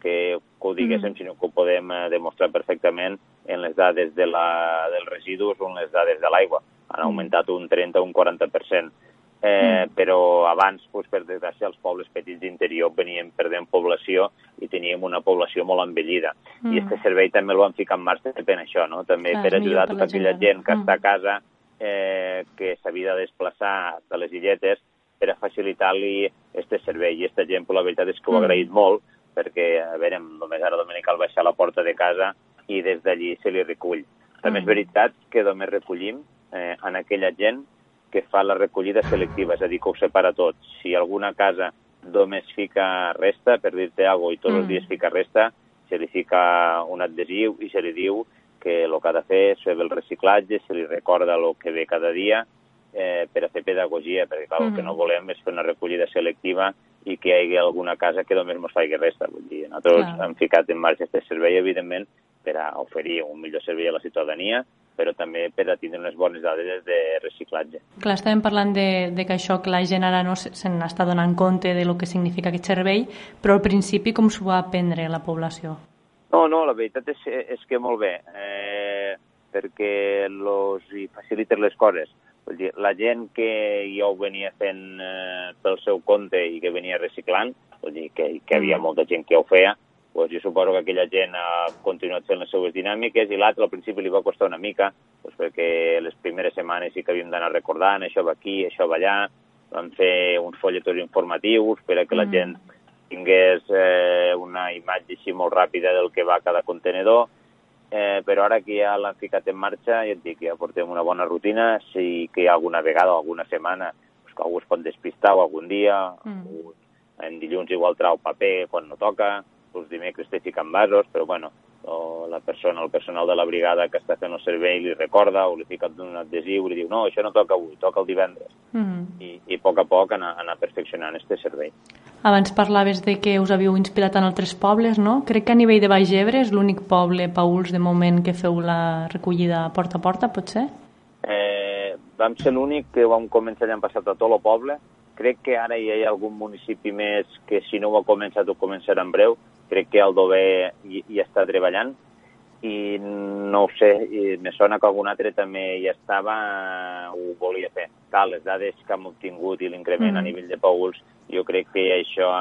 que, que ho diguéssim, mm. sinó que ho podem eh, demostrar perfectament en les dades de la, dels residus o en les dades de l'aigua. Han mm. augmentat un 30 o un 40% eh, mm. però abans, pues, per desgràcia, els pobles petits d'interior venien perdent població i teníem una població molt envellida. Mm. I aquest servei també el vam ficar en marxa per això, no? també Clar, per ajudar tota aquella gent, gent que mm. està a casa, eh, que s'havia de desplaçar de les illetes per a facilitar-li aquest servei. I aquesta gent, la veritat és que ho ha mm. agraït molt, perquè, a veure, només ara dominic cal baixar la porta de casa i des d'allí se li recull. També mm. és veritat que només recollim eh, en aquella gent que fa la recollida selectiva, és a dir, que ho separa tot. Si alguna casa només fica resta, per dir-te alguna cosa, i tots mm. els dies fica resta, se li fica un adhesiu i se li diu que el que ha de fer és fer el reciclatge, se li recorda el que ve cada dia eh, per a fer pedagogia, perquè clar, mm. el que no mm. volem és fer una recollida selectiva i que hi hagi alguna casa que només ens faci resta. Vull dir, nosaltres Clar. hem ficat en marxa aquest servei, evidentment, per a oferir un millor servei a la ciutadania, però també per a tindre unes bones dades de reciclatge. Clar, estàvem parlant de, de que això que la gent ara no se n'està donant compte de lo que significa aquest servei, però al principi com s'ho va aprendre la població? No, no, la veritat és, és que molt bé, eh, perquè los hi faciliten les coses. Vull dir, la gent que ja ho venia fent eh, pel seu compte i que venia reciclant, vull dir, que, que havia mm. molta gent que ho feia, pues jo suposo que aquella gent ha continuat fent les seues dinàmiques i l'altre al principi li va costar una mica, pues perquè les primeres setmanes sí que havíem d'anar recordant això va aquí, això va allà, vam fer uns folletons informatius per a que la mm. gent tingués eh, una imatge així molt ràpida del que va cada contenedor, eh, però ara que ja l'han ficat en marxa, ja et dic, ja portem una bona rutina, sí que hi ha alguna vegada o alguna setmana pues, que algú es pot despistar o algun dia, mm. en dilluns igual trau paper quan no toca, els dimecres té ficant vasos, però bueno, o la persona, el personal de la brigada que està fent el servei li recorda o li fica un adhesiu i li diu no, això no toca avui, toca el divendres. Mm -hmm. I, I a poc a poc anar, anar perfeccionant aquest servei. Abans parlaves de que us havíeu inspirat en altres pobles, no? Crec que a nivell de Baix Ebre és l'únic poble, Pauls, de moment que feu la recollida porta a porta, pot ser? Eh, vam ser l'únic que vam començar l'any passat a tot el poble. Crec que ara hi ha algun municipi més que si no ho ha començat ho començarà en breu, crec que el Dové hi, hi està treballant i no ho sé, i me sona que algun altre també hi estava, ho volia fer. Clar, les dades que hem obtingut i l'increment mm. a nivell de pouls, jo crec que això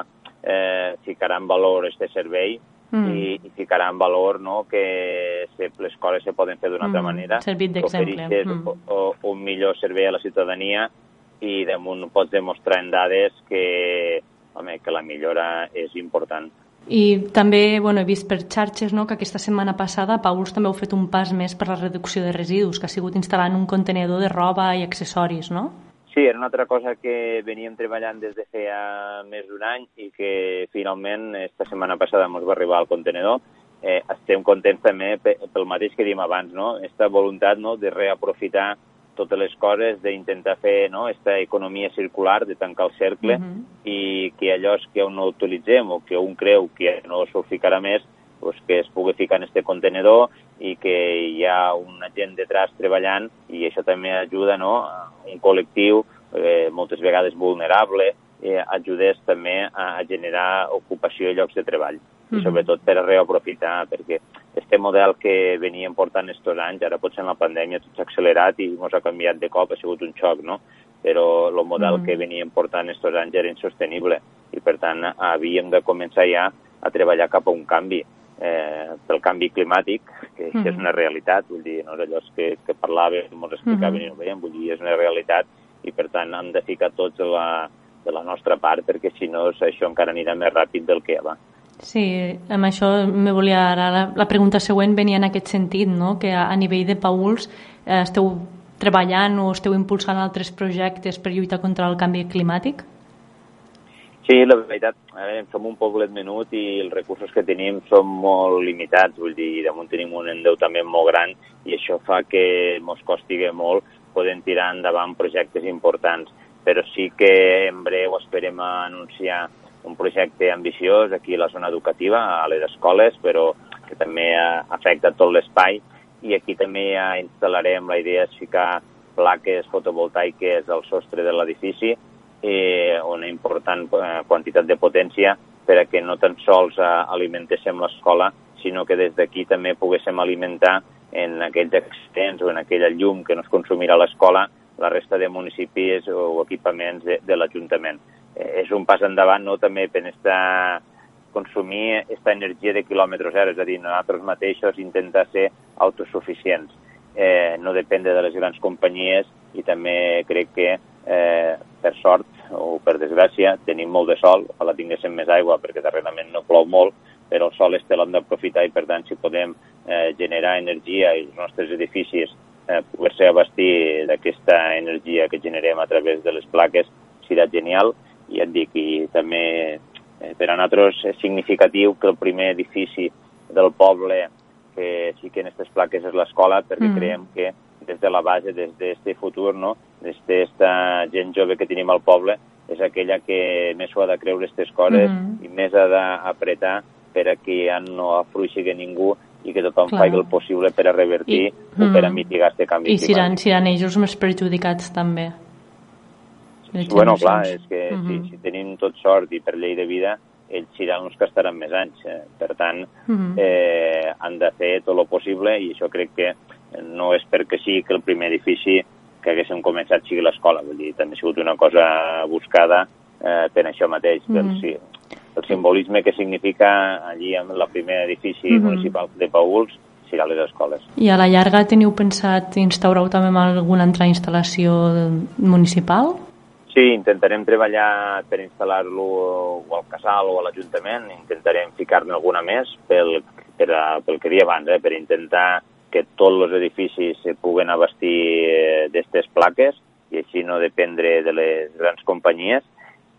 eh, ficarà en valor este servei mm. i, i ficarà en valor no, que se, les coses se poden fer d'una mm. altra manera. Servit d'exemple. Mm. Un, un millor servei a la ciutadania i damunt pots demostrar en dades que, home, que la millora és important. I també bueno, he vist per xarxes no, que aquesta setmana passada Pauls també heu fet un pas més per la reducció de residus, que ha sigut instal·lant un contenedor de roba i accessoris, no? Sí, era una altra cosa que veníem treballant des de feia més d'un any i que finalment esta setmana passada ens va arribar al contenedor. Eh, estem contents també pel mateix que diem abans, no? Esta voluntat no, de reaprofitar totes les coses, d'intentar fer no, esta economia circular, de tancar el cercle, uh -huh. i que allò que no utilitzem o que un creu que no s'ho ficarà més, pues, que es pugui ficar en este contenedor i que hi ha una gent detrás treballant i això també ajuda no, a un col·lectiu eh, moltes vegades vulnerable, eh, ajudés també a generar ocupació i llocs de treball. I sobretot per reaprofitar, perquè este model que veníem portant estos anys, ara potser en la pandèmia tot s'ha accelerat i ens ha canviat de cop, ha sigut un xoc, no? Però el model mm que veníem portant estos anys era insostenible i, per tant, havíem de començar ja a treballar cap a un canvi eh, pel canvi climàtic, que mm -hmm. és una realitat, vull dir, no és allò que, que parlàvem, ens explicaven mm -hmm. i no veiem, vull dir, és una realitat i, per tant, hem de ficar tots la, de la nostra part, perquè si no això encara anirà més ràpid del que va. Sí, amb això me volia ara, la, la pregunta següent venia en aquest sentit, no? que a, a nivell de Pauls eh, esteu treballant o esteu impulsant altres projectes per lluitar contra el canvi climàtic? Sí, la veritat, a veure, som un poblet menut i els recursos que tenim són molt limitats, vull dir, damunt tenim un endeutament molt gran i això fa que ens costi molt podem tirar endavant projectes importants però sí que en breu esperem anunciar un projecte ambiciós aquí a la zona educativa, a les escoles, però que també afecta tot l'espai i aquí també ja instal·larem, la idea és ficar plaques fotovoltaiques al sostre de l'edifici eh, una important eh, quantitat de potència per a que no tan sols eh, alimentéssim l'escola, sinó que des d'aquí també poguéssim alimentar en aquells extents o en aquella llum que no es consumirà a l'escola la resta de municipis o equipaments de, de l'Ajuntament. Eh, és un pas endavant no, també per estar consumir aquesta energia de quilòmetre zero, és a dir, nosaltres mateixos intentar ser autosuficients, eh, no dependre de les grans companyies i també crec que, eh, per sort o per desgràcia, tenim molt de sol, ojalà tinguéssim més aigua perquè darrerament no plou molt, però el sol este l'hem d'aprofitar i per tant si podem eh, generar energia i els nostres edificis eh, poder-se abastir d'aquesta energia que generem a través de les plaques serà genial i et dic, i també eh, per a nosaltres és significatiu que el primer edifici del poble que sí que en aquestes plaques és l'escola perquè mm. creiem que des de la base, des d'aquest futur, no? des d'aquesta gent jove que tenim al poble, és aquella que més ho ha de creure aquestes coses mm. i més ha d'apretar per a que ja no afluixi ningú i que tothom Clar. faci el possible per a revertir I, o per a mm. mitigar aquest canvi I seran, seran ells més perjudicats també. Bueno, clar, és que mm -hmm. si, si tenim tot sort i per llei de vida, ells seran els que estaran més anys. Eh? Per tant, mm -hmm. eh, han de fer tot el possible i això crec que no és perquè sí que el primer edifici que haguéssim començat sigui l'escola. Vull dir, també ha sigut una cosa buscada eh, per això mateix. -hmm. Doncs, sí, el simbolisme que significa allí en el primer edifici mm -hmm. municipal de Pauls serà les escoles. I a la llarga teniu pensat instaurar també alguna altra instal·lació municipal? Sí, intentarem treballar per instal·lar-lo o al casal o a l'Ajuntament, intentarem ficar-ne alguna més pel, per a, pel que dia abans, eh, per intentar que tots els edificis se puguen abastir eh, d'aquestes plaques i així no dependre de les grans companyies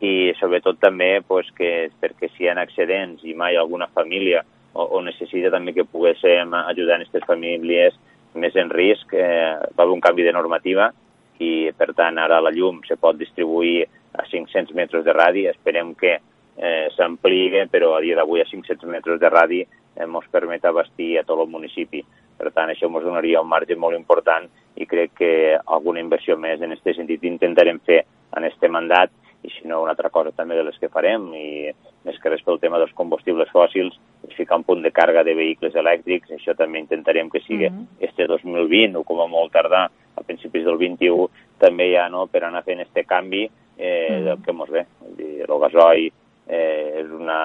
i sobretot també pues, que, perquè si hi ha accidents i mai alguna família o, o necessita també que poguéssim ajudar aquestes famílies més en risc, eh, va haver un canvi de normativa i per tant ara la llum se pot distribuir a 500 metres de radi, esperem que eh, s'ampliï, però a dia d'avui a 500 metres de radi eh, ens permet abastir a tot el municipi. Per tant, això ens donaria un marge molt important i crec que alguna inversió més en aquest sentit intentarem fer en aquest mandat i si no una altra cosa també de les que farem i més que res pel tema dels combustibles fòssils és ficar un punt de càrrega de vehicles elèctrics, això també intentarem que sigui mm -hmm. este 2020 o com a molt tardar a principis del 21 també ja no, per anar fent este canvi eh, mm. del que mos ve. Dir, el gasoi eh, és, una,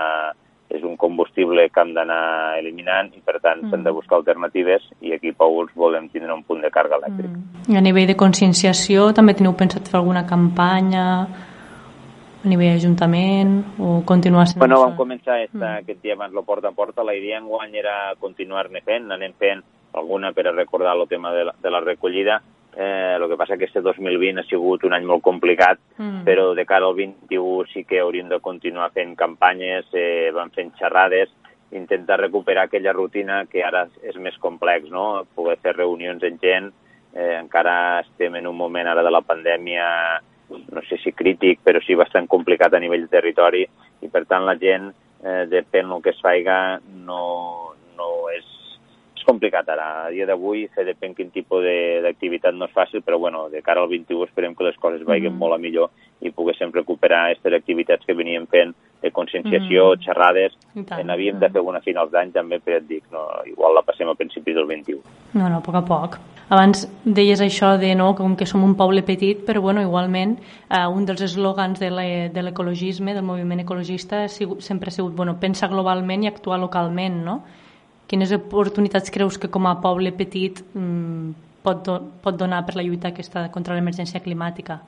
és un combustible que hem d'anar eliminant i per tant mm. s'han de buscar alternatives i aquí a Pauls volem tindre un punt de càrrega elèctric. Mm. I a nivell de conscienciació també teniu pensat fer alguna campanya a nivell d'Ajuntament o continuar sent Bueno, vam començar esta, mm. aquest dia abans lo porta a porta. La idea en guany era continuar-ne fent, anem fent alguna per a recordar el tema de la, de la recollida. Eh, el que passa que este 2020 ha sigut un any molt complicat, mm. però de cara al 21 sí que hauríem de continuar fent campanyes, eh, van fent xerrades, intentar recuperar aquella rutina que ara és més complex, no? Poder fer reunions amb gent, eh, encara estem en un moment ara de la pandèmia no sé si crític, però sí bastant complicat a nivell de territori i per tant la gent, eh, depèn del que es faiga, no, no és complicat ara. A dia d'avui, fer depèn quin tipus d'activitat no és fàcil, però bueno, de cara al 21 esperem que les coses vagin mm. molt a millor i poguéssim recuperar aquestes activitats que veníem fent de conscienciació, mm. xerrades. N'havíem de fer una a finals d'any també, però et dic, no, igual la passem a principis del 21. No, no, a poc a poc. Abans deies això de no, com que som un poble petit, però bueno, igualment eh, un dels eslògans de l'ecologisme, del moviment ecologista, ha sigut, sempre ha sigut bueno, pensa globalment i actuar localment, no? Quines oportunitats creus que com a poble petit mm, pot, do, pot donar per la lluita aquesta contra l'emergència climàtica?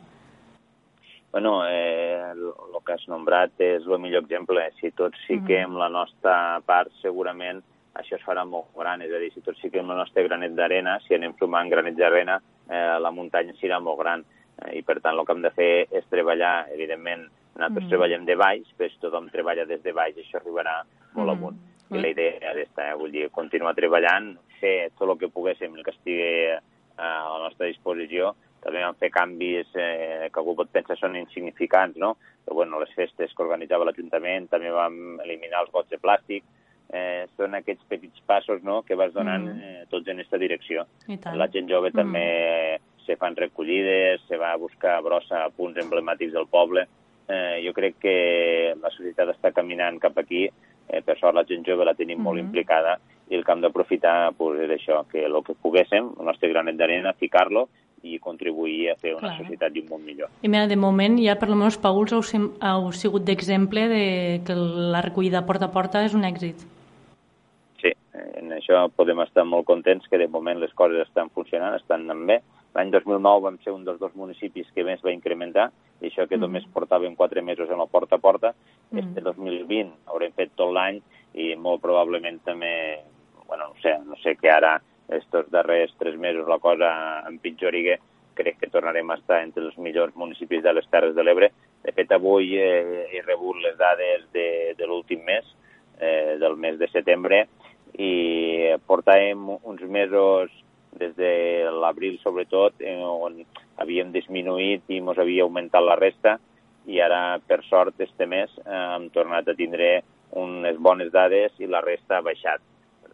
bueno, eh, el, el que has nombrat és el millor exemple. Si tots fiquem mm -hmm. la nostra part, segurament això es farà molt gran. És a dir, si tots fiquem el nostre granet d'arena, si anem sumant granets d'arena, eh, la muntanya serà molt gran. Eh, I, per tant, el que hem de fer és treballar, evidentment, nosaltres mm. treballem de baix, però si tothom treballa des de baix, això arribarà molt mm. amunt. I la idea esta, eh? vull dir, continuar treballant, fer tot el que poguéssim, el que estigui eh, a la nostra disposició, també vam fer canvis eh, que algú pot pensar són insignificants, no? Però, bueno, les festes que organitzava l'Ajuntament, també vam eliminar els gots de plàstic, eh, són aquests petits passos no, que vas donant mm. eh, tots en aquesta direcció. La gent jove mm. també se fan recollides, se va a buscar brossa a punts emblemàtics del poble. Eh, jo crec que la societat està caminant cap aquí, eh, per sort la gent jove la tenim mm. molt implicada i el que hem d'aprofitar pues, és això, que el que poguéssim, el nostre granet d'arena, ficar-lo i contribuir a fer una Clar. societat i un món millor. I mira, de moment ja per almenys Pauls heu, heu sigut d'exemple de que la recollida porta a porta és un èxit. Sí, en això podem estar molt contents que de moment les coses estan funcionant, estan anant bé. L'any 2009 vam ser un dels dos municipis que més va incrementar, i això que mm. només portàvem quatre mesos en la porta a porta. Mm. Este 2020 haurem fet tot l'any i molt probablement també, bueno, no sé, no sé que ara estos darrers tres mesos la cosa empitjoriga, crec que tornarem a estar entre els millors municipis de les Terres de l'Ebre. De fet, avui eh, he rebut les dades de, de l'últim mes, eh, del mes de setembre, i portàvem uns mesos des de l'abril sobretot eh, on havíem disminuït i ens havia augmentat la resta i ara, per sort, este mes eh, hem tornat a tindre unes bones dades i la resta ha baixat.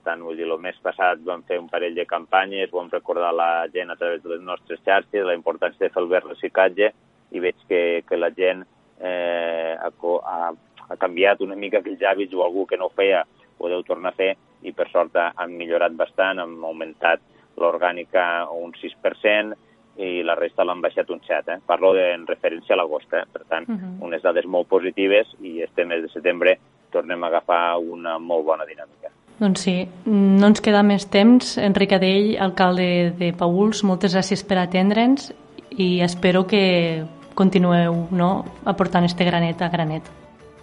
Tant, vull dir, el mes passat vam fer un parell de campanyes, vam recordar la gent a través de les nostres xarxes, la importància de fer el verd reciclatge, i veig que, que la gent eh, ha, ha, ha canviat una mica aquells hàbits o algú que no feia ho deu tornar a fer i per sort han millorat bastant, han augmentat l'orgànica un 6% i la resta l'han baixat un 7. Eh? Parlo de, en referència a l'agost, eh? per tant, uh -huh. unes dades molt positives i este mes de setembre tornem a agafar una molt bona dinàmica. Doncs sí, no ens queda més temps. Enric Adell, alcalde de Pauls, moltes gràcies per atendre'ns i espero que continueu no, aportant este granet a granet.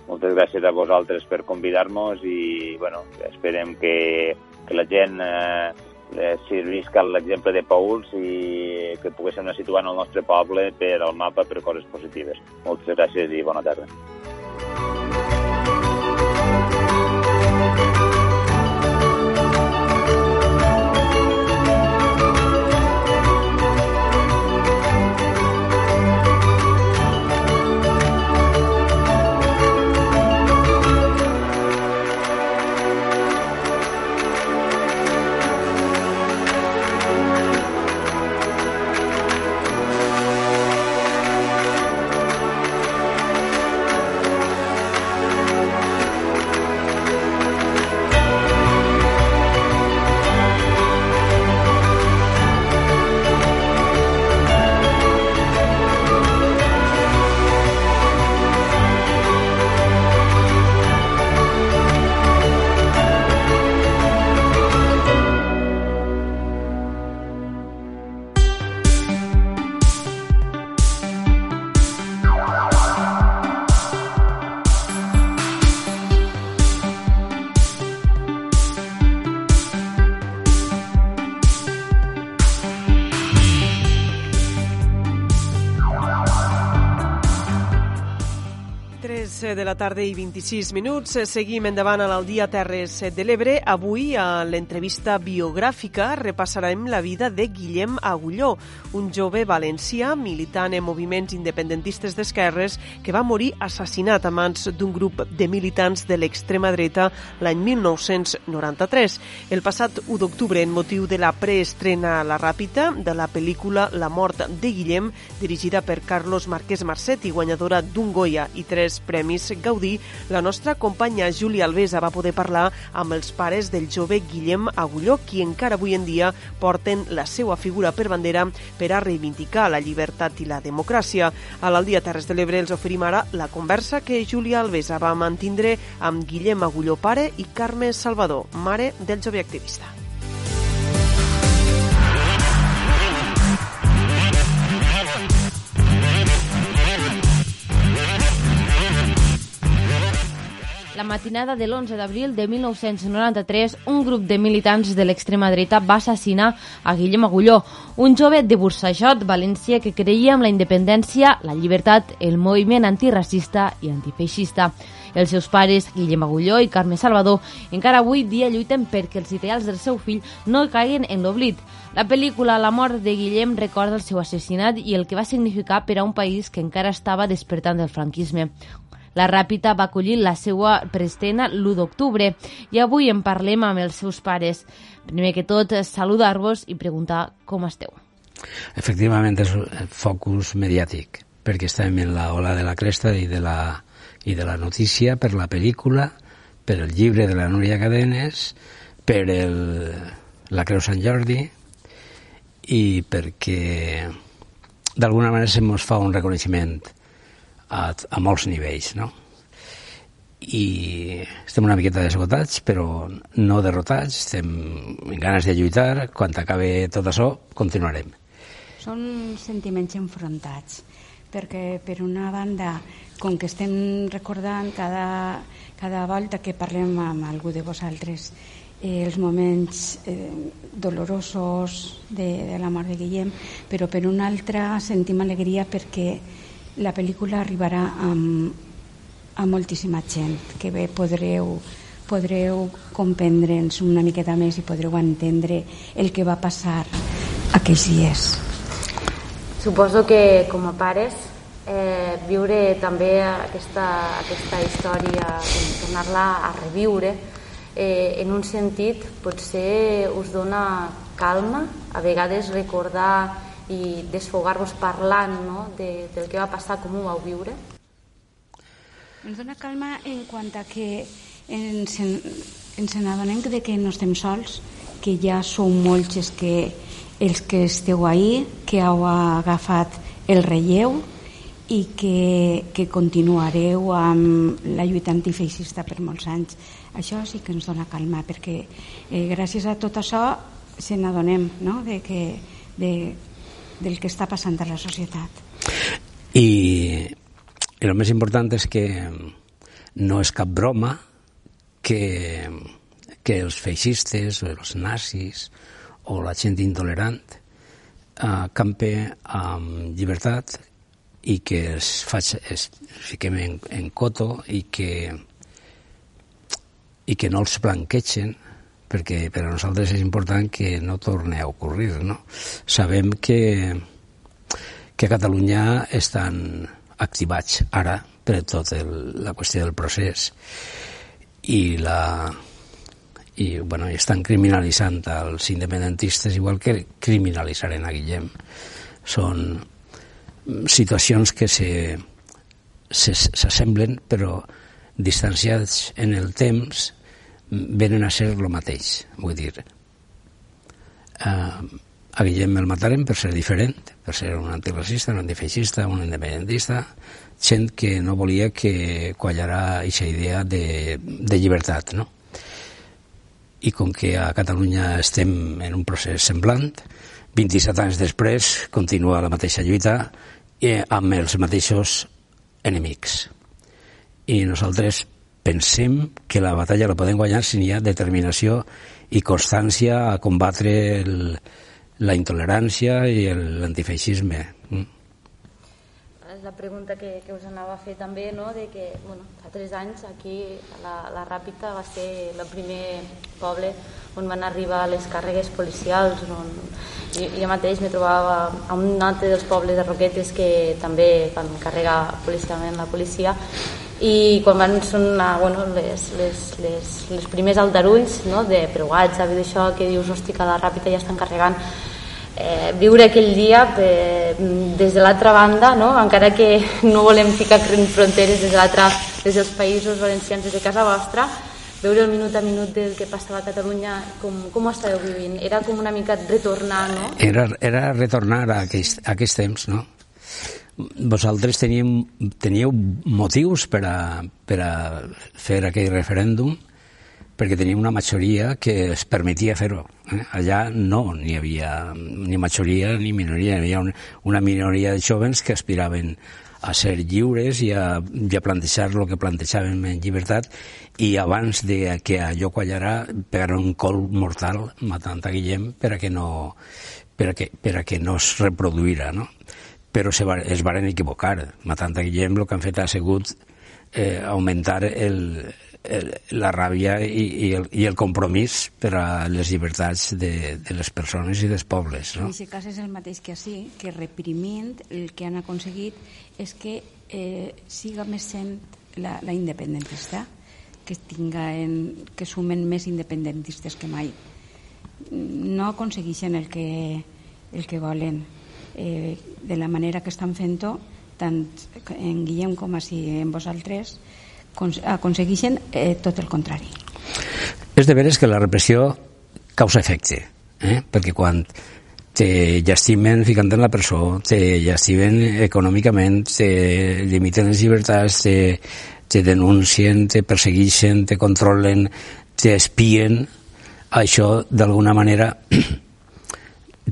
Moltes gràcies a vosaltres per convidar-nos i bueno, esperem que, que la gent eh, eh, servisca l'exemple de Pauls i que poguéssim anar situant el nostre poble per al mapa per coses positives. Moltes gràcies i bona tarda. La tarda i 26 minuts. Seguim endavant a l'Aldia Terres de l'Ebre. Avui, a l'entrevista biogràfica, repassarem la vida de Guillem Agulló, un jove valencià militant en moviments independentistes d'esquerres que va morir assassinat a mans d'un grup de militants de l'extrema dreta l'any 1993. El passat 1 d'octubre, en motiu de la preestrena a la Ràpita de la pel·lícula La mort de Guillem, dirigida per Carlos Marquès Marcetti, guanyadora d'un Goya i tres premis Premis Gaudí, la nostra companya Júlia Alvesa va poder parlar amb els pares del jove Guillem Agulló, qui encara avui en dia porten la seva figura per bandera per a reivindicar la llibertat i la democràcia. A l'Aldia Terres de l'Ebre els oferim ara la conversa que Júlia Alvesa va mantindre amb Guillem Agulló pare i Carme Salvador, mare del jove activista. La matinada de l'11 d'abril de 1993, un grup de militants de l'extrema dreta va assassinar a Guillem Agulló, un jove de Bursajot, València, que creia en la independència, la llibertat, el moviment antiracista i antifeixista. Els seus pares, Guillem Agulló i Carme Salvador, encara avui dia lluiten perquè els ideals del seu fill no caiguen en l'oblit. La pel·lícula La mort de Guillem recorda el seu assassinat i el que va significar per a un país que encara estava despertant del franquisme. La Ràpita va acollir la seva prestena l'1 d'octubre i avui en parlem amb els seus pares. Primer que tot, saludar-vos i preguntar com esteu. Efectivament, és el focus mediàtic, perquè estem en la ola de la cresta i de la, i de la notícia per la pel·lícula, per el llibre de la Núria Cadenes, per el, la Creu Sant Jordi i perquè d'alguna manera se fa un reconeixement a, a molts nivells, no? i estem una miqueta desgotats, però no derrotats, estem amb ganes de lluitar, quan acabe tot això continuarem. Són sentiments enfrontats, perquè per una banda, com que estem recordant cada, cada volta que parlem amb algú de vosaltres eh, els moments eh, dolorosos de, de la mort de Guillem, però per una altra sentim alegria perquè la pel·lícula arribarà amb, a moltíssima gent que bé podreu podreu comprendre'ns una miqueta més i podreu entendre el que va passar aquells dies. Suposo que com a pares eh, viure també aquesta, aquesta història, tornar-la a reviure, eh, en un sentit potser us dona calma, a vegades recordar i desfogar-vos parlant no? de, del que va passar, com ho vau viure? Ens dona calma en quant a que ens, ens n'adonem de que no estem sols, que ja sou molts els que, els que esteu ahí, que heu agafat el relleu i que, que continuareu amb la lluita antifeixista per molts anys. Això sí que ens dona calma, perquè eh, gràcies a tot això se n'adonem no? de que, de, del que està passant a la societat. I, el més important és que no és cap broma que, que els feixistes o els nazis o la gent intolerant eh, campe amb llibertat i que es, faig, es fiquem en, en coto i que, i que no els blanquegen perquè per a nosaltres és important que no torni a ocorrir. No? Sabem que, que a Catalunya estan activats ara per tot el, la qüestió del procés i la i bueno, estan criminalitzant els independentistes igual que criminalitzaren a Guillem. Són situacions que s'assemblen però distanciats en el temps venen a ser el mateix. Vull dir, eh, a Guillem el matarem per ser diferent, per ser un antiracista, un antifeixista, un independentista, gent que no volia que quallarà aquesta idea de, de llibertat, no? I com que a Catalunya estem en un procés semblant, 27 anys després continua la mateixa lluita eh, amb els mateixos enemics. I nosaltres pensem que la batalla la podem guanyar si hi ha determinació i constància a combatre el, la intolerància i l'antifeixisme. Mm? La pregunta que, que us anava a fer també, no? de que bueno, fa tres anys aquí la, la Ràpita va ser el primer poble on van arribar les càrregues policials. On, jo, jo mateix me trobava a un altre dels pobles de Roquetes que també van carregar policialment la policia i quan van sonar bueno, les, les, les, les primers aldarulls no? de per WhatsApp i d'això que dius hosti que la Ràpita ja estan carregant eh, viure aquell dia eh, des de l'altra banda, no? encara que [laughs] no volem ficar fronteres des, de des dels països valencians, des de casa vostra, veure el minut a minut del que passava a Catalunya, com, com ho estàveu vivint? Era com una mica retornar, no? Era, era retornar a aquest, a aquest temps, no? Vosaltres teníem, teníeu motius per a, per a fer aquell referèndum perquè tenia una majoria que es permetia fer-ho. Eh? Allà no n'hi havia ni majoria ni minoria, hi havia un, una minoria de jovens que aspiraven a ser lliures i a, i a plantejar el que plantejaven en llibertat i abans de que allò quallarà pegaron un col mortal matant a Guillem per a que no, per a que, per a que no es reproduïra, no? Però se va, es varen equivocar. Matant a Guillem el que han fet ha sigut eh, augmentar el, la ràbia i, i, el, i el compromís per a les llibertats de, de les persones i dels pobles. No? En aquest cas és el mateix que així, que reprimint el que han aconseguit és que eh, siga més sent la, la independentista, que, tinga en, que sumen més independentistes que mai. No aconsegueixen el que, el que volen. Eh, de la manera que estan fent-ho, tant en Guillem com així en vosaltres, aconsegueixen eh, tot el contrari. És de veres que la repressió causa efecte, eh? perquè quan te llastimen ficant en la presó, te llastimen econòmicament, te limiten les llibertats, te, te denuncien, te persegueixen, te controlen, te espien, això d'alguna manera [clears throat]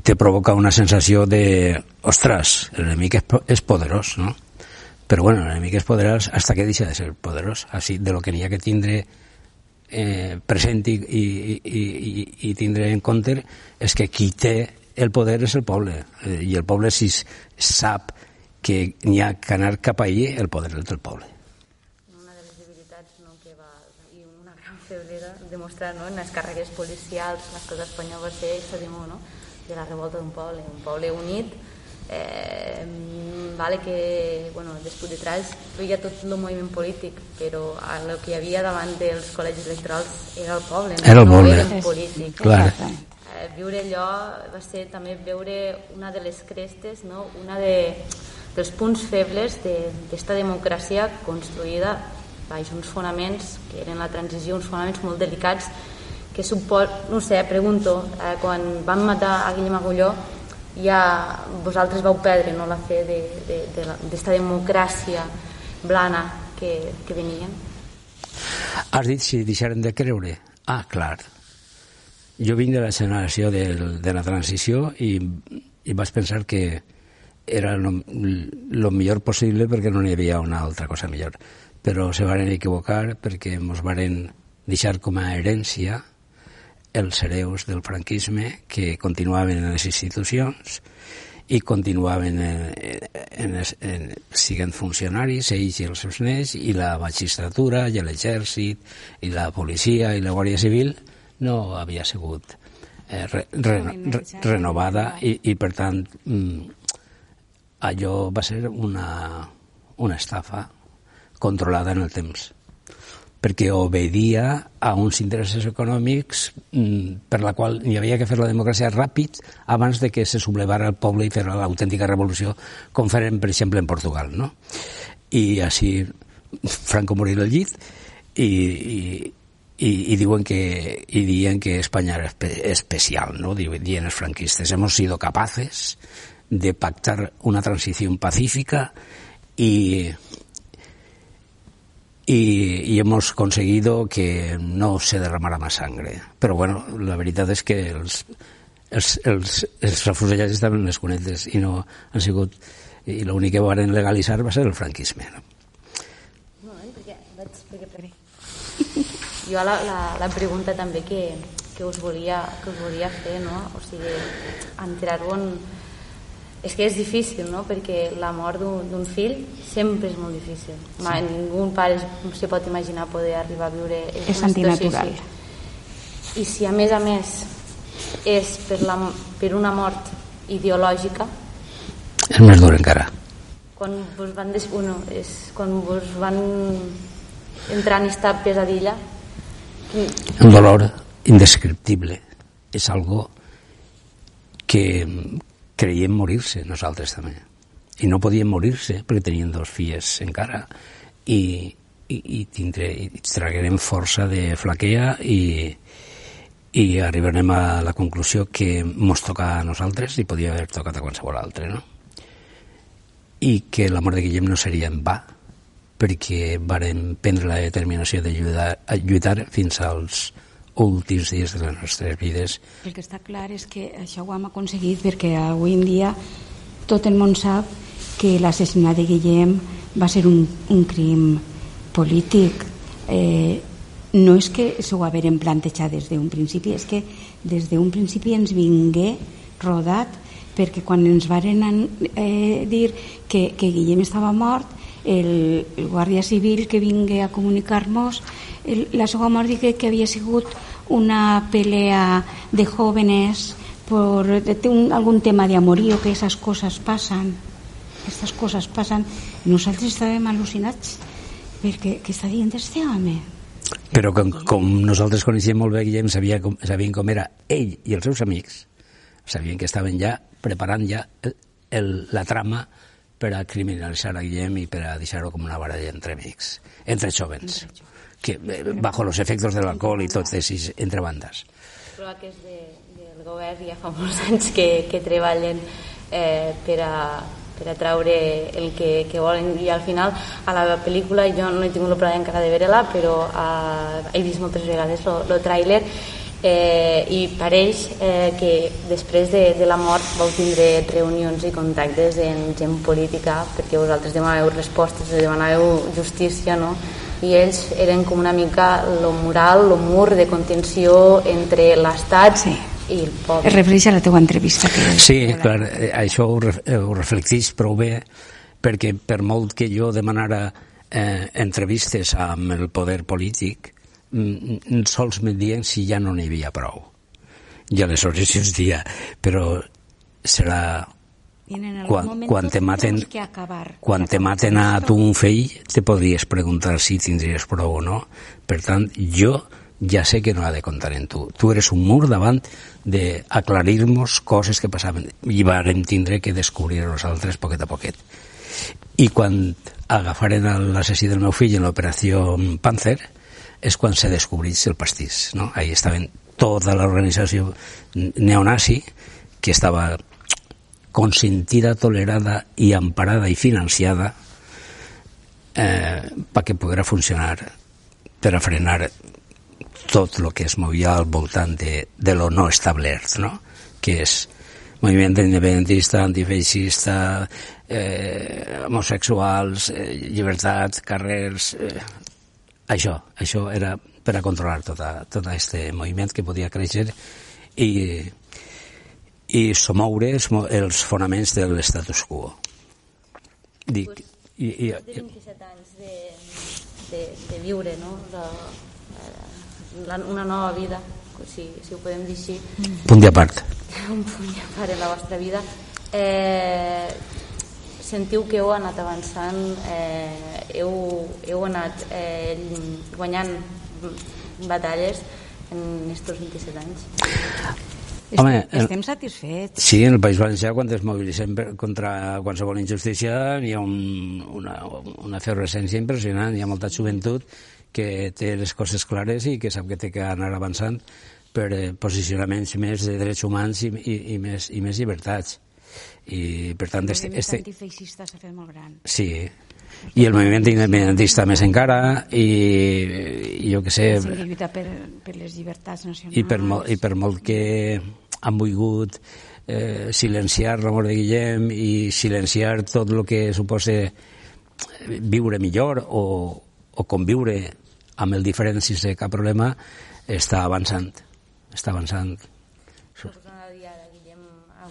te provoca una sensació de ostres, l'enemic és, és poderós, no? Però bueno, l'enemic és poderós hasta que deixa de ser poderós. Així, de lo que n'hi ha que tindre eh, present i, i, i, i, i tindre en compte és que qui té el poder és el poble. Eh, I el poble, si sap que n'hi ha que anar cap allí, el poder és del poble. Una de les debilitats no, que va, i una gran febrera demostrar no, en les càrregues policials, l'estat espanyol va ser, no? De la revolta d'un poble, un poble unit, eh, vale que bueno, després detrás hi ha tot el moviment polític però el que hi havia davant dels col·legis electorals era el poble no, era el poble. no era el polític Clar. Eh, viure allò va ser també veure una de les crestes no? una de, dels punts febles d'esta de, democràcia construïda baix uns fonaments que eren la transició, uns fonaments molt delicats que suport, no sé, pregunto, eh, quan van matar a Guillem Agulló ja vosaltres vau perdre no, la fe d'esta de, de, de democràcia blana que, que venien. Has dit si deixaren de creure? Ah, clar. Jo vinc de la generació de, de la transició i, i vaig pensar que era el millor possible perquè no n'hi havia una altra cosa millor. Però se varen equivocar perquè ens varen deixar com a herència els hereus del franquisme que continuaven en les institucions i continuaven en, en, en, en, siguent funcionaris, ells i els seus nets, i la magistratura, i l'exèrcit, i la policia, i la Guàrdia Civil, no havia sigut eh, re, re, re, renovada i, i per tant mm, allò va ser una, una estafa controlada en el temps perquè obedia a uns interessos econòmics mm, per la qual hi havia que fer la democràcia ràpid abans de que se sublevara el poble i fer l'autèntica revolució com feren, per exemple, en Portugal. No? I així Franco morir al llit i, i, i, i diuen que i diuen que Espanya era espe, especial, no? Dien els franquistes, hemos sido capaces de pactar una transición pacífica y y, y, hemos conseguido que no se derramara más sangre. Però bueno, la veritat és que els, els, els, els refusellats estaven en les cunetes i no han sigut i l'únic que van legalitzar va ser el franquisme. No? Eh, perquè perquè... [laughs] Jo la, la, la pregunta també que, que, us volia, que us volia fer, no? o sigui, enterar-vos és que és difícil, no? perquè la mort d'un fill sempre és molt difícil. Sí. Ma, ningú pare se pot imaginar poder arribar a viure en és antinatural. I si a més a més és per, la, per una mort ideològica... És més dur encara. Quan vos van, des, uno, és, quan vos van entrar en esta pesadilla... Un dolor indescriptible. És algo que, creiem morir-se nosaltres també i no podien morir-se perquè tenien dos filles encara i, i, i, tindré, i traguerem força de flaquea i, i arribarem a la conclusió que mos toca a nosaltres i podia haver tocat a qualsevol altre no? i que la mort de Guillem no seria en va perquè varen prendre la determinació de lluitar, lluitar fins als últims dies de les nostres vides. El que està clar és que això ho hem aconseguit perquè avui en dia tot el món sap que l'assassinat de Guillem va ser un, un crim polític. Eh, no és que s'ho hagueren plantejat des d'un principi, és que des d'un principi ens vingué rodat perquè quan ens varen eh, dir que, que Guillem estava mort, el, el Guàrdia Civil que vingué a comunicar-nos la seva mort que, que havia sigut una pelea de jóvenes por un, algún tema de amorío, que esas cosas pasan, estas cosas pasan. Nosaltres estàvem al·lucinats perquè què està dient este home? Però com, com nosaltres coneixíem molt bé Guillem, sabia com, sabien com era ell i els seus amics, sabien que estaven ja preparant ja el, el, la trama per a criminalitzar a Guillem i per a deixar-ho com una baralla entre amics, entre jovens. Entre que eh, bajo los efectos del alcohol i tot així entre bandes. Però que és de, del govern ja fa molts anys que, que treballen eh, per, a, per a traure el que, que volen i al final a la pel·lícula jo no he tingut l'oportunitat encara de veure-la però eh, he vist moltes vegades el tràiler eh, i pareix eh, que després de, de la mort vau tindre reunions i contactes en gent política perquè vosaltres demanàveu respostes, demanàveu justícia no? I ells eren com una mica lo moral, lo mur de contenció entre l'Estat sí. i el poble. Es refereix a la teva entrevista. Que sí, clar, eh, això ho, ho reflecteix prou bé perquè per molt que jo demanara eh, entrevistes amb el poder polític mm, sols me diuen si ja no n'hi havia prou. I aleshores jo es dia, però serà quan, quan te maten, quan te maten a tu un fill, te podries preguntar si tindries prou o no. Per tant, jo ja sé que no ha de comptar en tu. Tu eres un mur davant d'aclarir-nos coses que passaven i vam tindre que descobrir nosaltres poquet a poquet. I quan agafaren l'assassí del meu fill en l'operació Panzer és quan se descobreix el pastís. No? Ahí estaven tota l'organització neonazi que estava consentida, tolerada y amparada y financiada eh, para que funcionar per a frenar tot el que es movia al voltant de, de lo no establert, no? que és moviment independentista, antifeixista, eh, homosexuals, eh, llibertat, carrers... Eh, això, això era per a controlar tota, tot aquest moviment que podia créixer i, i somoure els, els fonaments de l'estatus quo. Dic, i, i, de 27 anys de, de, de viure, no? De, de, una nova vida, si, si ho podem dir així. Punt i a part. [laughs] Un punt i a part en la vostra vida. Eh, sentiu que heu anat avançant, eh, heu, heu anat eh, guanyant batalles en aquests 27 anys? Home, estem satisfets. Sí, en el País Valencià, quan es mobilitzem contra qualsevol injustícia, hi ha un, una, una efervescència impressionant, hi ha molta joventut que té les coses clares i que sap que té que anar avançant per eh, posicionaments més de drets humans i, i, i, més, i més llibertats i per tant... Este, este... antifeixista s'ha fet molt gran. Sí, i el moviment independentista més encara i, i jo que sé... Sí, lluita per, per les llibertats nacionals. I per, molt, I per molt que han volgut eh, silenciar l'amor de Guillem i silenciar tot el que suposa viure millor o, o conviure amb el diferent sense cap problema, està avançant. Està avançant.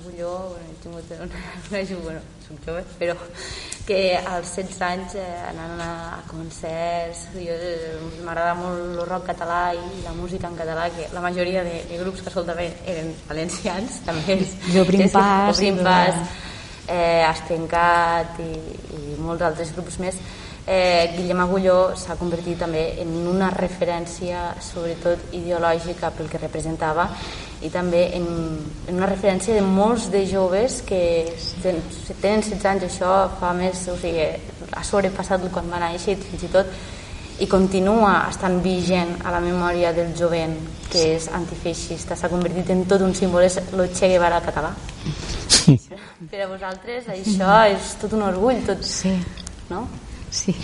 Agulló, bueno, he tingut una, una bueno, soc jove, però que als 16 anys eh, anant a, a concerts, jo eh, m'agrada molt el rock català i la música en català, que la majoria de, de grups que escoltava eren valencians, [laughs] també. Obrim Pas. Obrim Pas, eh, Estencat i, i molts altres grups més eh, Guillem Agulló s'ha convertit també en una referència sobretot ideològica pel que representava i també en, en una referència de molts de joves que ten, tenen 16 anys això fa més, o sigui, ha sobrepassat quan va néixer fins i tot i continua estant vigent a la memòria del jovent que és antifeixista, s'ha convertit en tot un símbol, és el Che Guevara català. per a vosaltres això és tot un orgull, tot, sí. no? Sí,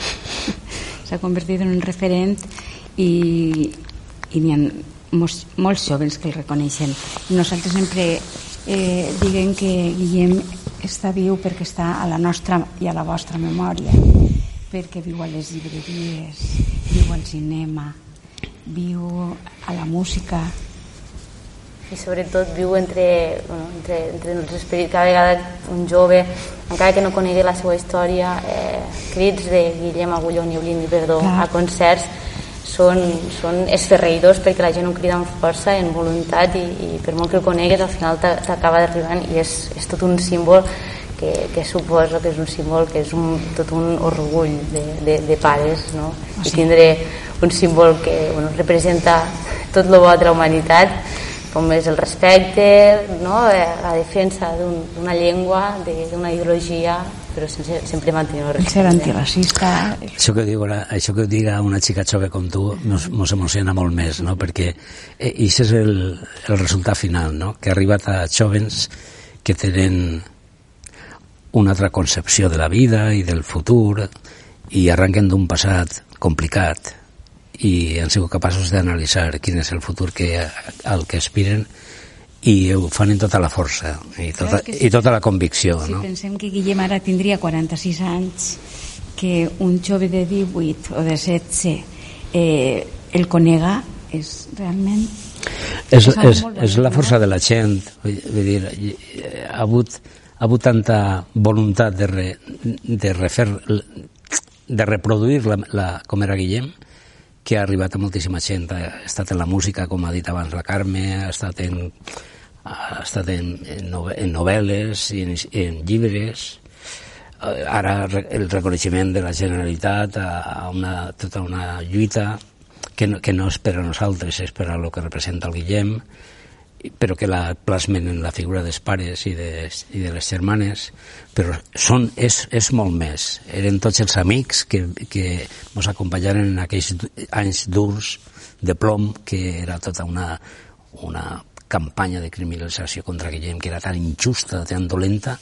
[laughs] s'ha convertit en un referent i, i n'hi ha molts, molts jovens que el reconeixen. Nosaltres sempre eh, diguem que Guillem està viu perquè està a la nostra i a la vostra memòria, perquè viu a les llibreries, viu al cinema, viu a la música, i sobretot viu entre, bueno, entre, entre els esperits, cada vegada un jove, encara que no conegui la seva història, eh, crits de Guillem Agulló, i Perdó Clar. a concerts són, són esferreïdors perquè la gent ho crida amb força, en voluntat i, i per molt que ho conegues al final t'acaba d'arribant i és, és tot un símbol que, que suposo que és un símbol que és un, tot un orgull de, de, de pares no? Sí. i tindre un símbol que bueno, representa tot el bo de la humanitat com és el respecte, no? Eh, la defensa d'una un, llengua, d'una ideologia, però sense, sempre mantenir el respecte. Ser antiracista... Això que, diu, això que diga una xica jove com tu mos, mos emociona molt més, no? perquè eh, és el, el resultat final, no? que ha arribat a jovens que tenen una altra concepció de la vida i del futur i arrenquen d'un passat complicat, i han sigut capaços d'analitzar quin és el futur que, al que aspiren i ho fan en tota la força i tota, si, i tota la convicció. Si no? pensem que Guillem ara tindria 46 anys, que un jove de 18 o de 16 eh, el conega, és realment... És, és, és, és la força de la gent, vull, vull dir, ha hagut, ha hagut tanta voluntat de, re, de refer de reproduir la, la, com era Guillem, que ha arribat a moltíssima gent. Ha estat en la música, com ha dit abans la Carme, ha estat en, ha estat en, en, novel·les i en, en llibres. Eh, ara el reconeixement de la Generalitat a una, tota una lluita que no, que no és per a nosaltres, és per a el que representa el Guillem, però que la plasmen en la figura dels pares i de, i de les germanes, però són, és, és molt més. Eren tots els amics que, que ens acompanyaren en aquells anys durs de plom, que era tota una, una campanya de criminalització contra Guillem, que era tan injusta, tan dolenta,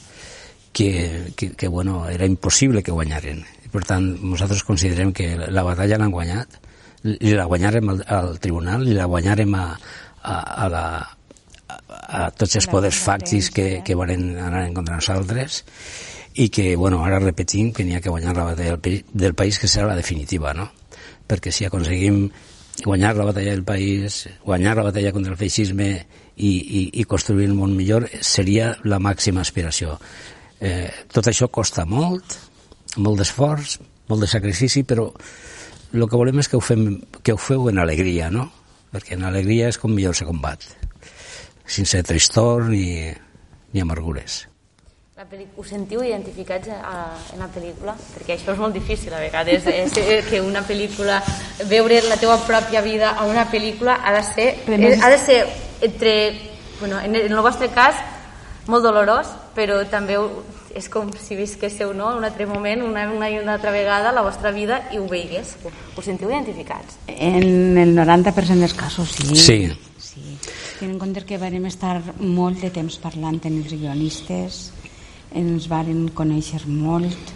que, que, que bueno, era impossible que guanyaren. Per tant, nosaltres considerem que la batalla l'han guanyat, i la guanyarem al, al tribunal, i la guanyarem a, a, a la, a tots els poders fàctics que, que van anar en contra nosaltres i que, bueno, ara repetim que n'hi ha que guanyar la batalla del, del país que serà la definitiva, no? Perquè si aconseguim guanyar la batalla del país, guanyar la batalla contra el feixisme i, i, i construir un món millor seria la màxima aspiració. Eh, tot això costa molt, molt d'esforç, molt de sacrifici, però el que volem és que ho, fem, que ho feu en alegria, no? Perquè en alegria és com millor se combat, sense tristor ni, ni amargures. La us sentiu identificats a, en la pel·lícula? Perquè això és molt difícil a vegades, és, és que una pel·lícula, veure la teva pròpia vida a una pel·lícula ha de ser, eh, ha de ser entre, bueno, en el vostre cas, molt dolorós, però també és com si visquéssiu no? un altre moment, una, una i una altra vegada la vostra vida i ho veigués. Us sentiu identificats? En el 90% dels casos, sí. Sí. sí. Tenen en compte que vam estar molt de temps parlant amb els guionistes, ens varen conèixer molt,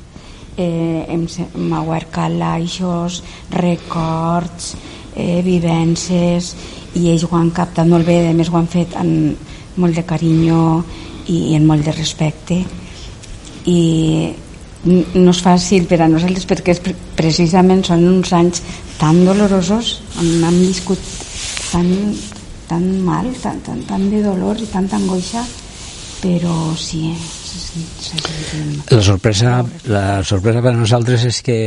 eh, hem, hem aguarcat laixos, records, eh, vivències, i ells ho han captat molt bé, a més ho han fet amb molt de carinyo i, i amb molt de respecte. I no és fàcil per a nosaltres perquè precisament són uns anys tan dolorosos on hem viscut tan, tan mal, tan, tan, tan de dolor i tanta angoixa però sí, la sorpresa, la sorpresa per a nosaltres és que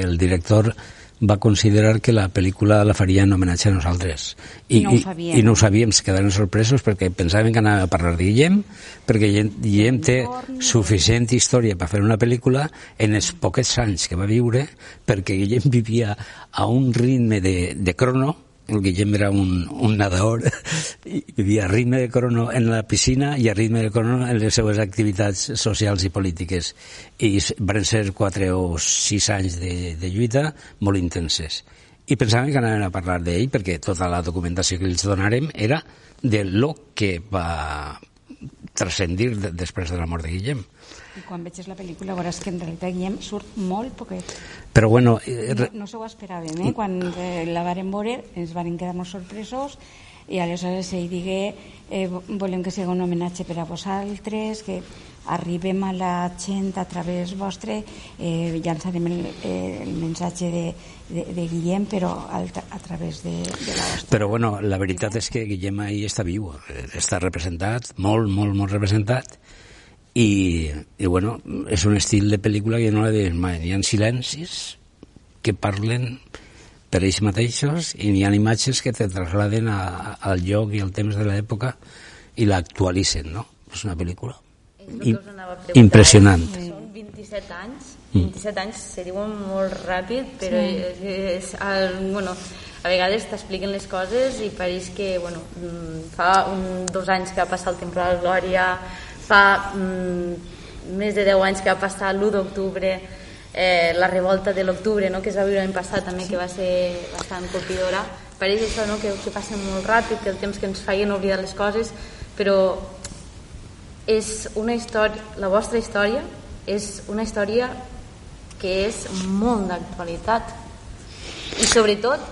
el director va considerar que la pel·lícula la faria en homenatge a nosaltres. I, I no ho sabíem. I, i no ho sabíem, es quedaren sorpresos perquè pensaven que anava a parlar de Guillem, perquè Guillem té suficient història per fer una pel·lícula en els poquets anys que va viure, perquè Guillem vivia a un ritme de, de crono, el Guillem era un, un nadador i vivia a ritme de crono en la piscina i a ritme de crono en les seues activitats socials i polítiques. I van ser quatre o sis anys de, de lluita molt intenses. I pensaven que anaven a parlar d'ell perquè tota la documentació que els donarem era de lo que va transcendir després de la mort de Guillem i quan veig la pel·lícula veuràs que en realitat Guillem surt molt poquet. Però bueno... Eh, no, no s'ho esperàvem, eh? Quan eh, la varen veure ens varen quedar molt sorpresos i aleshores ell digué eh, volem que sigui un homenatge per a vosaltres, que arribem a la gent a través vostre, eh, llançarem el, eh, el missatge de, de, de Guillem, però a, a través de, de la vostra. Però bueno, la veritat és que Guillem ahí està viu, eh, està representat, molt, molt, molt representat, i, i bueno, és un estil de pel·lícula que no la veiem mai. Hi ha silencis que parlen per ells mateixos i hi ha imatges que te trasladen a, a, al lloc i al temps de l'època i l'actualitzen, no? És una pel·lícula I, impressionant. Són 27 anys, 27 mm. anys se diuen molt ràpid, però sí. és, és, el, bueno, a vegades t'expliquen les coses i pareix que bueno, mm, fa un, dos anys que va passar el temporal Glòria, fa mm, més de 10 anys que va passar l'1 d'octubre eh, la revolta de l'octubre no? que es va viure l'any passat també sí. que va ser bastant colpidora pareix això no? que, que passa molt ràpid que el temps que ens feien oblidar les coses però és una història la vostra història és una història que és molt d'actualitat i sobretot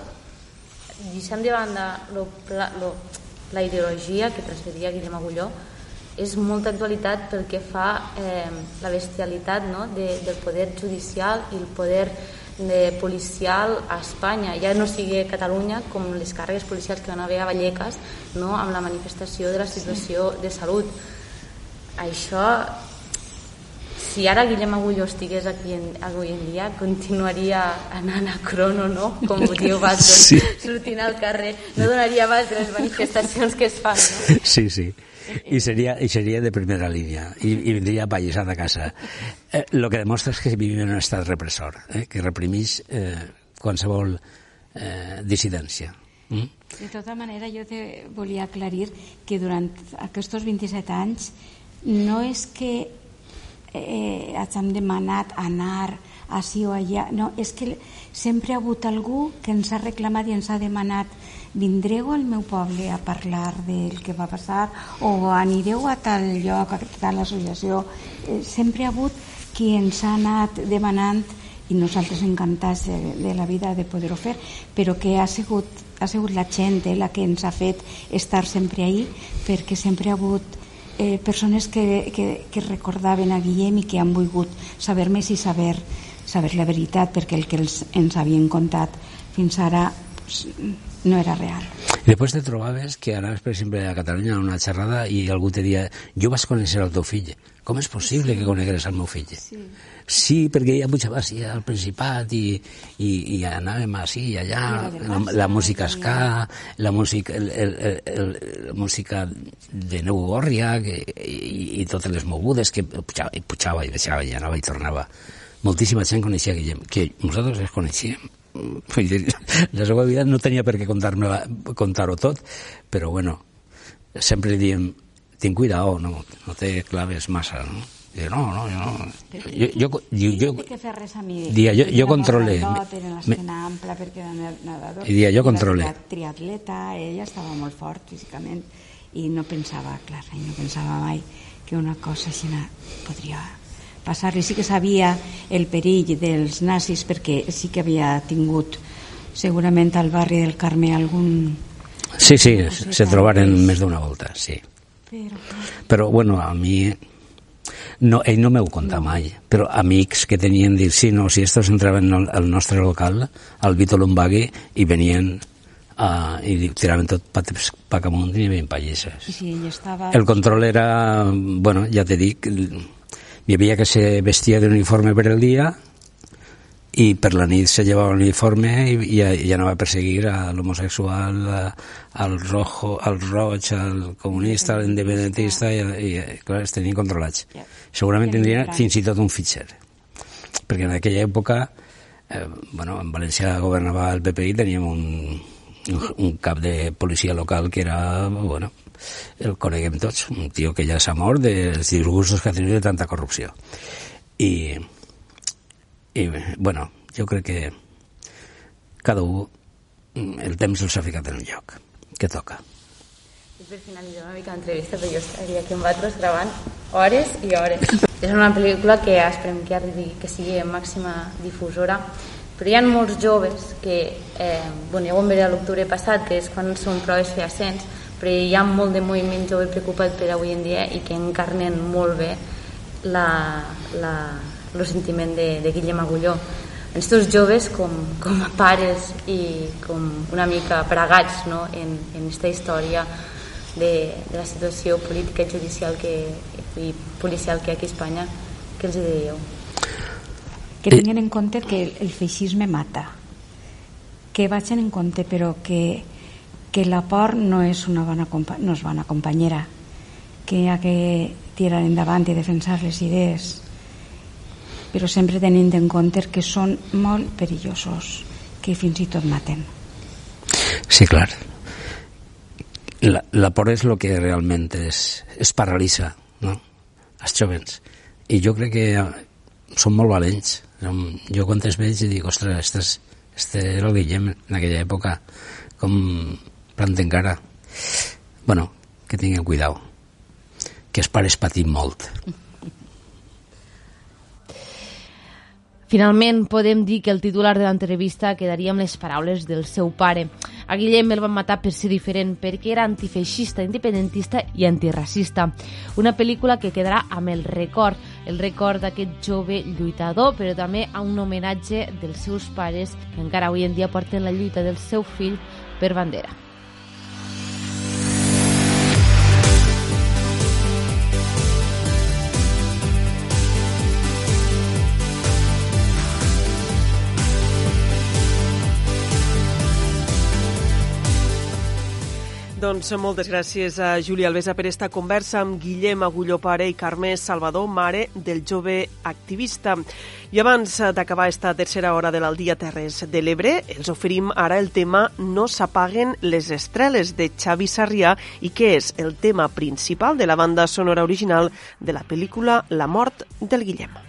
deixant de banda lo, la, lo, la ideologia que transferia Guillem Agulló és molta actualitat pel que fa eh, la bestialitat no? de, del poder judicial i el poder de policial a Espanya, ja no sigui a Catalunya com les càrregues policials que van haver a Vallecas no? amb la manifestació de la situació de salut. Això, si ara Guillem Agulló estigués aquí en, avui en dia, continuaria anant a crono, no? Com diu vas sí. sortint al carrer, no donaria abast de les manifestacions que es fan, no? Sí, sí i seria, i seria de primera línia i, i vindria apallissat a casa eh, lo que demostra és que vivim en un estat repressor eh, que reprimís eh, qualsevol eh, dissidència mm? De tota manera, jo te volia aclarir que durant aquests 27 anys no és que eh, hagin demanat anar així o allà, no, és que sempre ha hagut algú que ens ha reclamat i ens ha demanat vindreu al meu poble a parlar del que va passar o anireu a tal lloc, a tal associació. Eh, sempre ha hagut qui ens ha anat demanant i nosaltres encantats de, de la vida de poder-ho fer, però que ha sigut, ha sigut la gent eh, la que ens ha fet estar sempre ahí, perquè sempre ha hagut eh, persones que, que, que recordaven a Guillem i que han volgut saber més i saber, saber la veritat, perquè el que els, ens havien contat fins ara pues, no era real. I després te trobaves que anaves, per exemple, a Catalunya a una xerrada i algú te dia jo vas conèixer el teu fill. Com és possible que conegueres el meu fill? Sí. Sí, perquè ella pujava així al Principat i, i, i anàvem així i allà, la, la música ska, la música, el, el, el, la música de Neu Gòrria que, i, i totes les mogudes que pujava i pujava i deixava i anava i tornava. Moltíssima gent coneixia Guillem, que nosaltres els coneixíem la seva vida no tenia per què contar-ho contar tot, però bueno, sempre li diem, ten cuidado, no, no te claves massa, no? I no, no, jo no. Fer res a mi. Dia, jo, jo controle. L'esquena ampla perquè era nedador. I dia, jo controle. Triatleta, ella estava molt fort físicament i no pensava, clar, no pensava mai que una cosa així podria passar-li. Sí que sabia el perill dels nazis perquè sí que havia tingut segurament al barri del Carme algun... Sí, sí, se trobaren més d'una volta, sí. Però... Però, bueno, a mi... No, ell no m'ho conta no. mai, però amics que tenien dit, sí, no, si estos entraven al nostre local, al Vito Lombagui, i venien uh, i tiraven tot pa amunt i hi havia pallisses. Sí, estava... El control era, bueno, ja te dic, hi havia que se vestia d'uniforme per el dia i per la nit se llevava l'uniforme i, i, i anava a perseguir a l'homosexual, al rojo, al roig, al comunista, al independentista i, i clar, es tenien controlats. Segurament tindrien fins i tot un fitxer. Perquè en aquella època, eh, bueno, en València governava el PPI, teníem un, un, un cap de policia local que era, bueno, el coneguem tots, un tio que ja s'ha mort dels disgustos que ha tingut de tanta corrupció. I, i bueno, jo crec que cada un el temps els ha ficat en un lloc que toca. I per finalitzar una mica l'entrevista, perquè jo estaria aquí amb vosaltres gravant hores i hores. [laughs] És una pel·lícula que esperem que arribi, que sigui màxima difusora, però hi ha molts joves que, eh, bueno, ja ho vam veure l'octubre passat, que és quan són proves fehacients, però hi ha molt de moviment jove preocupat per avui en dia i que encarnen molt bé la, la, el sentiment de, de Guillem Agulló. Estos joves com, com a pares i com una mica pregats no? en, en aquesta història de, de la situació política i judicial que, i policial que hi ha aquí a Espanya, què els diríeu? Que tinguin en compte que el feixisme mata, que vagin en compte però que que la por no és una bona, no és bona companyera, que hi ha que tirar endavant i defensar les idees, però sempre tenint en compte que són molt perillosos, que fins i tot maten. Sí, clar. La, la por és el que realment es, es paralitza, no? els jovens. I jo crec que són molt valents. Jo quan es veig dic, ostres, este, és, este era el Guillem en aquella època, com planten cara. Bueno, que tinguin cuidado, que els pares patim molt. Finalment, podem dir que el titular de l'entrevista quedaria amb les paraules del seu pare. A Guillem el van matar per ser diferent, perquè era antifeixista, independentista i antiracista. Una pel·lícula que quedarà amb el record, el record d'aquest jove lluitador, però també a un homenatge dels seus pares, que encara avui en dia porten la lluita del seu fill per bandera. Doncs moltes gràcies a Júlia Alvesa per esta conversa amb Guillem Agulló Pare i Carme Salvador, mare del jove activista. I abans d'acabar esta tercera hora de l'Aldia Terres de l'Ebre, els oferim ara el tema No s'apaguen les estreles de Xavi Sarrià i que és el tema principal de la banda sonora original de la pel·lícula La mort del Guillem.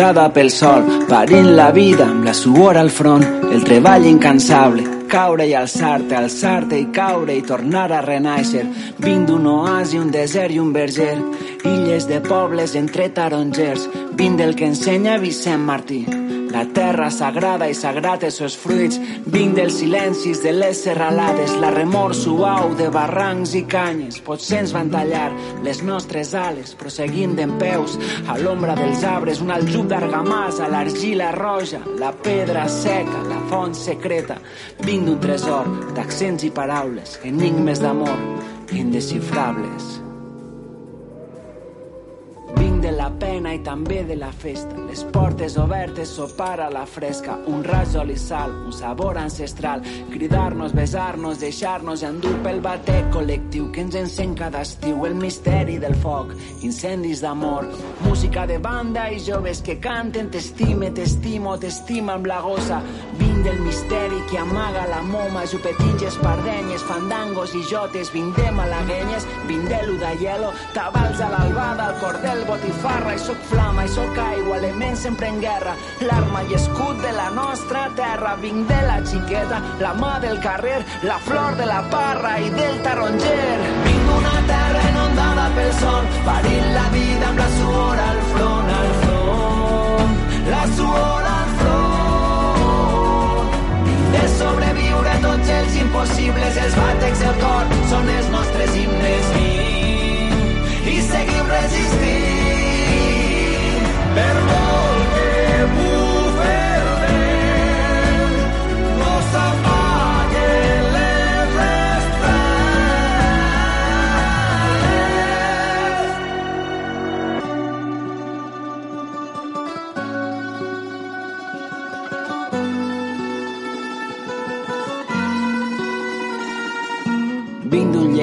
Inundada pel sol, parint la vida amb la suor al front, el treball incansable, caure i alçar-te, alçar-te i caure i tornar a renaixer. Vinc d'un oasi, un desert i un verger, illes de pobles entre tarongers, vinc del que ensenya Vicent Martí. La terra sagrada i sagrat els seus fruits, vinc dels silencis de les serralades, la remor suau de barrancs i canyes. Potser ens van tallar les nostres ales, però seguim d'en peus a l'ombra dels arbres, un aljub d'argamassa, l'argila roja, la pedra seca, la font secreta. Vinc d'un tresor d'accents i paraules, enigmes d'amor indescifrables. De la pena i també de la festa. Les portes obertes, sopar a la fresca, un raig d'oli sal, un sabor ancestral, cridar-nos, besar-nos, deixar-nos endur pel batec col·lectiu que ens encén cada estiu, el misteri del foc, incendis d'amor, música de banda i joves que canten t'estime, t'estimo, t'estima amb la gossa. Vinc del misteri que amaga la moma, jupetins i espardenyes, fandangos i jotes, vinc de malaguenyes, vinc de l'udaielo, tabals a l'albada, al cordel, botifarra, i soc flama, i soc aigua, element sempre en guerra, l'arma i escut de la nostra terra, vinc de la xiqueta, la mà del carrer, la flor de la parra i del taronger. Vinc d'una terra inundada pel sol, parint la vida amb la suor al front, al front, la suor tots els impossibles, els bàtecs del cor són els nostres himnes. Vinc i seguim resistint per molt que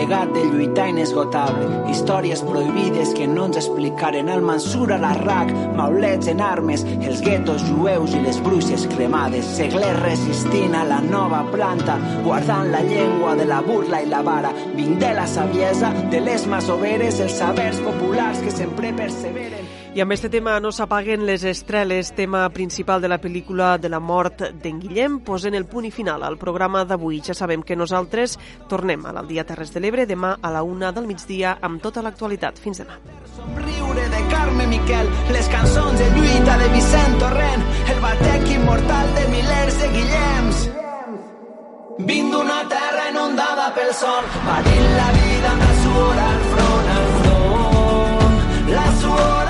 Llegat de lluitar inesgotable, històries prohibides que no ens explicaren el Mansur a l'Arrac, maulets en armes, els guetos jueus i les bruixes cremades, seglers resistint a la nova planta, guardant la llengua de la burla i la vara, vinc de la saviesa, de les masoveres, els sabers populars que sempre perseveren. I amb este tema no s'apaguen les estreles, tema principal de la pel·lícula de la mort d'en Guillem, posant el punt i final al programa d'avui. Ja sabem que nosaltres tornem a l'Aldia Terres de l'Ebre demà a la una del migdia amb tota l'actualitat. Fins demà. Somriure de Carme Miquel, les cançons de lluita de Vicent Torrent, el batec immortal de milers de Guillems. Vinc d'una terra inundada pel sol, patint la vida amb la suor al front, al front. La suor